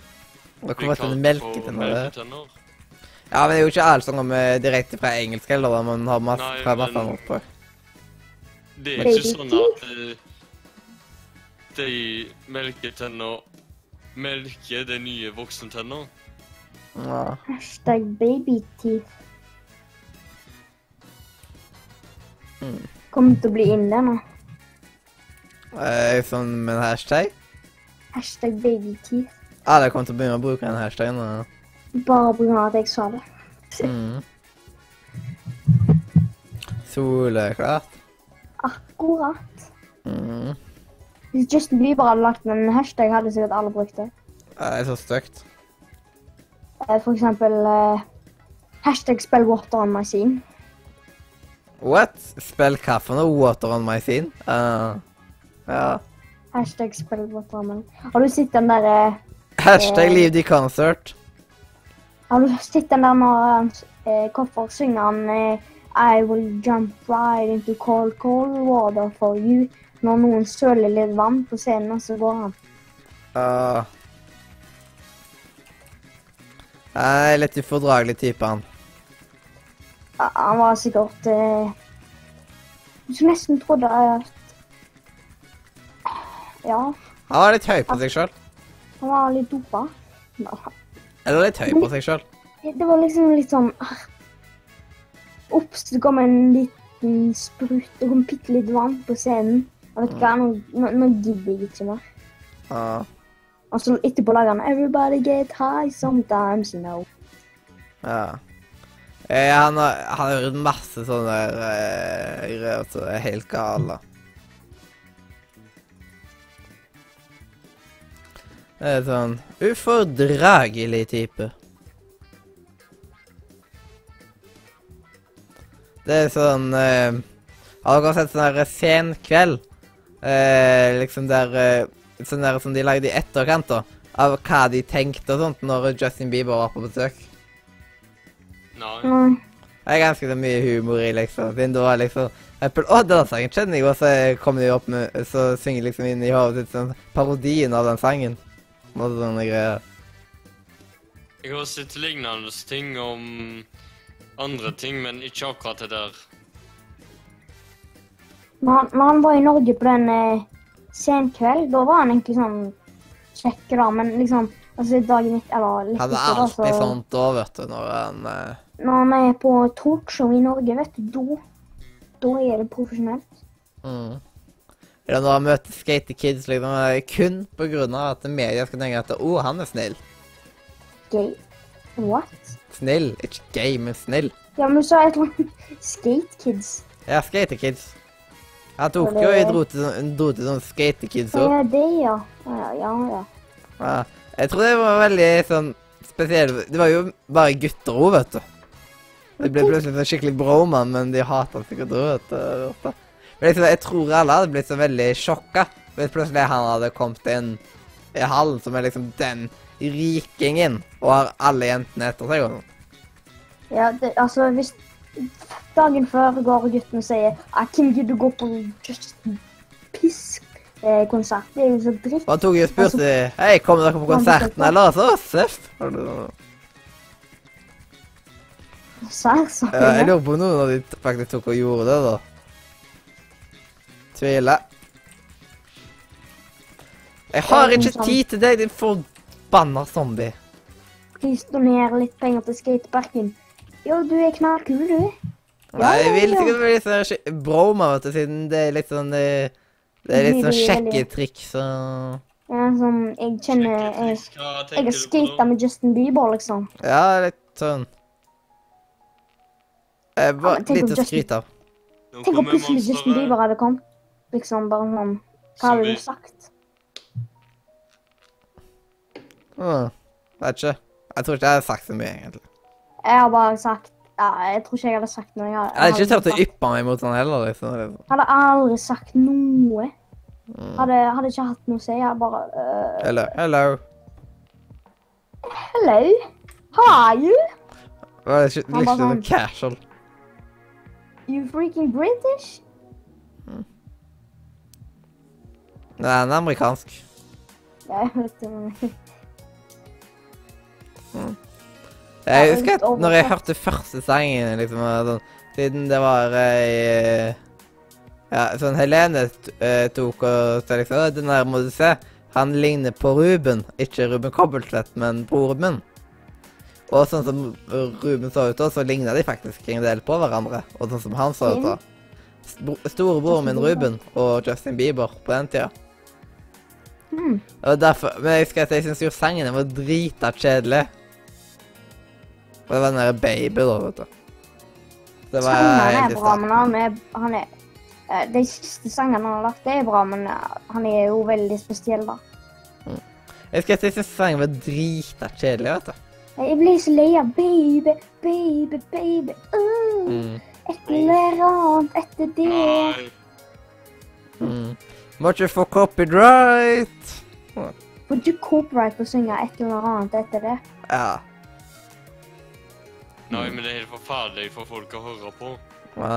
Hvorfor heter det melketenner? melketenner. Ja, men det er jo ikke alle som kommer direkte fra engelsk heller, da man har masse Nei, fra men- masse annet på. Det er ikke sånn at eh, de melketenner melker de nye voksentenner. Ja. Hashtag babyteeth. Mm. Kommer til å bli inn der nå. Eh, sånn med en hashtag. Hashtag babyteeth. Alle kommer til å begynne å bruke den hashtagen. nå. Bare av at jeg sa det. Mm. Soleklart. Akkurat. Mm. Hvis Justin Bieber hadde lagt en hashtag, hadde sikkert alle brukt det. Det er så stygt. Eh, For eksempel uh, hashtag spill water on my scene. What? Spill for noe? Water on my scene? Uh, ja. Hashtag spill water on my Har du sett den der uh, Hashtag leave the concert. Har du sett den der når han Koffer synger han uh, I will jump right into cold, cold water for you. Når noen søler litt vann på scenen, og så går han. Uh, jeg er litt ufordragelig type, han. Ja, Han var sikkert eh, Du nesten trodde at Ja, Han var litt høy på seg sjøl. han var litt dopa. Eller litt høy på seg sjøl. Det var liksom litt sånn ah. Ops, det kom en liten sprut. Det kom bitte litt vann på scenen. Vet du hva, nå, nå, nå gidder jeg ikke mer. Ja. Og så etterpå lager han 'Everybody get high sometimes', you know. ja. Eh, han har han har gjort masse sånne eh, greier som er helt gale. Det er sånn ufordragelig type. Det er sånn eh, Har dere sett sånn her sen kveld? Eh, liksom der eh, Sånn der som de lagde i etterkant, da. Av hva de tenkte og sånt når Justin Bieber var på besøk. Nei. Nei. Det er ganske så mye humor i, liksom. Siden det var liksom Apple, Å, den sangen kjenner jeg, og så kommer de opp med Så synger liksom inn i hodet sitt sånn parodien av den sangen. Og sånne greier. Jeg har sett lignende ting om andre ting, men ikke akkurat det der. Når han, når han var i Norge på den eh, sen kveld, da var han egentlig sånn kjekk, da. Men liksom altså dagen etter, eller litt Han er etter, alltid altså, sånn da, vet du, når han eh, Når han er på talkshow i Norge, vet du, da, da er det profesjonelt. mm. Eller når han møter skate kids, liksom, kun på grunn av at media skal tenke at å, han er snill. Gay. What? Snill. Ikke gay, men snill. Ja, men du sa et eller annet Skate kids. Ja, skate kids. Han tok jo Jeg dro til, sånn- dro til sånn skate kids òg. Ja, det, ja? Ja, ja. ja. Ja. Jeg tror det var veldig sånn spesielt. Det var jo bare gutter òg, vet du. Det ble plutselig sånn skikkelig broman, men de hata sikkert òg, vet du. Men liksom, jeg tror alle hadde blitt så veldig sjokka hvis plutselig han hadde kommet inn i hallen som er liksom den rikingen, og har alle jentene etter seg og sånn. Ja, det, altså, hvis dagen før går gutten og sier ah, 'Hvem gidder gå på Justin Pisk-konsert?' Det er jo så dritt. Han tok jo og spurte Hei, kommer dere på konserten, eller? Så seff. Sær, så. Ja, jeg lurer på noen av de faktisk tok og gjorde det, da. Tviler. Jeg har ikke tid til deg, din forbanna zombie. Please doner litt penger til skateparken. Jo, du er knallkul, du. Nei, jeg vil ikke bli sånn broma, vet du, siden det er litt sånn eh, Det er litt sånn sjekketrikk, så Ja, sånn, jeg kjenner Jeg, jeg har skata med Justin Bieber, liksom. Ja, litt sånn eh, Bare ja, litt å skryte av. Tenk om kommer plutselig Justin. Bieber hadde kommet. Liksom bare sånn Hva hadde du sagt? Mm, vet ikke. Jeg tror ikke jeg har sagt så mye, egentlig. Jeg har bare sagt Ja, jeg tror ikke jeg hadde sagt noe. Jeg, har- Jeg hadde ikke turt å yppe meg mot han heller, liksom. Jeg hadde aldri sagt noe. Mm. Hadde, hadde ikke hatt noe å si. Jeg hadde bare uh, Hello. Hello. Hello? How are you? Det er ikke liksom sånn sånn- casual. You freaking British? Nei, han er amerikansk. Ja, jeg vet det. men- Jeg husker at når jeg hørte første sangen, liksom, sånn, siden det var ei Ja, sånn Helene eh, tok og sa liksom «Å, Den der må du se. Han ligner på Ruben. Ikke Ruben Kobbeltvedt, men broren min. Og sånn som Ruben så ut da, så ligna de faktisk en del på hverandre. Og sånn som han så ut da. Storebroren min Ruben og Justin Bieber på den tida. Mm. Og derfor, men jeg husker at jeg syntes jo sangene var drita kjedelig. Og det var den der baby, da, vet du. Det var Sangene er egentlig bra, men han er, han er eh, De siste sangene han har lagt, det er bra, men eh, han er jo veldig spesiell, da. Jeg husker at jeg syntes sangen var drita kjedelig, vet du. Jeg blir så lei av baby, baby, baby. Uh, Mm. et eller annet etter det. Mm. Må ikke få copyright. Får du copyright på å synge et eller annet etter det? Ja. Nei, men det er helt forferdelig for folk å høre på. Hva?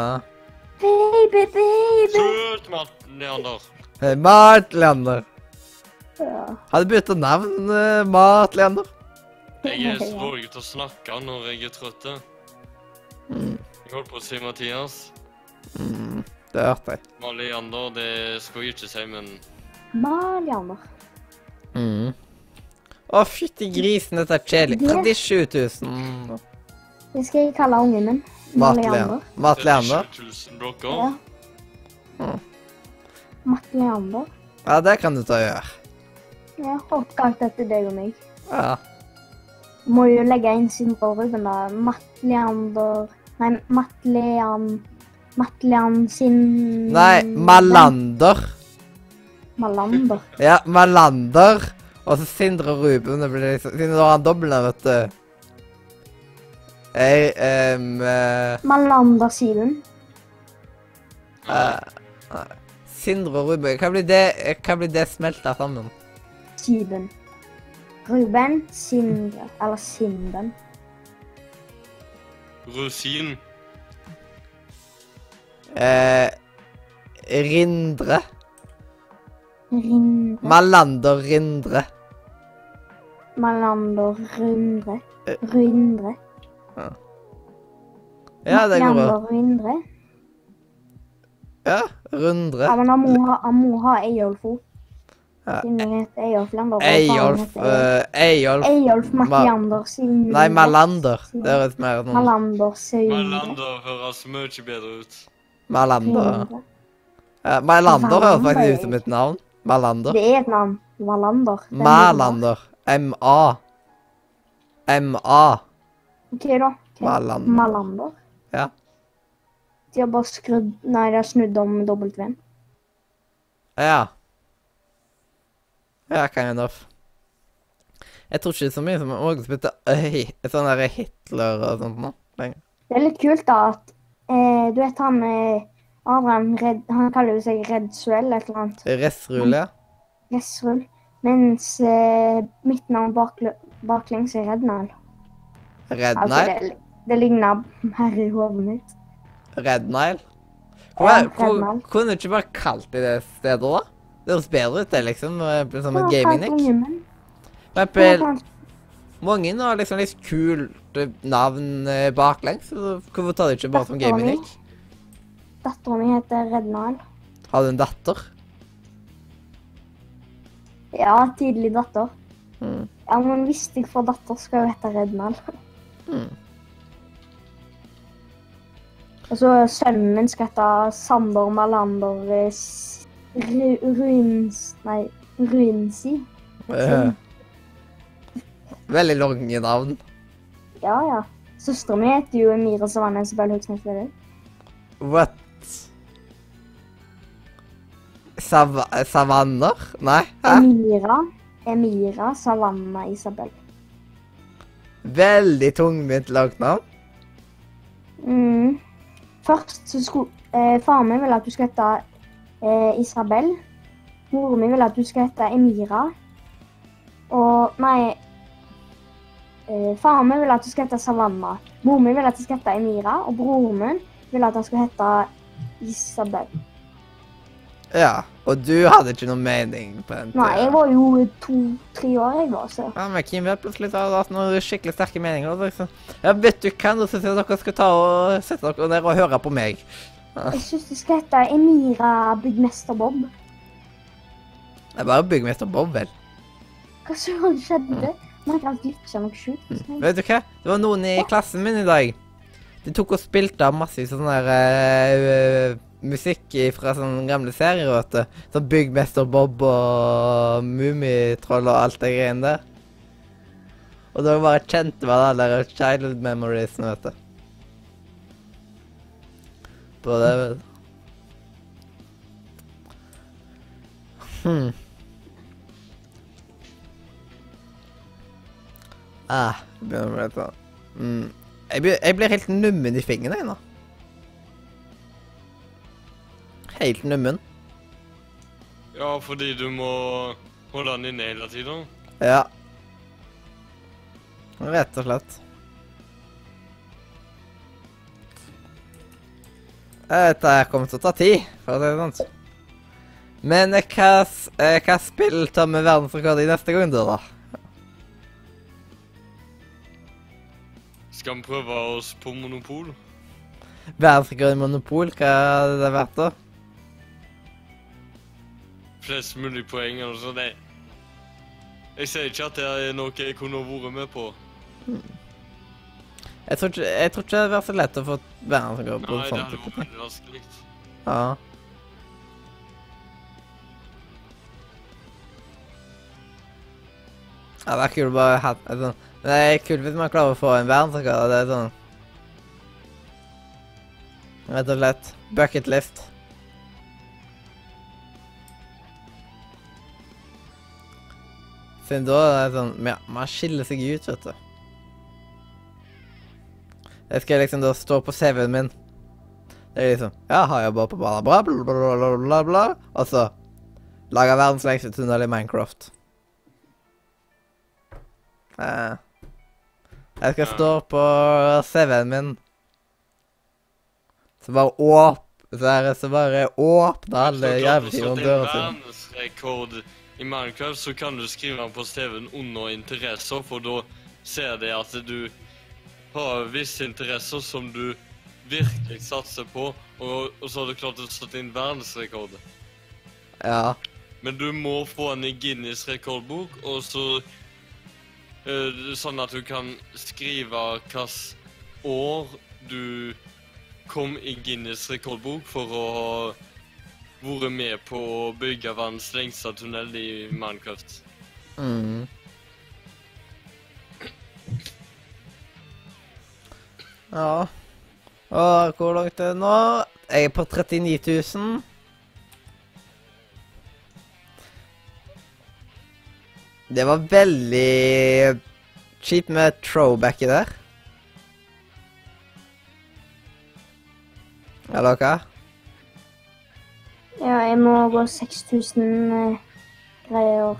Baby, baby. Slutt, Mart Leander. Eh, Mart Leander. Ja. Har du bytta navn, uh, Mart Leander? Jeg er så dårlig til å snakke når jeg er trøtt. Mm. Jeg holdt på å si Mathias. Mm. Det hørte jeg. Men Leander, det skulle jeg ikke si, men Malianer. Mm. Å, fytti grisen, dette er kjedelig. Det- 37 000 Det skal jeg kalle ungen min. Matt. Leander. Matt Leander. 37 000 blokker. Ja. Mm. Matt Leander. Ja, det kan du ta og gjøre. Ja, oppkalt etter deg og meg. Ja. Må jo legge inn sin på Ruben, da. Matt Leander Nei, Matt Lean Matt Lean sin Nei, Malander. Malander. Ja, Malander. Og så Sindre Ruben. Det blir liksom, siden du har han dobbeltnavn, vet du. Jeg, ehm, eh, Malander-siden. eh, uh, Sindre og Ruben. Hva blir det, hva blir det smelta sammen? Siben. Ruben, Sindre. Eller Sinden. Rosin. Eh, Rindre. Rindre. Malander Rindre. Malander, Rundre. Eh. Rundre. Ja, det går bra. Rundre. Ja, Rundre. Ja, men han må ha, han må ha Eyolf òg. Ja. Heter Eyolf Eyolf eh, Eyolf Eyolf Mattiander sin Nei, Malander. Det høres mer noe Malander Malander høres mye bedre ut. Malander. Uh, Ja, Malander høres faktisk ut som et navn. Malander. Det er et navn. Malander. Er Malander. M-A. M-A. OK, da. Okay. Malander. Malander. Ja. De har bare skrudd Nei, de har snudd om W-en. Ja. Ja, kind of. Jeg tror ikke så mye som spilte øy, sånn der Hitler og sånt nå. lenger. Det er litt kult, da, at eh, Du vet han eh, Adrian Red, Han kaller jo seg Redsuel, et eller annet. Resrul, ja. Resrull. Mens eh, mitt navn bakl baklengs er Rednal. Red Altså, det, det ligner her i hodet mitt. Red Nile. Ja, Hvor, hvor, kunne du ikke bare kalt det det stedet, da? Det høres bedre ut, det, liksom. Som en gaming-nick. kalt- mange har liksom litt kult eh, navn eh, baklengs. Hvorfor tar de ikke bare som gaming-nick? Dattera mi heter Rednal. Har du en datter? Ja, tidlig datter. Mm. Ja, men hvis jeg får datter, skal hun hete Rednal. Mm. Og så sønnen min skal hete Sander Malander Ruins... Nei, Ruinsi. Eh, Veldig lange navn. Ja, ja. Søstera mi heter jo Emira Savanne Isabel Høgsnes Vedøy. What? Sav savanner? Nei? Hæ? Emira. Emira Savanna Isabel. Veldig tungvint lagt navn. Mm. Først så skulle eh, Faren min ville at du skulle hete eh, Isabel. Moren min ville at du skulle hete Emira. Og Nei. Eh, faren min ville at du skulle hete Savanna. Moren min ville at du skulle hete Emira. Og broren min ville at han skulle hete Isabel. Ja. Og du hadde ikke noe mening på den Nei, jeg var jo to-tre år, jeg var så. Ja, men Kim vet plutselig har hatt noen skikkelig sterke meninger. og Liksom. Ja, vet du hva, nå syns jeg dere skal ta og sette dere ned og høre på meg. Jeg syns du skal hete Emira Byggmester Bob. Det er bare byggmester Bob, vel. Hva søren skjedde? Man kan glitche noe sjukt. Vet du hva? Det var noen i klassen min i dag. De tok og spilte av masse sånn der eh, musikk fra sånne gamle serier, vet du. Sånn Byggmester Bob og Mummitroll og alt det greiene der. Og da bare kjente man alle der childhood memories, vet du. På det, vet du. Hmm. Ah, begynner å bli litt sånn. Mm. Jeg, blir, jeg blir helt nummen i fingrene jeg nå. Helt nummen. Ja, fordi du må holde den inne hele tida. Ja. Rett og slett. Dette kommer til å ta tid, for å si det sånn. Men eh, hva, eh, hva spill tar vi verdensrekord i neste gang, da? Skal vi prøve oss på Monopol? Verdensrekord i Monopol, hva er det vært da? Flest mulig poeng eller noe sånn. Nei. Jeg sier ikke at det er noe jeg kunne vært med på. Jeg tror ikke, jeg tror ikke det var så lett å få verdensrekord på Nei, det sånn hadde vært ting. veldig vanskelig. Ja. Ja, det er kult å bare ha sånn Det er kult hvis man klarer å få en verdensrekord. Det er sånn Rett og slett. Bucket list. Siden da er det sånn ja, Man skiller seg ut, vet du. Jeg skal liksom da stå på CV-en min. Det er liksom Ja, har jobba på bla, bla, bla, bla, bla, bla. Og så laga verdens lengste tunnel i Minecraft. Eh, jeg skal stå på CV-en min. Så bare åp... Så, er så bare åpne alle jævla dører sine. I Minecraft, så kan du skrive den på CV-en under interesser, for da ser de at du har visse interesser som du virkelig satser på, og, og så har du klart å sette inn verdensrekord. Ja. Men du må få den i Guinness rekordbok, og så eh, Sånn at du kan skrive hvilket år du kom i Guinness rekordbok for å ha vært med på å bygge verdens lengste tunnel i Minecraft. Mm. Ja. Og hvor langt er det nå? Jeg er på 39 000. Det var veldig kjipt med throwbacket der. Eller hva? Ja, jeg må gå 6000 eh, greier.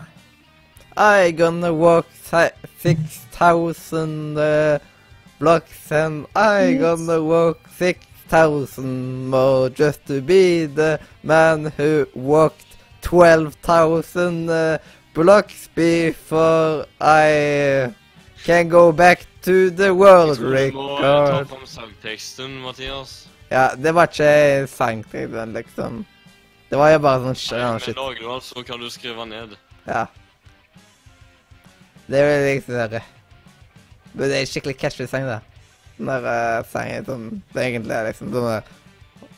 I gonna walk 6000 uh, blocks and I Yes. gonna walk 6000 more just to be the man who walked 12,000 uh, blocks before I can go back to the world Jeg tror du må ta record. fram sangteksten, Mathias. Ja, det var ikke sangteksten, liksom. Det var jo bare sånn shit. Ja, men shit. lager du alt, så kan du skrive ned. Ja. Det er jo liksom det Men det er en skikkelig catchy sang, da. Der uh, sangen som det egentlig er liksom sånn der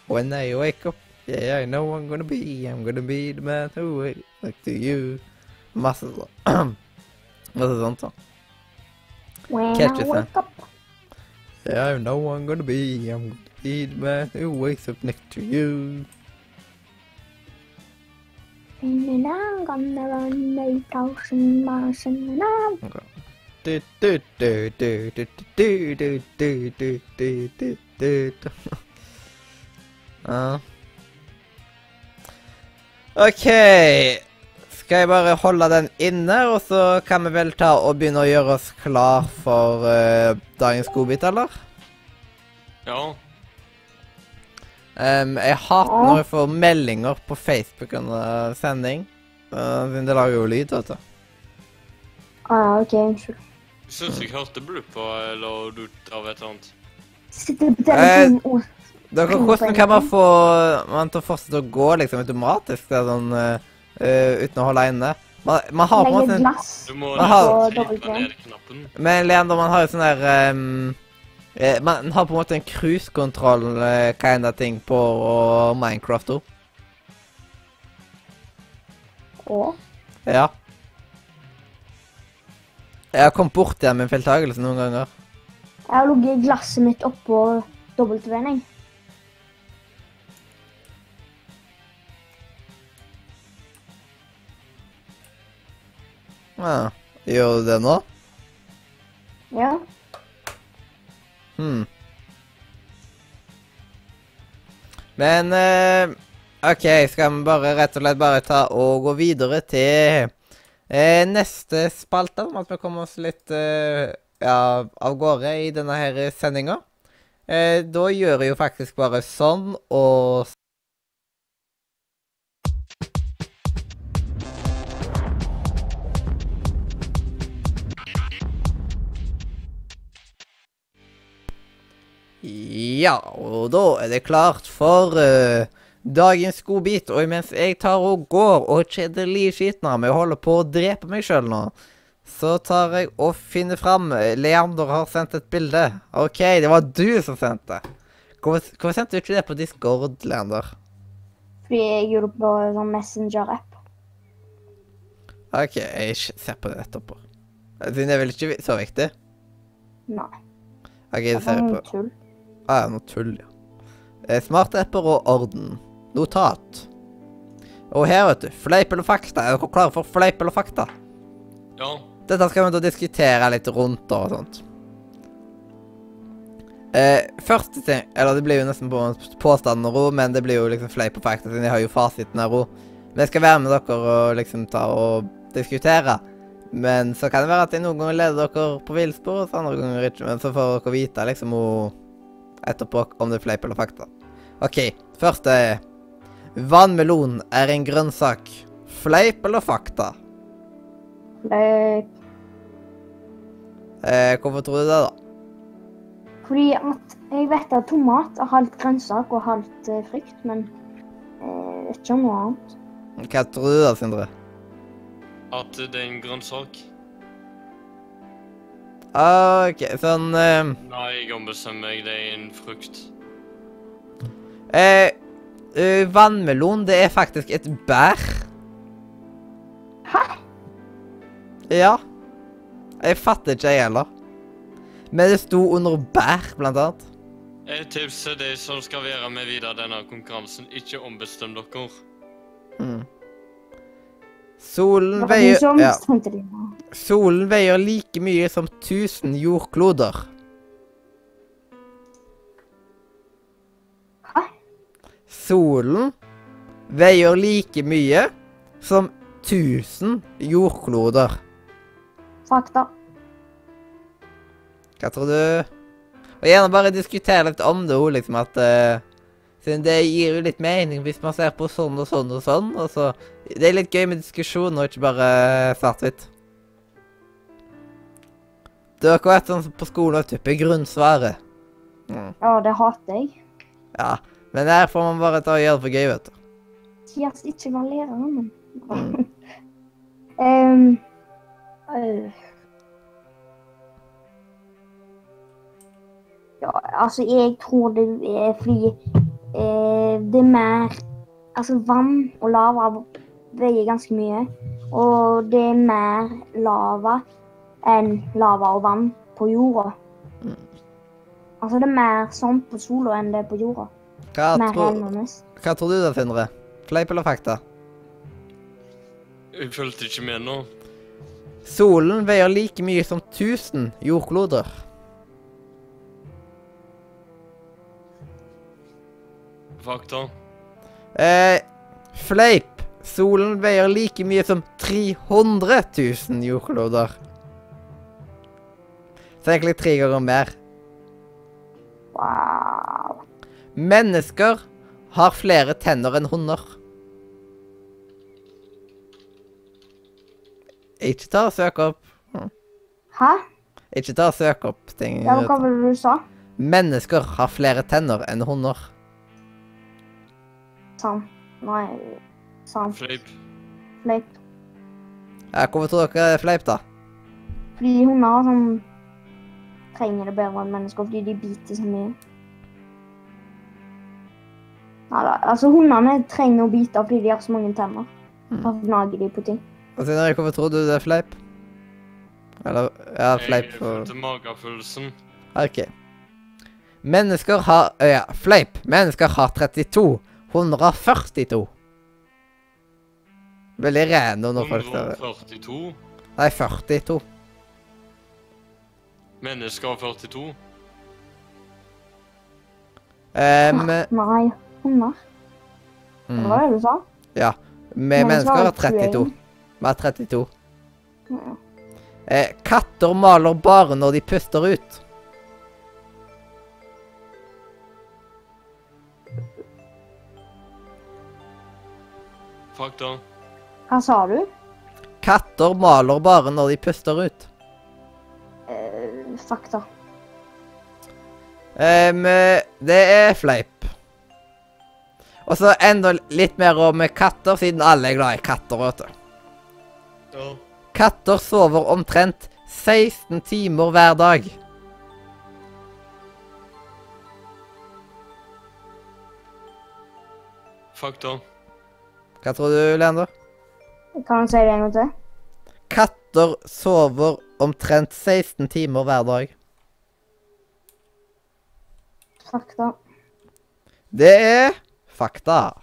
When I wake up, yeah, I know I'm gonna be, I'm gonna be the man who will look to you. Masse sånn. Masse sånt, da. When sang. I wake up. Yeah, I know I'm gonna be, I'm gonna be the man who wakes up next to you. I'm gonna run 8,000 miles and I'm Du, du, du, du, du, du, du, du, du, du, du, du, du. Ja. OK. Skal jeg bare holde den inne, og så kan vi vel ta og begynne å gjøre oss klar for uh, dagens godbit, eller? Ja. Em, jeg hater når jeg får meldinger på Facebook under sending. Uh, det lager jo lyd, vet du. Ah, OK, unnskyld. Jeg syns jeg hørte blupp eller du av et eller annet. Sitter på Eh, Dere, hvordan kan man få man til å fortsette å gå liksom automatisk det er sånn, eh, eh, uten å holde inne? Man, man har på en måte en. Du må nesten På trykke ned knappen. Men Leander, man har jo sånn der ehm, eh, Man har på en måte en cruisekontroll uh, kind of ting på og Minecraft òg. Å? Ja. Jeg har kommet bort igjen med en feiltagelse noen ganger. jeg har ligget glasset mitt oppå W-en, jeg. Ja. Gjør du det nå? Ja. Hmm. Men eh, OK, skal vi bare rett og slett bare ta og gå videre til eh, neste spalte? Om at vi kommer oss litt eh, ja, av gårde i denne her sendinga. Eh, da gjør jeg jo faktisk bare sånn og Ja, og da er det klart for uh, dagens godbit. Og mens jeg tar og går og kjedelig skitner med å holde på å drepe meg sjøl nå, så tar jeg og finner fram Leander har sendt et bilde. OK, det var du som sendte. Hvorfor, hvorfor sendte du ikke det på Discord, Leander? Fordi jeg gjorde det på sånn Messenger-app. OK, jeg ser på det etterpå. Siden det er vel ikke så viktig? Nei. OK, Det ser jeg noe på. tull. Ah, noe tull, ja. Smartapper og orden. Notat. Og her, vet du. Fleip eller fakta. Er dere klare for fleip eller fakta? Ja. Dette skal vi da diskutere litt rundt og sånt. Eh, første ting Eller det blir jo nesten på påstanden ro, men det blir jo liksom fleip og fakta, siden jeg har jo fasiten av ro. Men jeg skal være med dere og liksom ta og diskutere. Men så kan det være at jeg noen ganger leder dere på villspor, og så andre ganger ikke. Men så får dere vite liksom o- etterpå om det er fleip eller fakta. OK, først er Vannmelon er en grønnsak. Fleip eller fakta? Fleip. Eh, hvorfor tror du det, da? Fordi at jeg vet at tomat er halvt grønnsak og halvt eh, frukt, men eh, jeg vet ikke om noe annet. Hva tror du da, Sindre? At det er en grønnsak. OK, sånn eh, Nei, jeg ombestemmer meg. Det er en frukt. eh, eh, Vannmelon, det er faktisk et bær. Hæ? Ja. Jeg fatter ikke, jeg heller. Men det sto under bær, blant annet. Jeg tipser de som skal være med videre denne konkurransen, ikke ombestem dere. Mm. Solen veier ja. Solen veier like mye som 1000 jordkloder. Hæ? Solen veier like mye som 1000 jordkloder. Fakta. Hva tror du? Og gjerne bare diskutere litt om det, òg, liksom at uh, Siden det gir jo litt mening hvis man ser på sånn og sånn og sånn. Og så Det er litt gøy med diskusjon og ikke bare svart-hvitt. Dere har vært sånn på skolen og type grunnsvaret. Mm. Ja, det hater jeg. Ja, men her får man bare ta og gjøre det for gøy, vet du. Sier ikke var læreren min. um, Ehm, øh. Ja, altså, jeg tror det er fordi eh, det er mer Altså, vann og lava veier ganske mye. Og det er mer lava enn lava og vann på jorda. Mm. Altså, det er mer sånn på sola enn det er på jorda. Hva, tror, hva tror du da, Sindre? Fleip eller fakta? Jeg fulgte ikke med nå. Solen veier like mye som 1000 jordkloder. Fakta. Eh, fleip. Solen veier like mye som 300 000 jordkloder. Så egentlig tre ganger mer. Wow. Mennesker har flere tenner enn hunder. Ikke ta og søk opp. Hæ? Ikke ta og søk opp ting. Ja, hva var det du sa? Mennesker har flere tenner enn hunder. Sant. Nei, sant. Fleip. Fleip. Ja, hvorfor tror dere det er fleip, da? Fordi hunder sånn trenger det bedre enn mennesker fordi de biter så mye. Neida, altså hundene trenger å bite fordi de har så mange tenner. Mm. Da gnager de på ting. Og Sindre, hvorfor tror du det er fleip? Eller Ja, fleip. Jeg for- fulgte magefølelsen. OK. Mennesker har Ja, fleip. Mennesker har 32. Hunder har 42. Veldig random når folk står 142. Nei, 42. Mennesker 42. Um, Nei. Hunder. Mm. Hva var det du sa? Ja. Vi mennesker har 32. Vi har 32. Ja. Eh, katter maler bare når de puster ut. Fakta. Hva sa du? Katter maler bare når de puster ut. Eh, fakta. Um, det er fleip. Og så enda litt mer om katter, siden alle er glad i katter. vet du. Ja. Katter sover omtrent 16 timer hver dag. Fakta. Hva tror du, Leander? Kan du si det en gang til? Katter sover omtrent 16 timer hver dag. Fakta. Det er fakta.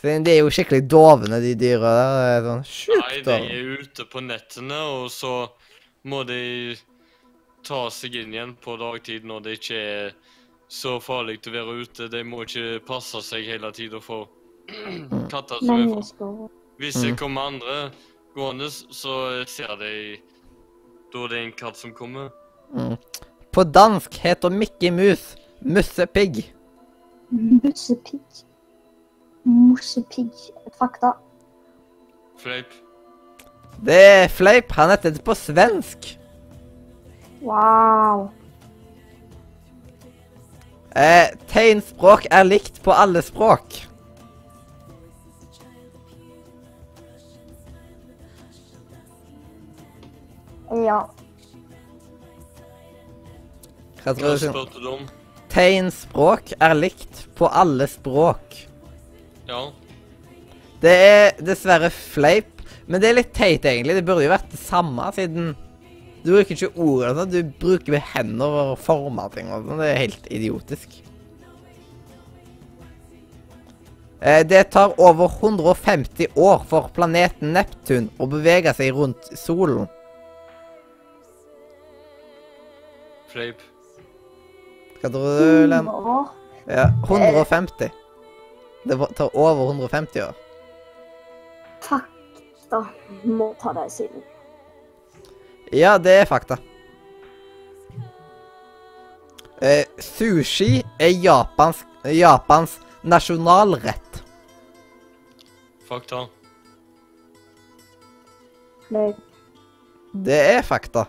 Siden de er jo skikkelig dovne, de dyra der. Det er sånn Nei, de er ute på nettene, og så må de ta seg inn igjen på dagtid når det ikke er så farlig å være ute. De må ikke passe seg hele tida for katter som er for. Mennesker. Hvis det Mm. kommer andre gående, så ser de Da det er en katt som kommer. Mm. På dansk heter Mickey Mus mussepigg. Mussepigg. Mussepigg. Fakta. Fleip. Det er fleip. Han heter det på svensk. Wow. Eh, tegnspråk er likt på alle språk. Ja. Hva tror du? Spurte du om? Tegnspråk er likt på alle språk. Ja. Det er dessverre fleip, men det er litt teit, egentlig. Det burde jo vært det samme, siden du bruker ikke ord og sånn. Du bruker med hender og former ting og sånn. Det er helt idiotisk. Eh, Det tar over 150 år for planeten Neptun å bevege seg rundt solen. Fleip. Hva tror du, Len? Ja, 150. Det tar over 150 år. Fakta. Må ta deg siden. Ja, det er fakta. Eh, sushi er Japans, Japans nasjonalrett. Fakta. Nei. Det er fakta.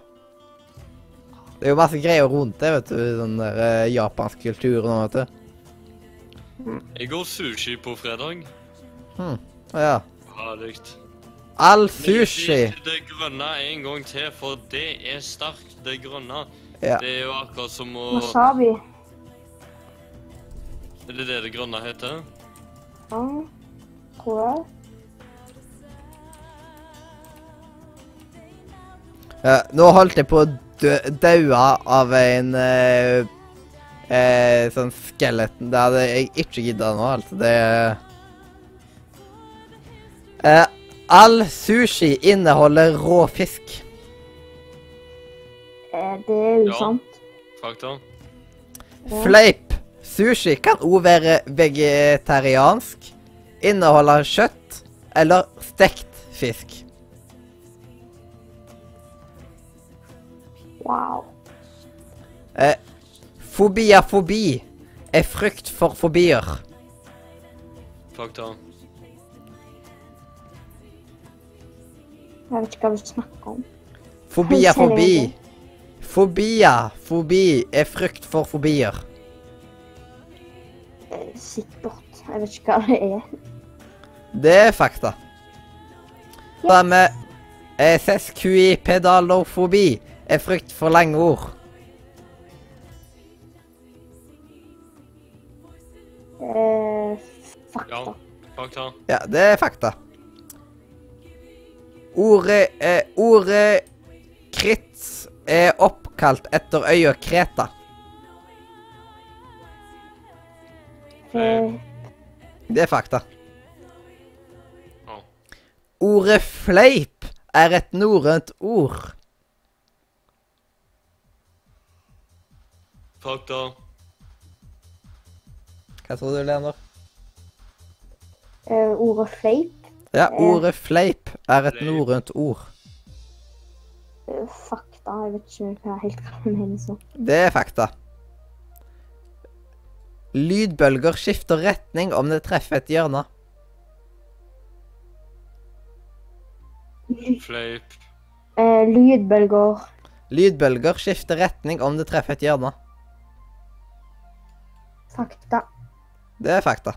Det er jo masse greier rundt det, vet du. Sånn der eh, japansk kultur og noe, vet du. Jeg går sushi på fredag. Å Ja. Herlig. All sushi. Det grønne en gang til, for det er sterkt, det grønne. Ja. Det er jo akkurat som å Wasabi. Er det det det grønne heter? Ja. Tror jeg. Ja, nå holdt jeg på å dø, daue av en eh, eh, sånn skeleton. Det hadde jeg ikke gidda nå, altså. Det eh, All sushi inneholder rå fisk. Eh, Det er jo Ja. sant. Fakta. Fleip. Sushi kan òg være vegetariansk, inneholde kjøtt eller stekt fisk. Wow. Eh, fobiafobi er frykt for fobier. Fakta. Jeg vet ikke hva du snakker om. Fobiafobi. Fobia, fobi er frykt for fobier. Eh, Sikkert. Jeg vet ikke hva det er. Det er fakta. Da med eh, sesquipedalofobi er frykt for lange ord. Eh, fakta. Ja. Fakta. Ja, det er fakta. Ordet, eh, ordet kritt er oppkalt etter øya Kreta. Eh, Det er fakta. Ja. Ordet fleip er et norrønt ord. Fakta. Hva tror du, Leander? eh, ordet fleip. Ja, Eh. ordet fleip er et norrønt ord. Eh, fakta. Jeg vet ikke hva helt hva det mener så. Det er fakta. Lydbølger skifter retning om det treffer et hjørne. Fleip. Eh, lydbølger. Lydbølger skifter retning om det treffer et hjørne. Fakta. Det er fakta.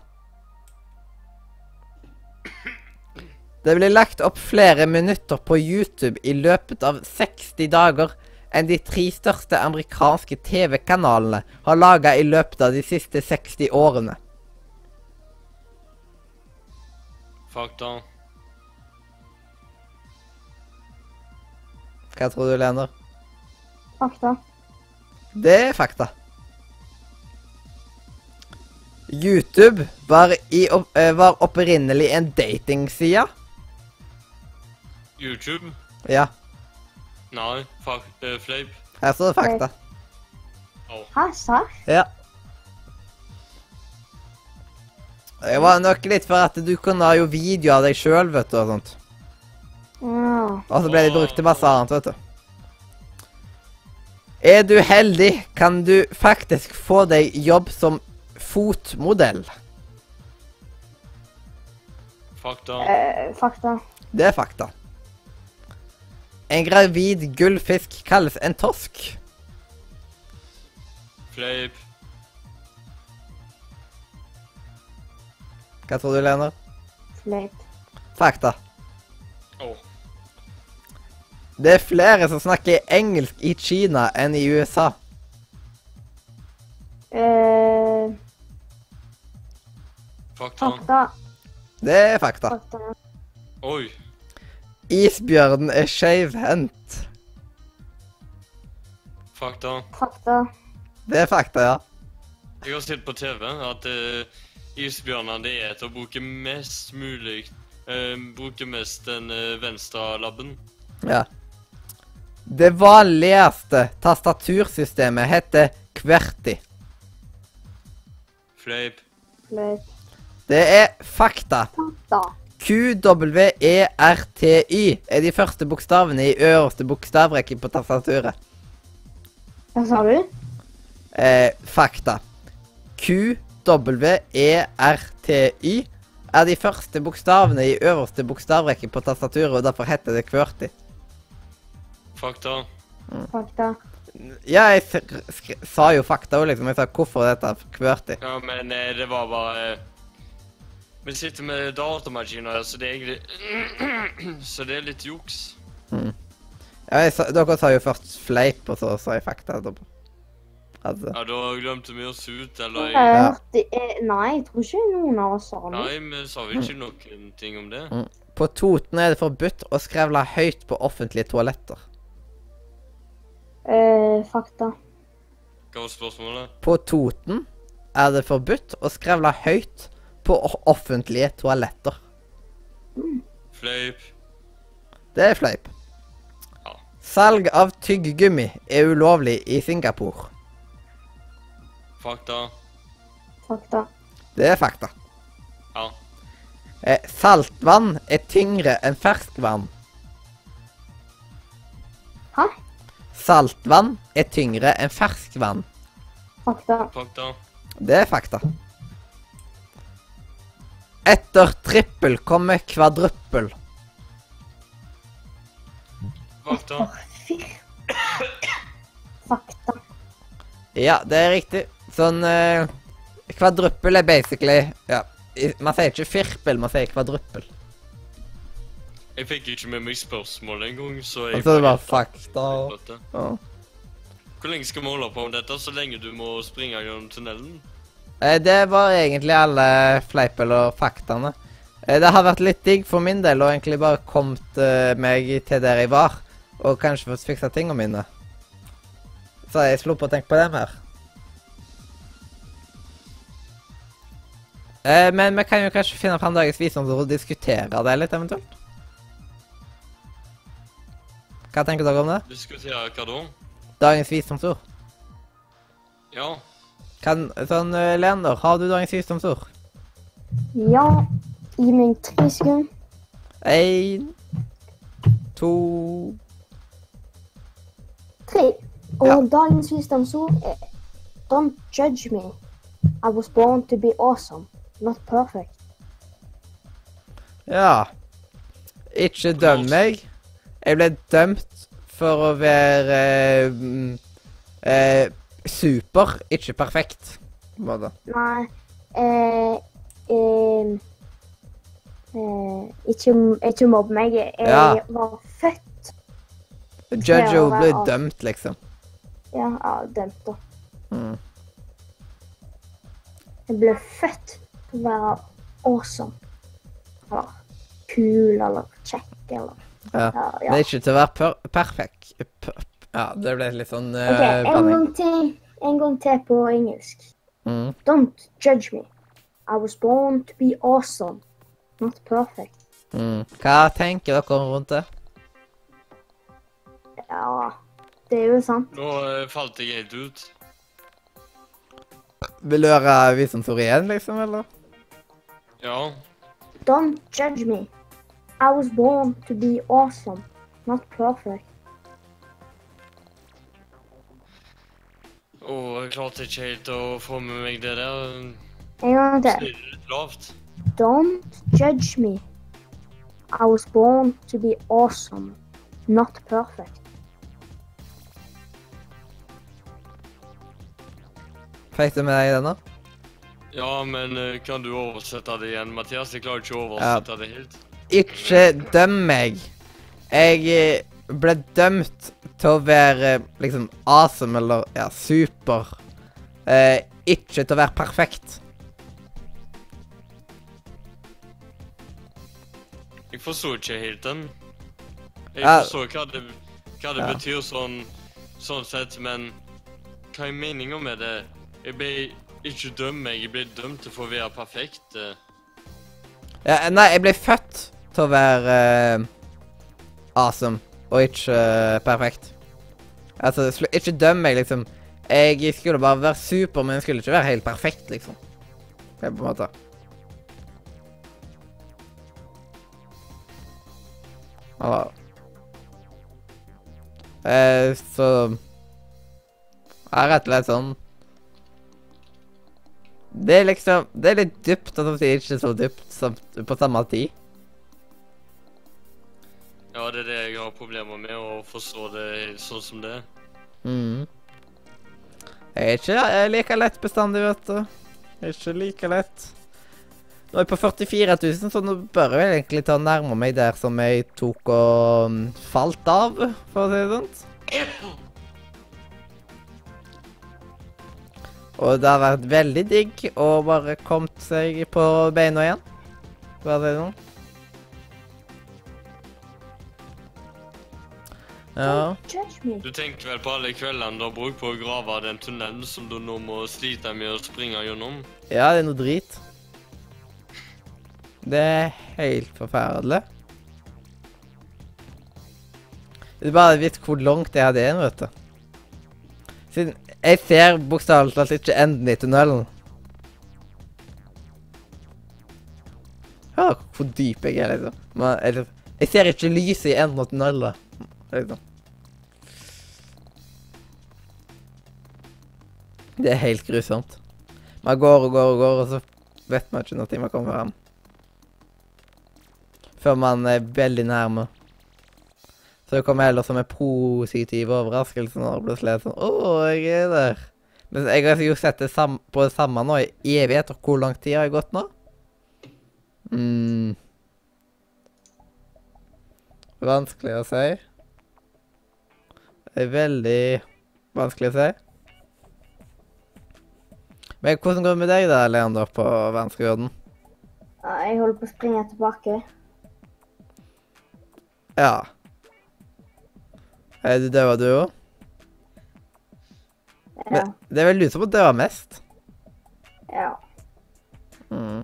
Det blir lagt opp flere minutter på YouTube i løpet av 60 dager enn de tre største amerikanske TV-kanalene har laga i løpet av de siste 60 årene. Fakta. Hva tror du, Leander? Fakta. Det er fakta. YouTube var, i, eh, var opprinnelig en datingside. YouTube? Ja, Nei. Fak eh, fleip. her står det fakta. Hæ, serr? Ja. Det var nok litt for at du kunne ha jo video av deg sjøl, vet du, og sånt. Ja. Og så ble de brukt til masse annet, vet du. Er du heldig, kan du faktisk få deg jobb som fotmodell. Fakta. Eh, fakta. Det er fakta. En gravid gullfisk kalles en torsk. Fleip. Hva tror du, Lena? Fleip. Fakta. Åh. Det er flere som snakker engelsk i Kina enn i USA. Eh, Fakta. fakta. Det er fakta. Fakta. Oi. Isbjørnen er skeivhendt. Fakta. Fakta. Det er fakta, ja. Jeg har sett på TV at uh, isbjørner det er til å bruke mest mulig uh, Bruke mest den uh, venstre labben. ja. Det vanligste tastatursystemet heter QWERTY. Fleip. Fleip. Det er fakta. Fakta. QWERTY er de første bokstavene i øverste bokstavrekke på tastaturet. Hva sa du? Eh, fakta. QWERTY er de første bokstavene i øverste bokstavrekke på tastaturet, og derfor heter det QWERTY. Fakta. Fakta. Ja, jeg sk- sk- sa jo fakta òg, liksom. Jeg sa hvorfor dette er QWERTY. Ja, men eh, det var bare eh, Vi sitter med datamaskiner så det er egentlig Så det er litt juks. Ja, jeg sa, dere sa jo først fleip, og så sa jeg fakta etterpå. Altså. Ja, da glemte vi oss ut, eller Jeg ja. det er, Nei, jeg tror ikke noen av oss sa noe. Nei, vi sa vel ikke noen ting om det. På Toten er det forbudt å skrevle høyt på offentlige toaletter. Eh, fakta. Hva var spørsmålet? På Toten er det forbudt å skrevle høyt på offentlige toaletter. Fleip. Det er fleip. Ja. Salg av tyggegummi er ulovlig i Singapore. Fakta. Fakta. Det er fakta. Ja. Eh, saltvann er tyngre enn ferskvann. Hæ? Saltvann er tyngre enn ferskvann. Fakta. Fakta. Det er fakta. Etter trippel kommer kvadruppel. Fakta. Fakta. Ja, det er riktig. Sånn eh, Kvadruppel er basically Ja, man sier ikke firpel, man sier kvadruppel. Jeg fikk ikke med meg spørsmålet engang, så jeg Og så er det var fakta. Ja. Hvor lenge skal vi holde på med dette? Så lenge du må springe gjennom tunnelen? Eh, Det var egentlig alle fleip- eller faktaene. Eh, Det har vært litt digg for min del å egentlig bare kommet eh, meg til der jeg var, og kanskje fått fiksa tingene mine. Så jeg slo på å tenke på dem her. Eh, Men vi kan jo kanskje finne fram dagens visdomsord og diskutere det litt, eventuelt. Hva tenker dere om det? Diskutere hva da? Dagens visdomsord. Ja. Kan, sånn, eh, Leander, har du dagens visdomsord? Ja. Gi meg tre sekunder. Én, to Tre. Og Ja. dagens visdomsord er Don't judge me. I was born to be awesome, not perfect. Ja. Ikke døm meg. Jeg ble dømt for å være eh, mm, eh, super, ikke perfekt. på en måte. Nei eh, eh, eh, ikke, ikke mobb meg. Jeg Ja. var født Judge å ble være dømt, liksom. Ja, ja dømt, da. Mm. Jeg ble født til å være awesome. Eller kul, eller kjekk, eller Ja. Ja. ja. Men ikke til å være per perfekt. Per ja, det ble litt sånn uh, OK, en gang til. En gang til på engelsk. Mm. Don't judge me. I was born to be awesome, not perfect. Mm. Hva tenker dere rundt det? Ja, det er jo sant. Nå uh, falt jeg helt ut. Vil du høre visdomsord igjen, liksom, eller? Ja. Don't judge me. I was born to be awesome, not perfect. Å, jeg klarte ikke helt å få med meg det der. En gang til. Lavt. Don't judge me. I was born to be awesome, not perfect. Fikk du med deg den, da? Ja, men eh, kan du oversette det igjen, Mathias? Jeg klarer ikke å oversette det helt. Ikke døm meg. Jeg eh, ble dømt til å være liksom awesome eller ja, super. Eh, ikke til å være perfekt. Jeg forstår ikke helt den. Jeg Ja. forstår hva det, hva det Ja. betyr sånn, sånn sett, men hva er meningen med det? Jeg ble ikke dømt jeg ble dømt til å være perfekt. eh. Ja, nei, jeg ble født til å være eh, awesome og ikke uh, perfekt. Altså, ikke døm meg, liksom. Jeg skulle bare være super, men jeg skulle ikke være helt perfekt, liksom. Det er på en måte. Eller eh, Så er rett og slett sånn Det er liksom Det er litt dypt, og samtidig ikke så dypt på samme tid. Ja, det er det jeg har problemer med, å forstå det sånn som det er. Mhm. Jeg er ikke like lett bestandig, vet du. Jeg er ikke like lett. Nå er jeg på 44 000, så nå bør jeg egentlig ta nærme meg der som jeg tok og mm, falt av, for å si det sånn. Og det har vært veldig digg å bare komme seg på beina igjen, for å si det sånn. Ja. Du tenker vel på alle kveldene du har brukt på å grave den tunnelen som du nå må slite med å springe gjennom? Ja, det er noe drit. Det er helt forferdelig. Det er bare vet hvor langt jeg hadde igjen, vet du. Siden jeg ser bokstavelig talt ikke enden i tunnelen. Hør hvor dyp jeg er, liksom. Men, eller, jeg ser ikke lyset i enden av tunnelen. Liksom. Det er helt grusomt. Man går og går og går, og så vet man ikke når man kommer frem. Før man er veldig nærme. Så det kommer heller som en positiv overraskelse når det plutselig er sånn Å, jeg er der. Men jeg har jo sett det på det samme nå i evigheter. Hvor lang tid har jeg gått nå? mm. Vanskelig å si. Det er veldig vanskelig å si. Men hvordan går det med deg da, Leander, på verdensrekorden? Jeg holder på å springe tilbake. Ja. Er du død, du òg? Ja. Det er vel du som må dø mest? ja. Mm.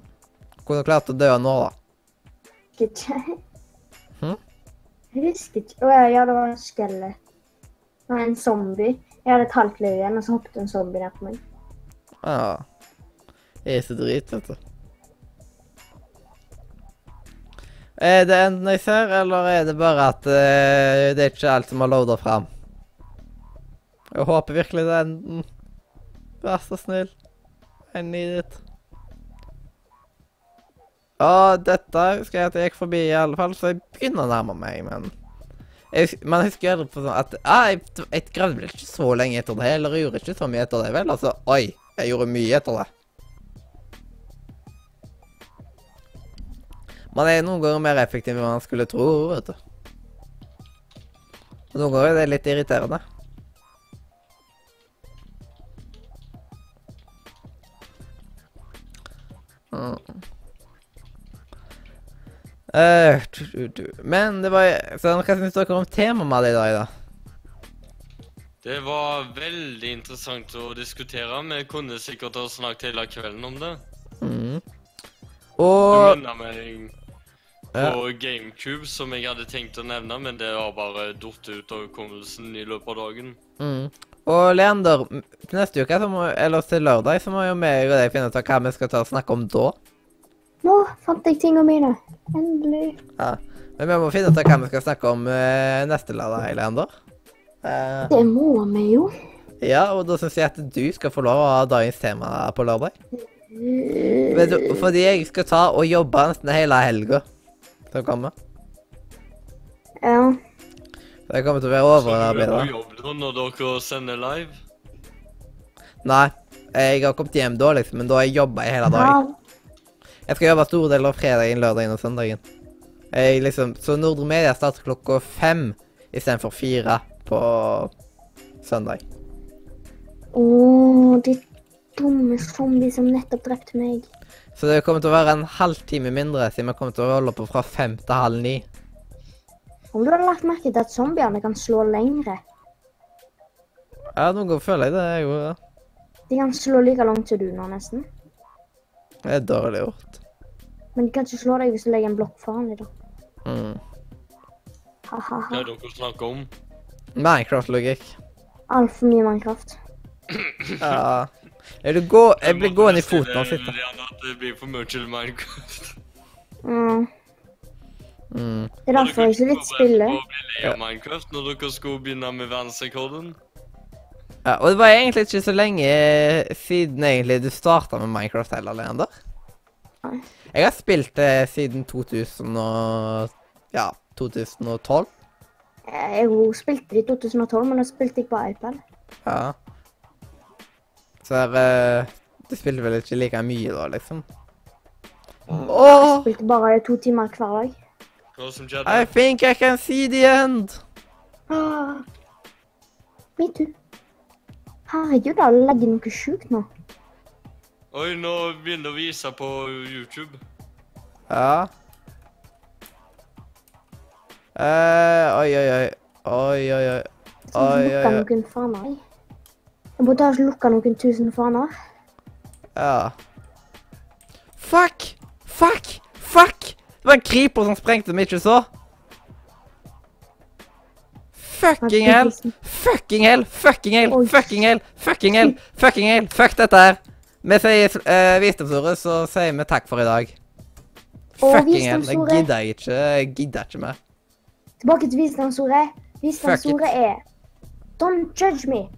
Hvordan har du å dø nå, da? Husker ikke. Hm? Jeg husker ikke. Å ja, det var en skelett. Nei, en zombie. Jeg hadde et halvt liv igjen, og så hoppet en zombie ned på meg. Ja. Jeg er så drit, vet du. Er det enden jeg ser, eller er det bare at uh, det er ikke alt som har loada fram? Jeg håper virkelig det er enden. Vær så snill. I need it. Og dette husker jeg at jeg gikk forbi i alle fall, så jeg begynner å nærme meg, men jeg, husker aldri på sånn at ah, jeg, jeg gravde vel ikke så lenge etter det, eller gjorde ikke så mye etter det, vel? Altså, oi, jeg gjorde mye etter det. Man er noen ganger mer effektiv enn man skulle tro, vet du. Noen ganger er det litt irriterende. Mm. Du. Men det var så Hva syns dere om temaet i dag, da? Det var veldig interessant å diskutere. Vi kunne sikkert ha snakket hele kvelden om det. Mm. Du Og minner meg Ja. på GameCube, som jeg hadde tenkt å nevne, men det har bare datt ut av hukommelsen i løpet av dagen. Mm. Og Leander, neste uke, så må, eller til lørdag, så må jo vi og deg finne ut av hva vi skal ta og snakke om da. Nå fant jeg tingene mine. Endelig. Ja. Men vi må finne ut av hva vi skal snakke om eh, neste lørdag, Leander. Eh, Det må vi jo. ja, og da syns jeg at du skal få lov å ha dagens tema på lørdag. Vet du, fordi jeg skal ta og jobbe nesten hele helga til å komme. Ja. Så jeg kommer til å være du er overarbeida. på jobb da når dere sender live? Nei, jeg har kommet hjem da, liksom, men da har jeg jobba i hele dag. Jeg skal jobbe store deler av fredagen, lørdagen og søndagen. Jeg liksom, så Nordre Media starter klokka fem istedenfor fire på søndag. Å, de dumme zombie som nettopp drepte meg. Så det kommer til å være en halvtime mindre, siden vi kommer til å holde på fra fem til halv ni. Om du hadde lagt merke til at zombiene kan slå lengre. Ja, noen ganger føler jeg det. Jeg jo, De kan slå like langt som du nå, nesten. det er dårlig gjort. Men de kan ikke slå deg hvis du legger en blokk foran dem, da. Mm. Ha, ha, ha. Det er dere snakker om? Minecraft-logikk. Altfor mye Minecraft. Ja. Du gå, jeg blir gående i foten sitte. Det blir for mye til Minecraft. Mm. Mm. Det er derfor jeg ikke vil spille. Av Minecraft når dere skulle begynne med verdensrekorden. Ja, og det var egentlig ikke så lenge siden egentlig du starta med Minecraft heller, Leander. Jeg har spilt det siden 2000 og Ja, 2012. Eh, hun spilte det i 2012, men da spilte jeg på iPad. Ja. Så der, eh, Du spilte vel ikke like mye da, liksom? Jeg Åh! spilte bare to timer hver dag. I think I can see the end. Ah. Me too. Herregud, alle legger noe sjukt nå. Oi, nå begynner det å vise på YouTube. Ja. Eh, oi, oi, oi. Oi, oi, oi. Jeg Oi, oi, oi. noen faner. jeg. Jeg burde ha lukka noen tusen faner. Ja. Fuck! Fuck! Fuck! Det var en creeper som sprengte meg, ikke så. Fucking hell! Fucking hell! Fucking hell! Fucking hell! Fucking hell! Fucking hell! Fuck dette her! Vi sier uh, visdomsordet, så sier vi takk for i dag. Fucking hell. Jeg gidder gidder ikke. Jeg gidder ikke mer. Tilbake til visdomsordet. Visdomsordet er Don't judge me.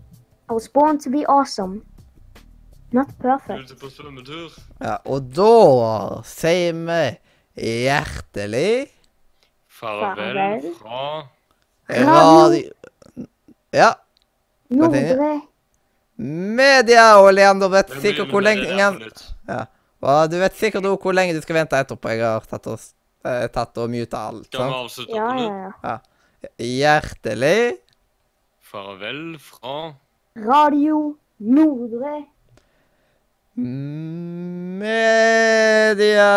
I was born to be awesome. Not perfect. Ute på svømmetur. Ja, og da sier vi hjertelig Farvel Farvel. fra radio... Ja. Nordre. Media og Leander vet sikkert hvor lenge på du vet sikkert hvor lenge du skal vente etterpå jeg har tatt eh, tatt og muta alt. Skal vi sant? avslutte Ja, på ja, nytt? ja. Hjertelig Farvel fra Radio Nordre. Media